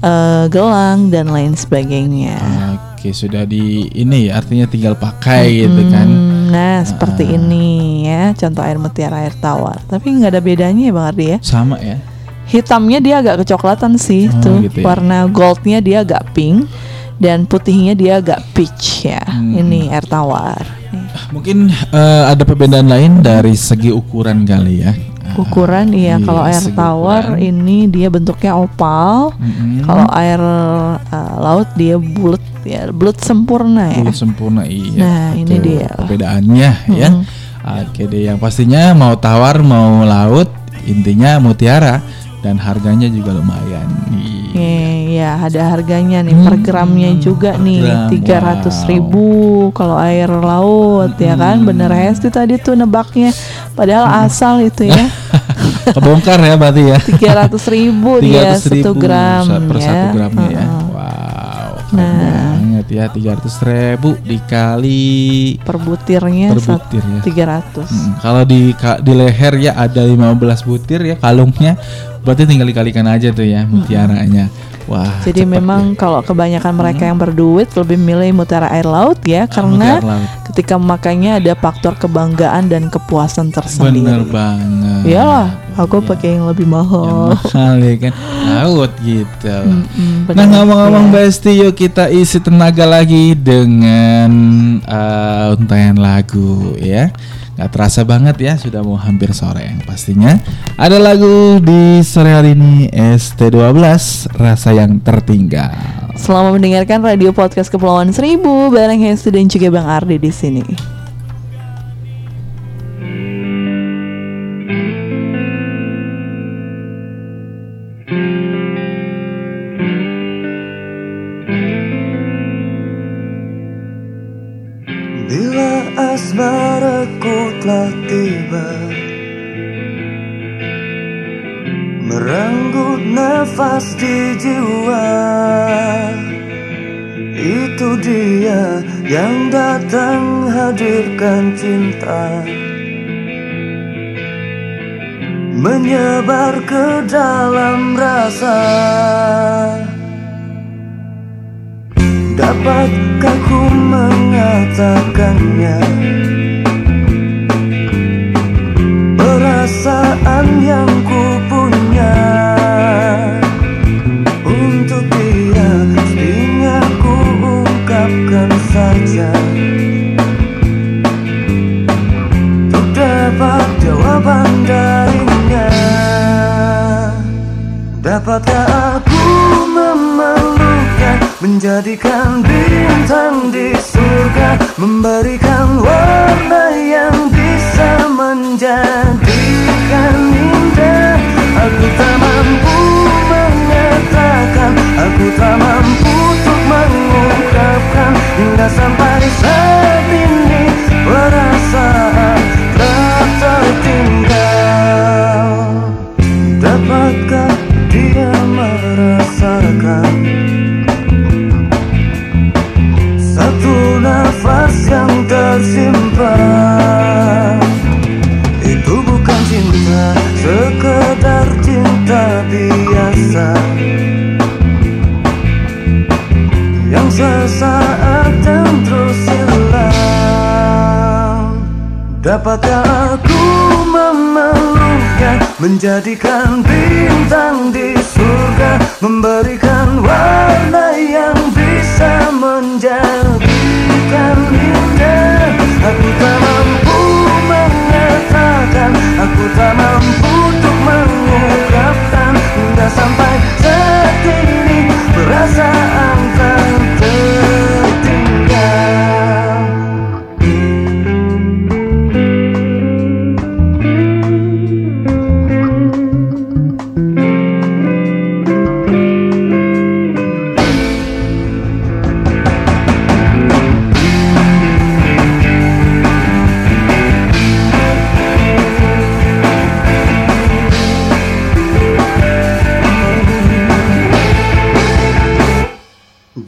uh, gelang dan lain sebagainya. Oke, sudah di ini ya, artinya tinggal pakai gitu kan. Hmm, Nah, seperti ini ya, contoh air mutiara air tawar. Tapi nggak ada bedanya ya Bang Ardi ya. Sama ya. Hitamnya dia agak kecoklatan sih Oh, tuh. gitu ya. Warna goldnya dia agak pink dan putihnya dia agak peach ya. Hmm. Ini air tawar. Nih, Mungkin eh, ada perbedaan lain dari segi ukuran kali ya. Ukuran iya Iya, kalau air tawar ukuran. ini dia bentuknya opal. Mm-mm. Kalau air uh, laut dia bulat ya, bulat sempurna ya. Belum sempurna iya. Nah, ini dia. perbedaannya ya. Oke deh, yang pastinya mau tawar mau laut intinya mutiara dan harganya juga lumayan. Iya. Iya, ada harganya nih per gramnya juga per nih tiga ratus wow. ribu kalau air laut ya kan bener Hesti tadi tuh nebaknya padahal asal itu ya Kebongkar ya berarti ya. tiga ratus ribu dia 300 satu gram per ya. satu gramnya ya. Heeh. Wow, Nah. Banget ya 300 ribu dikali per butirnya Per butir ya. tiga ratus Mm, kalau di di leher ya ada 15 butir ya kalungnya berarti tinggal dikalikan aja tuh ya mutiaranya. Wah. jadi memang kalau kebanyakan mereka yang berduit lebih milih mutiara air laut ya karena mutiara laut. ketika memakainya ada faktor kebanggaan dan kepuasan ya. tersendiri Bener banget. Iyalah, aku Iya. pakai yang lebih mahal. Yang mahal ya kan laut gitu. Mm, Nah benar. ngomong-ngomong Ya. Besti yuk kita isi tenaga lagi dengan eh, untayan lagu ya Gak terasa banget ya sudah mau hampir sore yang pastinya Ada lagu di sore hari ini ST12 Rasa yang tertinggal Selamat mendengarkan radio podcast Kepulauan Seribu bareng Hesti dan juga Bang Ardi di sini. Telah tiba. Merenggut nafas di jiwa. Itu dia yang datang hadirkan cinta. Menyebar ke dalam rasa. Dapatkah ku mengatakannya Perasaan yang ku punya. Untuk dia Mestinya ku ungkapkan saja. Untuk dapat jawaban darinya. Dapatkah aku memelukkan Menjadikan bintang di surga. Memberikan warna yang bisa menjadikan sampai saat ini tak tertinggal. Dapatkah dia merasakan? Satu nafas yang tersimpan biasa Sekedar cinta biasa. Yang sesaat dan terus hilang. Dapatkah aku memeluknya? Menjadikan bintang di surga. Memberikan warna yang bisa menjadikan indah Aku tak mampu mengatakan Aku tak mampu untuk mengungkapkan. Hingga sampai saat ini Perasaan tak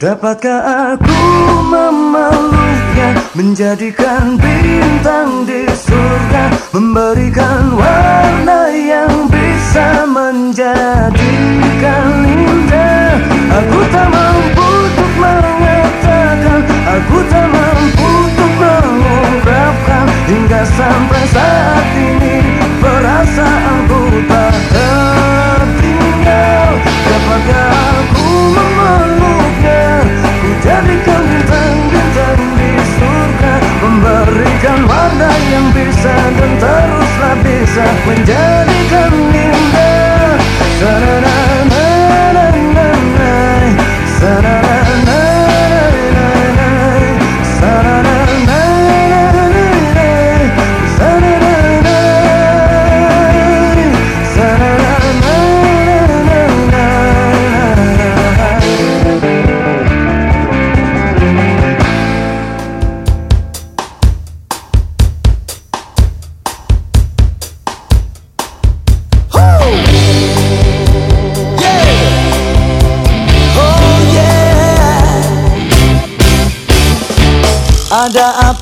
Dapatkah aku memeluknya Menjadikan bintang di surga Memberikan warna yang bisa menjadikan indah? Aku tak mampu untuk mengatakan Aku tak mampu untuk mengungkapkan Hingga sampai saat ini Perasaanku tak tertinggal. Dapatkah aku memeluknya jadikan bintang-bintang di surga. Memberikan warna yang bisa dan teruslah bisa Menjadikan indah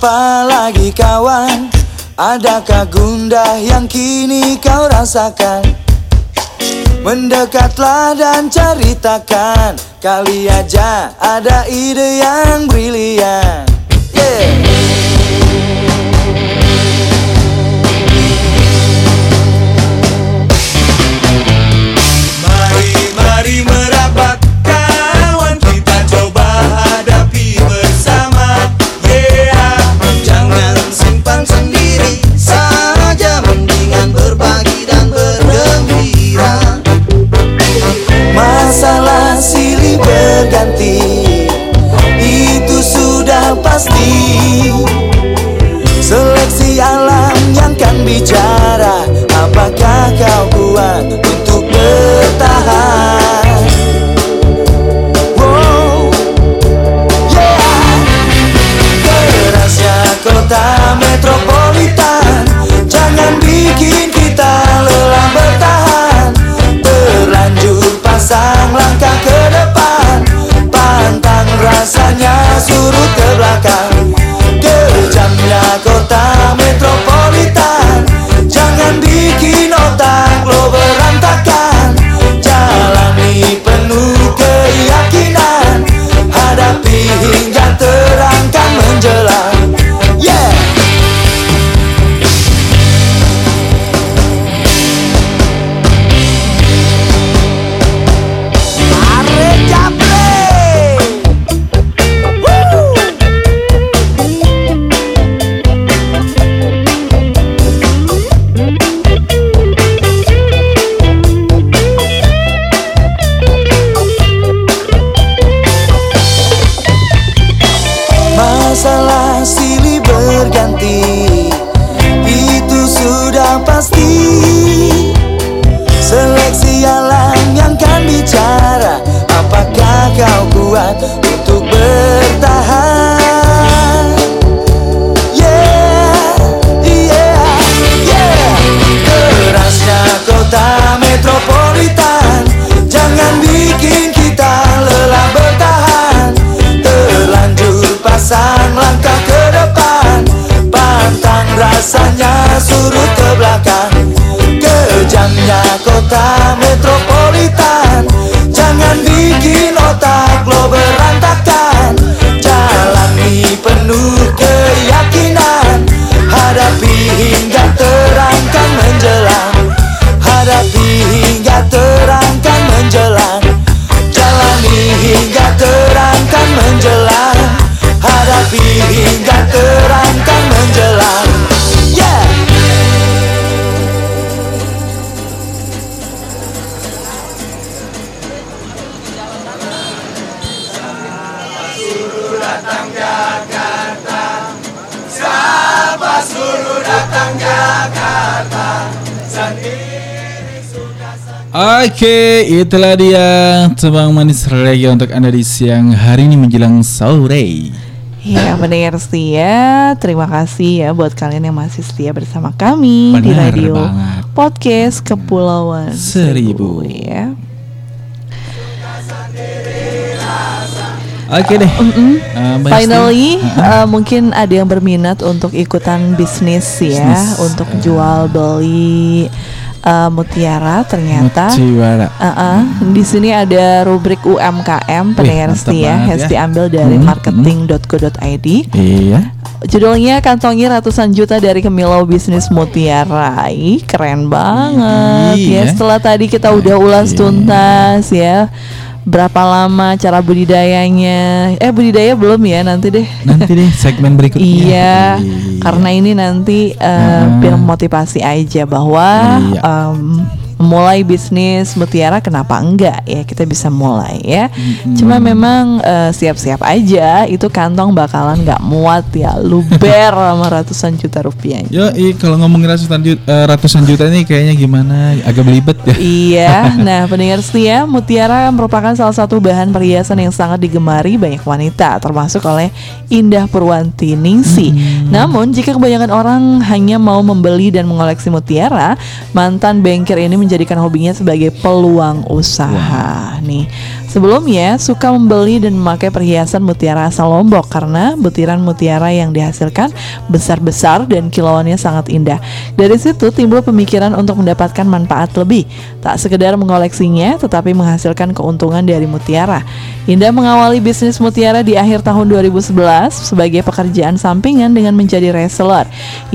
Ada apa lagi kawan? Adakah gundah yang kini kau rasakan? Mendekatlah dan ceritakan Kali aja ada ide yang brilian Yeah berganti Itu sudah pasti. Seleksi alam yang kan bicara Apakah kau kuat untuk bertahan? Wow, yeah. Kerasnya kota metropolitan Jangan bikin kita lelah bertahan. Terlanjur pasang langkah ke rasanya surut ke belakang. Kejamnya kota metropolitan. Jangan bikin otak lo berantakan. Jalani penuh keyakinan. Hadapi hingga terangkan menjelang Oke, itulah dia tebang manis reggae untuk anda di siang hari ini menjelang sore. Ya pendengar setia, terima kasih ya buat kalian yang masih setia bersama kami di Benar radio banget. podcast Kepulauan Seribu. ya. Oke deh. Eh, Mbak Finally, Esti. uh, mungkin ada yang berminat untuk ikutan bisnis ya, Bisnis, untuk jual beli uh, mutiara. Ternyata, Mutiara. uh-uh, di sini ada rubrik UMKM pendengar setia, banget Hesti ya. ambil dari Hmm, marketing.co.id. Iya. Judulnya kantongi ratusan juta dari Kemilau bisnis mutiara. Ih, keren banget ya. Iya. Setelah tadi kita udah ulas Iya. tuntas ya. Berapa lama cara budidayanya? Eh budidaya belum ya nanti deh. Nanti deh segmen berikutnya. Iya, Iya. karena ini nanti uh, Heeh. biar motivasi aja bahwa Iya. um, memulai bisnis mutiara kenapa enggak ya kita bisa mulai ya. Cuma memang uh, siap-siap aja itu kantong bakalan nggak muat ya luber sama ratusan juta rupiah. Yo, i, kalau ngomongin ratusan juta, ratusan juta ini kayaknya gimana? Agak belibet ya. Iya, nah pendengar setia, mutiara merupakan salah satu bahan perhiasan yang sangat digemari banyak wanita, termasuk oleh Indah Purwanti Ningsi. Namun, jika kebanyakan orang hanya mau membeli dan mengoleksi mutiara, mantan bengker ini menjadikan hobinya sebagai peluang usaha. Nih, sebelumnya suka membeli dan memakai perhiasan mutiara asal Lombok karena butiran mutiara yang dihasilkan besar-besar dan kilauannya sangat indah. Dari situ timbul pemikiran untuk mendapatkan manfaat lebih, tak sekedar mengoleksinya tetapi menghasilkan keuntungan dari mutiara. Indah mengawali bisnis mutiara di akhir tahun 2011 sebagai pekerjaan sampingan dengan menjadi reseller.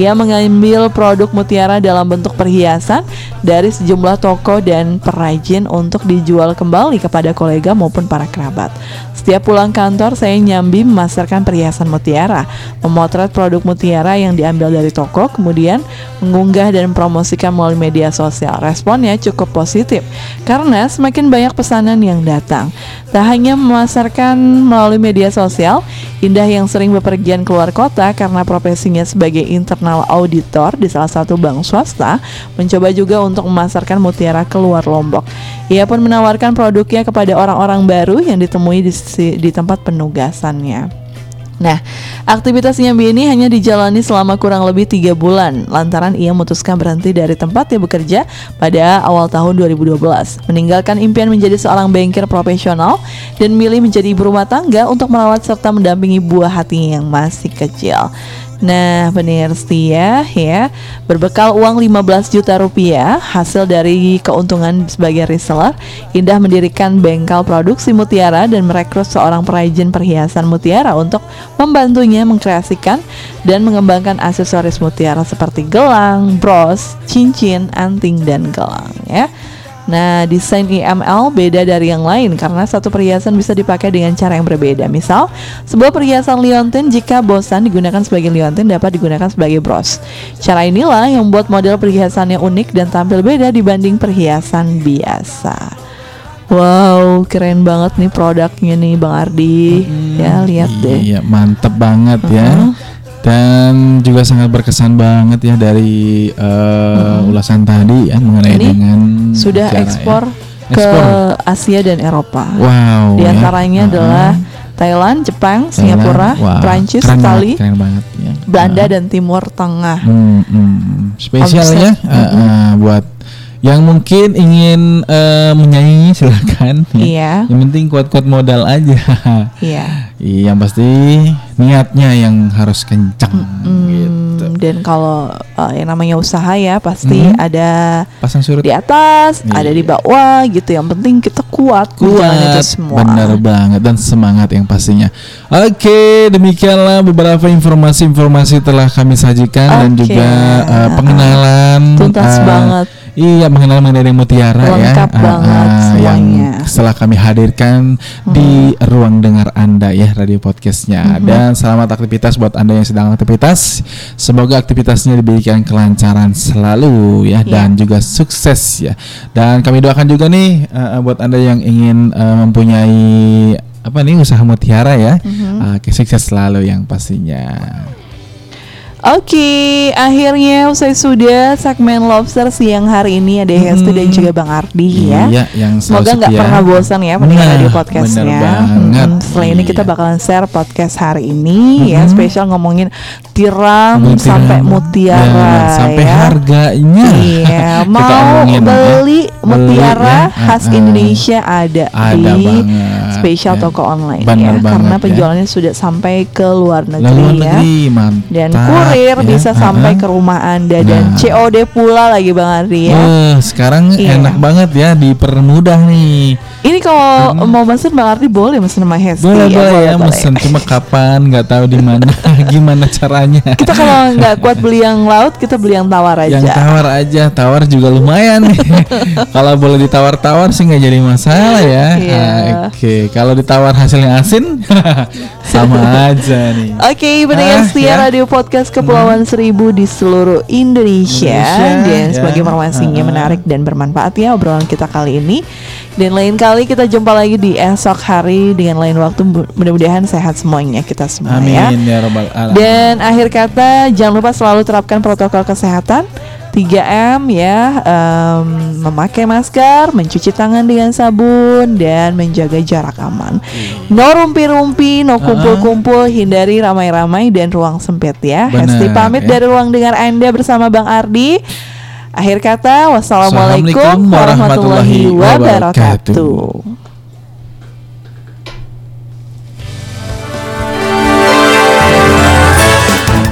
Ia mengambil produk mutiara dalam bentuk perhiasan dari sejumlah toko dan perajin untuk dijual kembali kepada kolega maupun para kerabat. Setiap pulang kantor saya nyambi memasarkan perhiasan mutiara, memotret produk mutiara yang diambil dari toko, kemudian mengunggah dan mempromosikan melalui media sosial. Responnya cukup positif karena semakin banyak pesanan yang datang. Tak hanya memasarkan melalui media sosial, Indah yang sering bepergian keluar kota karena profesinya sebagai internal auditor di salah satu bank swasta, mencoba juga untuk memasarkan mutiara keluar Lombok. Ia pun menawarkan produknya kepada orang-orang baru yang ditemui di, di tempat penugasannya. Nah, aktivitas Nyambi ini hanya dijalani selama kurang lebih tiga bulan lantaran ia memutuskan berhenti dari tempat dia bekerja pada awal tahun 2012, meninggalkan impian menjadi seorang banker profesional dan milih menjadi ibu rumah tangga untuk merawat serta mendampingi buah hatinya yang masih kecil. Nah, pendengar setia ya, berbekal uang 15 juta rupiah hasil dari keuntungan sebagai reseller, Indah mendirikan bengkel produksi mutiara dan merekrut seorang perajin perhiasan mutiara untuk membantunya mengkreasikan dan mengembangkan aksesoris mutiara seperti gelang, bros, cincin, anting dan gelang ya. Nah, desain IML beda dari yang lain karena satu perhiasan bisa dipakai dengan cara yang berbeda. Misal, sebuah perhiasan liontin jika bosan digunakan sebagai liontin dapat digunakan sebagai bros. Cara inilah yang membuat model perhiasannya unik dan tampil beda dibanding perhiasan biasa. Wow, keren banget nih produknya nih Bang Ardi. Ya, lihat deh. Iya, mantep banget ya. Dan juga sangat berkesan banget ya dari eh, ulasan tadi ya mengenai. Ini dengan Sudah cara ya. ekspor ke Ekspor. Asia dan Eropa. Wow. Di ya. antaranya Uh-uh. adalah Thailand, Jepang, Thailand, Singapura, wah, Prancis, keren banget, Itali, keren banget ya. Belanda Uh-uh. dan Timur Tengah. Hmm, hmm. Spesial Omset. ya uh, uh, buat yang mungkin ingin eh, menyanyi silakan. ya. Iya. Yang penting kuat-kuat modal aja. Iya. Iya, yang pasti niatnya yang harus kencang gitu. Hmm, dan kalau uh, yang namanya usaha ya pasti Mhm. ada Pasang surut di atas, ada di Iya. bawah gitu. Yang penting kita kuat, menjalani itu kuat semua. benar banget dan semangat yang pastinya oke demikianlah beberapa informasi-informasi telah kami sajikan dan Oke. juga eh, pengenalan Tuntas eh, banget. Iya pengenalan mengenai mutiara Lengkap ya banget yang semuanya. setelah kami hadirkan di ruang dengar anda ya radio podcastnya Mhm. dan selamat aktivitas buat anda yang sedang aktivitas semoga aktivitasnya diberikan kelancaran selalu ya Iya. dan juga sukses ya dan kami doakan juga nih eh, buat anda yang ingin eh, mempunyai apa nih usaha mutiara ya Mhm. eh, sukses selalu yang pastinya Oke, akhirnya usai sudah segmen Lobster siang hari ini ada Hesti dan juga Bang Ardi ya. Iya, yang Semoga nggak pernah bosan ya mendengar Nah, radio podcastnya. bener banget. Mm, setelah ini kita Iya. bakalan share podcast hari ini ya, spesial ngomongin tiram Ngomongin sampai mutiara Ya, sampai ya. harganya. Iya, mau omongin, beli ya. mutiara Beli, ya. khas ah. Indonesia ada, Ada di banget, spesial ya. toko online Bener ya, karena banget, ya. penjualannya sudah sampai ke luar negeri, Luar ya. negeri, mantap. Dan kurir ya. bisa sampai Ah, ke rumah Anda dan Nah. COD pula lagi Bang Ardi ya. Wah, sekarang Iya. enak banget ya dipermudah nih. Ini kalau mau mesen Bang Ardi boleh mesen sama Hesti Boleh ya, boleh ya boleh. mesen cuma kapan nggak tahu di mana gimana caranya. Kita kalau nggak kuat beli yang laut, kita beli yang tawar aja. Yang tawar aja, tawar juga lumayan kalau boleh ditawar-tawar sih nggak jadi masalah ya. Iya. Ah, Oke, kalau ditawar hasilnya asin sama aja nih. Oke, pendengar Ah, setia ya. radio podcast Kepulauan Seribu di seluruh Indonesia, Indonesia, dan ya. sebagai informasinya Ah. menarik dan bermanfaat ya obrolan kita kali ini. Dan lain kali kita jumpa lagi di esok hari dengan lain waktu. Mudah-mudahan sehat semuanya kita semua ya. Amin ya robbal alamin. Dan akhir kata jangan lupa selalu terapkan protokol kesehatan 3M ya em, memakai masker, mencuci tangan dengan sabun dan menjaga jarak aman. No rumpi-rumpi, no kumpul-kumpul, hindari ramai-ramai dan ruang sempit ya. Benar, Hesti pamit ya. dari ruang dengar Anda bersama Bang Ardi. Akhir kata wassalamualaikum Assalamualaikum warahmatullahi warahmatullahi wabarakatuh.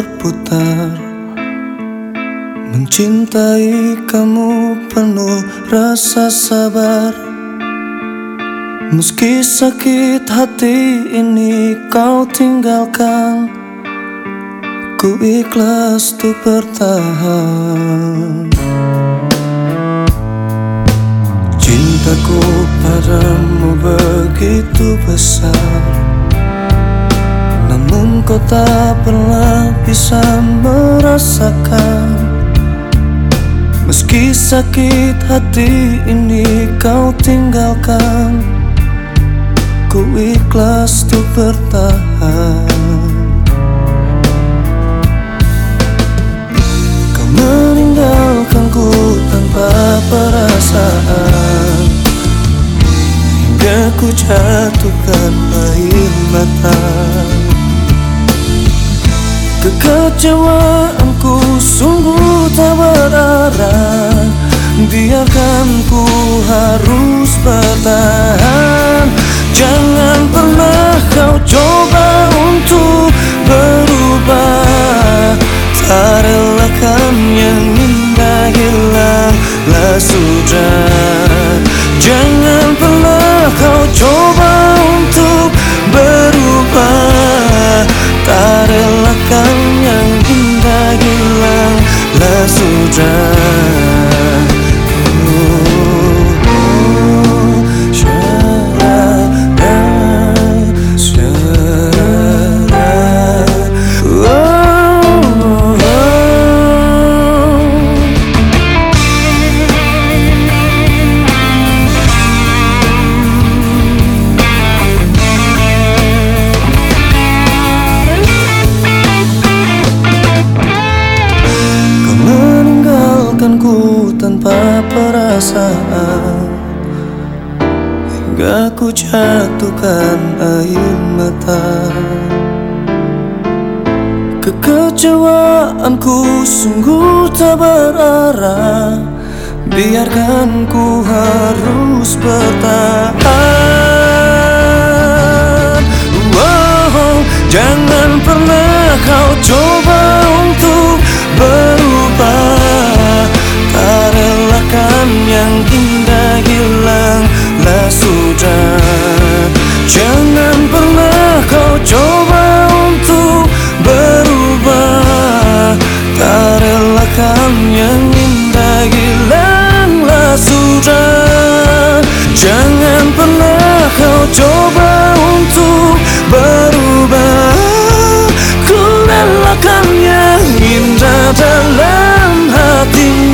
Berputar. Mencintai kamu penuh rasa sabar. Meski sakit hati ini kau tinggalkan Ku ikhlas untuk bertahan. Cintaku padamu begitu besar Namun kau tak pernah bisa merasakan. Meski sakit hati ini kau tinggalkan Ku ikhlas untuk bertahan. Kau meninggalkanku tanpa perasaan. Hingga ku jatuhkan air mata Kekecewaanku sungguh tak berarah. Biarkan ku harus bertahan. Jangan pernah kau coba untuk berubah. Tak relakan yang indah hilanglah sudah. Jangan pernah kau coba relakan yang indah hilanglah sudah sungguh tak berarah. Biarkan ku harus bertahan. Wow, Jangan pernah kau coba untuk berubah. Tak relakan yang indah hilanglah sudah. Jangan yang indah hilanglah sudah Jangan pernah kau coba untuk berubah Ku relakan yang indah dalam hatimu